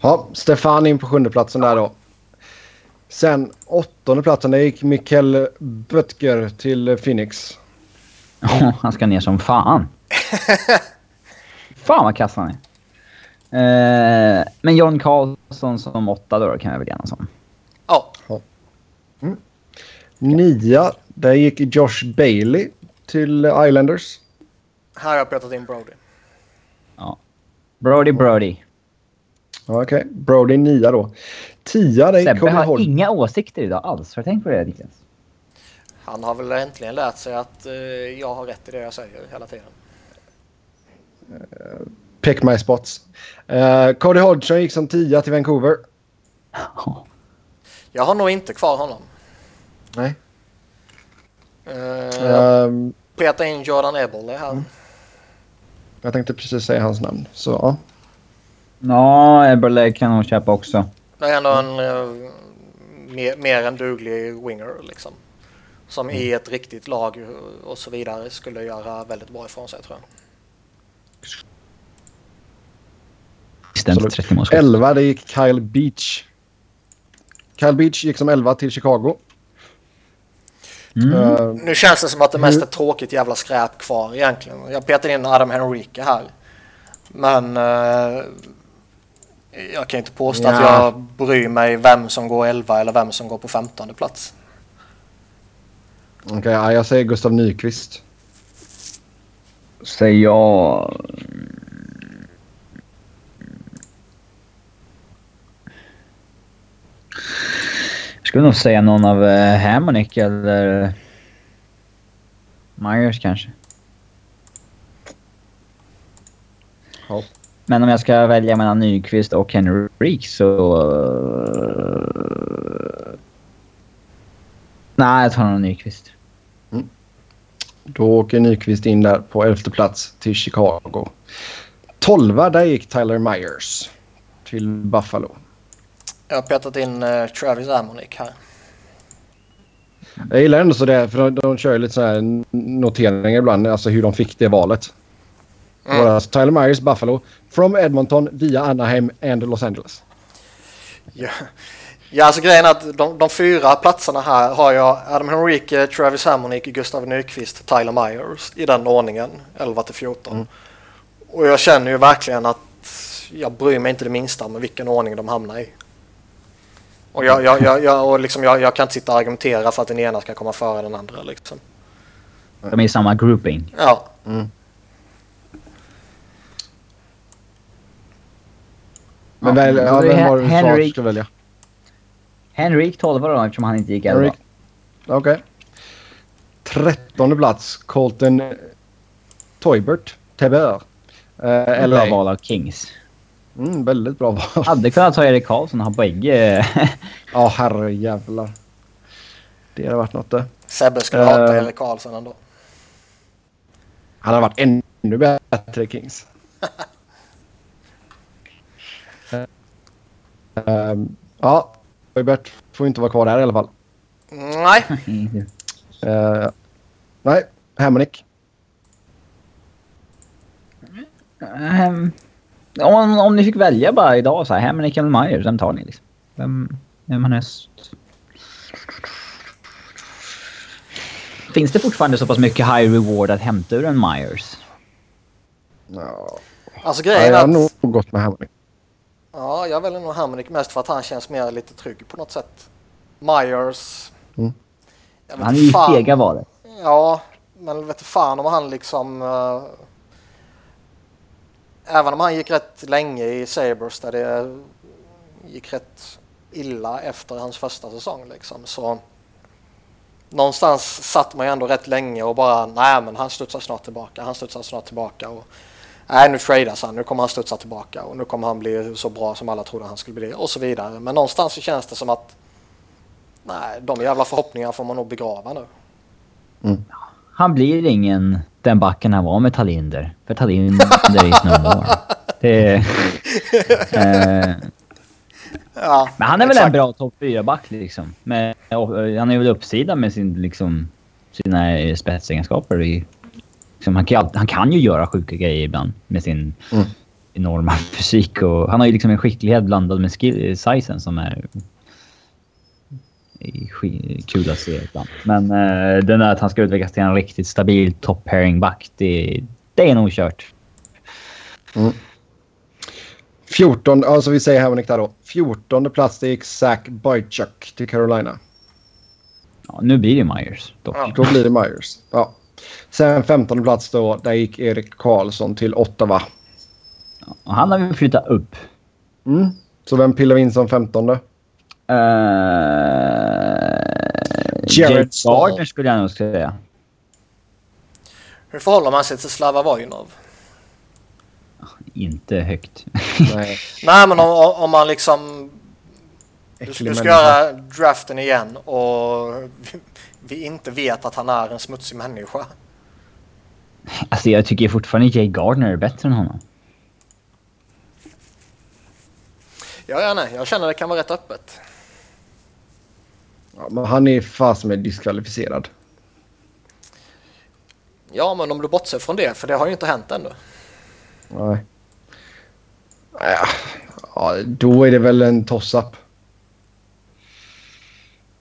Ja, Stefan in på sjunde platsen där då. Sen åttonde platsen, där gick Mikael Böttger till Phoenix. Ja, han ska ner som fan. fan vad kass han är. Eh, men John Karlsson som åtta då, kan jag väl enas om. Ja, Nia, där gick Josh Bailey till Islanders. här har jag petat in Brody. Ja. Brody Brody. Ja, Okej, Brody nia då. Tia, gick Sebbe har inga åsikter idag alls. Har du tänkt på det Niklas? Han har väl äntligen lärt sig att eh, jag har rätt i det jag säger hela tiden. Pick my spots. Uh, Cody Hodgson gick som tia till Vancouver. Ja. Jag har nog inte kvar honom. Nej. Eh, jag Ehm, petar in Jordan Eberle här. jag tänkte precis säga hans namn. Så ja. Ja, Eberle kan hon köpa också. Det är ändå en eh, mer, mer än duglig winger liksom. Som i ett riktigt lag och så vidare skulle göra väldigt bra ifrån sig tror jag. Absolut. 30 mål. 11, det gick Kyle Beach. Kyle Beach gick som 11 till Chicago. Mm. Ehm, Nu känns det som att det mest är tråkigt jävla skräp kvar egentligen. Jag petar in Adam Henrique här. Men eh, jag kan inte påstå att Ja. jag bryr mig vem som går 11 eller vem som går på 15 plats. Okej, ja, jag säger Gustav Nyqvist. Säger jag... Skulle nog säga någon av uh, Hamonic eller Myers kanske. Ja. Men om jag ska välja mellan Nyqvist och Henrik så... eh, Nej, jag tar nog Nyqvist. Då åker Nyqvist in där på elfte plats till Chicago. Tolva, där gick Tyler Myers till Buffalo. Jag har petat in eh, Travis Amonick här. Jag gillar ändå så det, för de, de kör ju lite så här noteringar ibland, alltså hur de fick det valet. Mm. Alltså, Tyler Myers, Buffalo, from Edmonton via Anaheim and Los Angeles. Ja, ja alltså grejen är att de, de fyra platserna här har jag Adam Henrique, Travis Hammonick, Gustav Nyqvist, Tyler Myers i den ordningen 11 till 14. Och jag känner ju verkligen att jag bryr mig inte det minsta med vilken ordning de hamnar i. Och, jag, jag, jag, jag, och liksom jag, jag kan inte sitta och argumentera för att den ena ska komma före den andra. Liksom. De är i samma grouping. Ja, Men Ja, väl, ja, vem var det du Henrik- ska välja? Henrik 12 då eftersom han inte gick 11. Henrik. Okej. Trettonde plats, Colton Toibert, Tebber. Bra LA. val av Kings. Mm, väldigt bra val. Hade kunnat ta Erik Karlsson och ha bägge. Ja, herrejävlar. Det hade varit något det. Sebbe skulle hata Eh. Erik Karlsson ändå. Han har varit ännu bättre i Kings. Ehm, ja, Toibert får inte vara kvar där i alla fall. Nej, Uh, nej, Hamonic. Ehm, om, om ni fick välja bara idag så här, Hamonic eller Myers, vem tar ni liksom? Vem, vem har näst? Finns det fortfarande så pass mycket high reward att hämta ur en Myers? Ja, alltså jag grejen är har att... nog gått med Hamonic. Ja, jag väljer nog Hammonick mest för att han känns mer lite trygg på något sätt. Myers... Mm. Jag vet Han är ju fan. fega valet. Ja, men vet fan om han liksom... eh, även om han gick rätt länge i Sabres där det gick rätt illa efter hans första säsong liksom så någonstans satt man ju ändå rätt länge och bara nej men han studsar snart tillbaka, han studsar snart tillbaka och nej nu tradas han, nu kommer han studsa tillbaka och nu kommer han bli så bra som alla trodde han skulle bli och så vidare. Men någonstans så känns det som att nej, de jävla förhoppningarna får man nog begrava nu. Mm. Han blir ingen den backen han var med Talinder. För Talinder är no more. Det eh, Ja, men han är exakt. väl en bra topp 4-back liksom. Men, han är väl uppsida med sin, liksom, sina spetsegenskaper. I, liksom, han, kan, han kan ju göra sjuka grejer ibland med sin mm. enorma fysik. Och, han har ju liksom en skicklighet blandad med skill, sizen som är kul att se ibland. Men uh, den där att han ska utvecklas till en riktigt stabil top pairing back, det, det är nog kört. Mm. 14, alltså vi säger Hamonic där då. 14 plats det gick Zach Boychuk till Carolina. Ja, nu blir det Myers. Då, ja. då blir det Myers. Ja. Sen 15 plats då, där gick Erik Karlsson till Ottawa. Ja, han har vi flyttat upp. Mm. Så vem pillar vi in som 15? Uh, Jared Gardner skulle jag nog säga. Hur förhåller man sig till Slava Vojnov? inte högt. Nej, Nej men om, om man liksom... Du, du ska göra draften igen och vi, vi inte vet att han är en smutsig människa. Alltså jag tycker fortfarande Jay Gardner är bättre än honom. Ja, ja, nej. Jag känner det kan vara rätt öppet. Ja, men han är fast med diskvalificerad. Ja, men om du bortser från det, för det har ju inte hänt ännu. Nej. Ja, då är det väl en toss-up.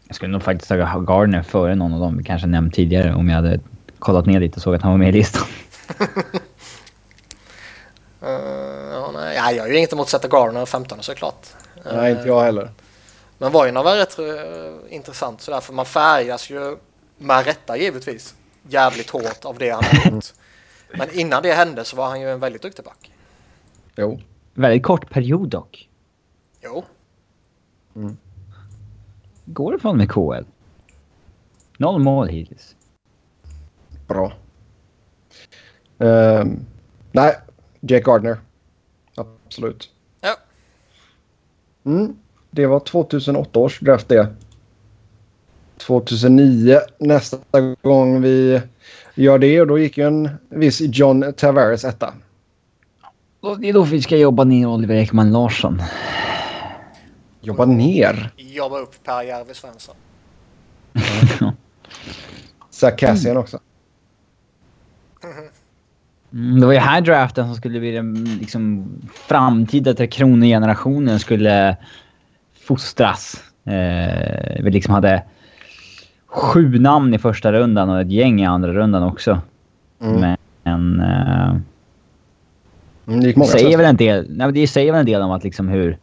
Jag skulle nog faktiskt ha Gardner före någon av dem vi kanske nämnt tidigare om jag hade kollat ner lite och såg att han var med i listan. uh, ja, nej, jag har ju inget emot att sätta Gardner 15 såklart. Nej, inte jag heller. Men Vojna var rätt uh, intressant sådär för man färgas ju med rätta givetvis jävligt hårt av det han har gjort. Men innan det hände så var han ju en väldigt duktig back. Jo. Väldigt kort period dock. Jo. Mm. Går det från med KL? Noll mål hittills. Bra. Um, nej, Jake Gardner. Absolut. Ja. Mm, det var 2008 års draft det. 2009 nästa gång vi gör det och då gick ju en viss John Tavares etta. Det är då vi ska jobba ner Oliver Ekman Larsson. Jobba ner? Jobba upp Per Järve Svensson. Zack Cassian också. Mm, det var ju här draften som skulle bli den liksom, framtida Tre Kronor-generationen skulle fostras. Eh, vi liksom hade sju namn i första rundan och ett gäng i andra rundan också. Mm. Men... Eh, Mm, det gick många säger väl en del, nej, det säger väl en del om att liksom hur...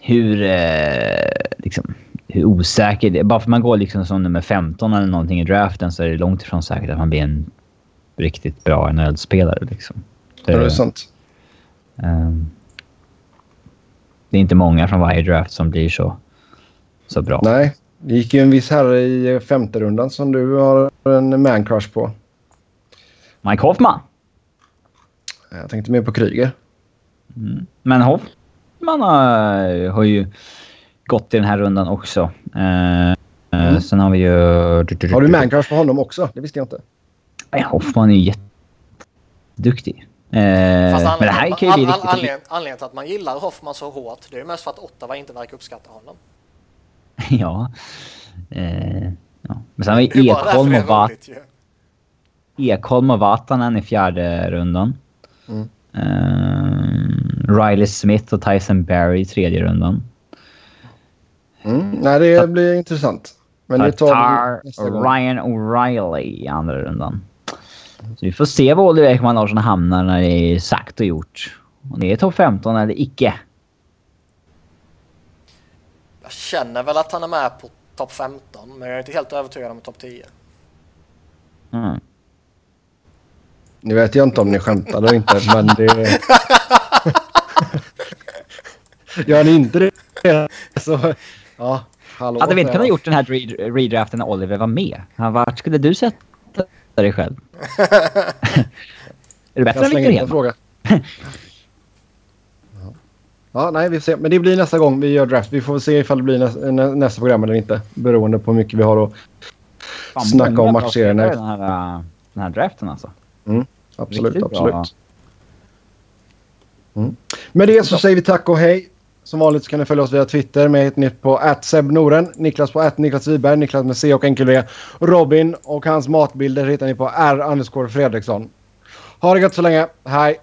Hur... Eh, liksom, hur osäker det är. Bara för att man går liksom som nummer 15 eller någonting i draften så är det långt ifrån säkert att man blir en riktigt bra NHL-spelare. Liksom. Det, det är sant. Um, det är inte många från varje draft som blir så, så bra. Nej, det gick ju en viss herre i femte rundan som du har en man-crush på. Mike Hoffman? Jag tänkte mer på Kryger. Mm. Men Hoffman har, har ju gått i den här rundan också. Uh, mm. Sen har vi ju... Har du mancrush på honom också? Det visste jag inte. Nej, Hoffman är ju jätteduktig. Uh, Fast men det här kan ju bli riktigt... Anledningen, anledningen till att man gillar Hoffman så hårt det är mest för att Ottawa inte verkar uppskatta honom. ja. Uh, ja. Men sen har vi Ekholm och, Vat Ekholm och Vatanen i fjärde rundan. Mm. Uh, Riley Smith och Tyson Barry i tredje rundan. Mm. Nej, det blir intressant. Men det tar Ryan O'Reilly i andra rundan. Så vi får se var Oliver Ekman Larsson hamnar när det är sagt och gjort. Om det är topp 15 eller icke. Jag känner väl att han är med på topp 15, men jag är inte helt övertygad om topp 10. Mm. Nu vet jag inte om ni skämtade eller inte, men det... Gör ni inte det så... Ja, hallå. Hade vi inte kunnat gjort den här redraften när Oliver var med? Vart skulle du sätta dig själv? är det bättre än Victor Hedman? fråga. Ja, nej, vi får se. Men det blir nästa gång vi gör draft. Vi får se ifall det blir nä nä nästa program eller inte. Beroende på hur mycket vi har att Fan, snacka om matchserien. Den här, äh, den här draften alltså. Mm, absolut, Riktigt absolut. Mm. Med det så säger vi tack och hej. Som vanligt så kan ni följa oss via Twitter. Mig heter ni på @sebnoren, Niklas på Niklas Wiberg, Niklas med C och enkel V. Robin och hans matbilder hittar ni på R. Fredriksson. Ha det gött så länge. Hej!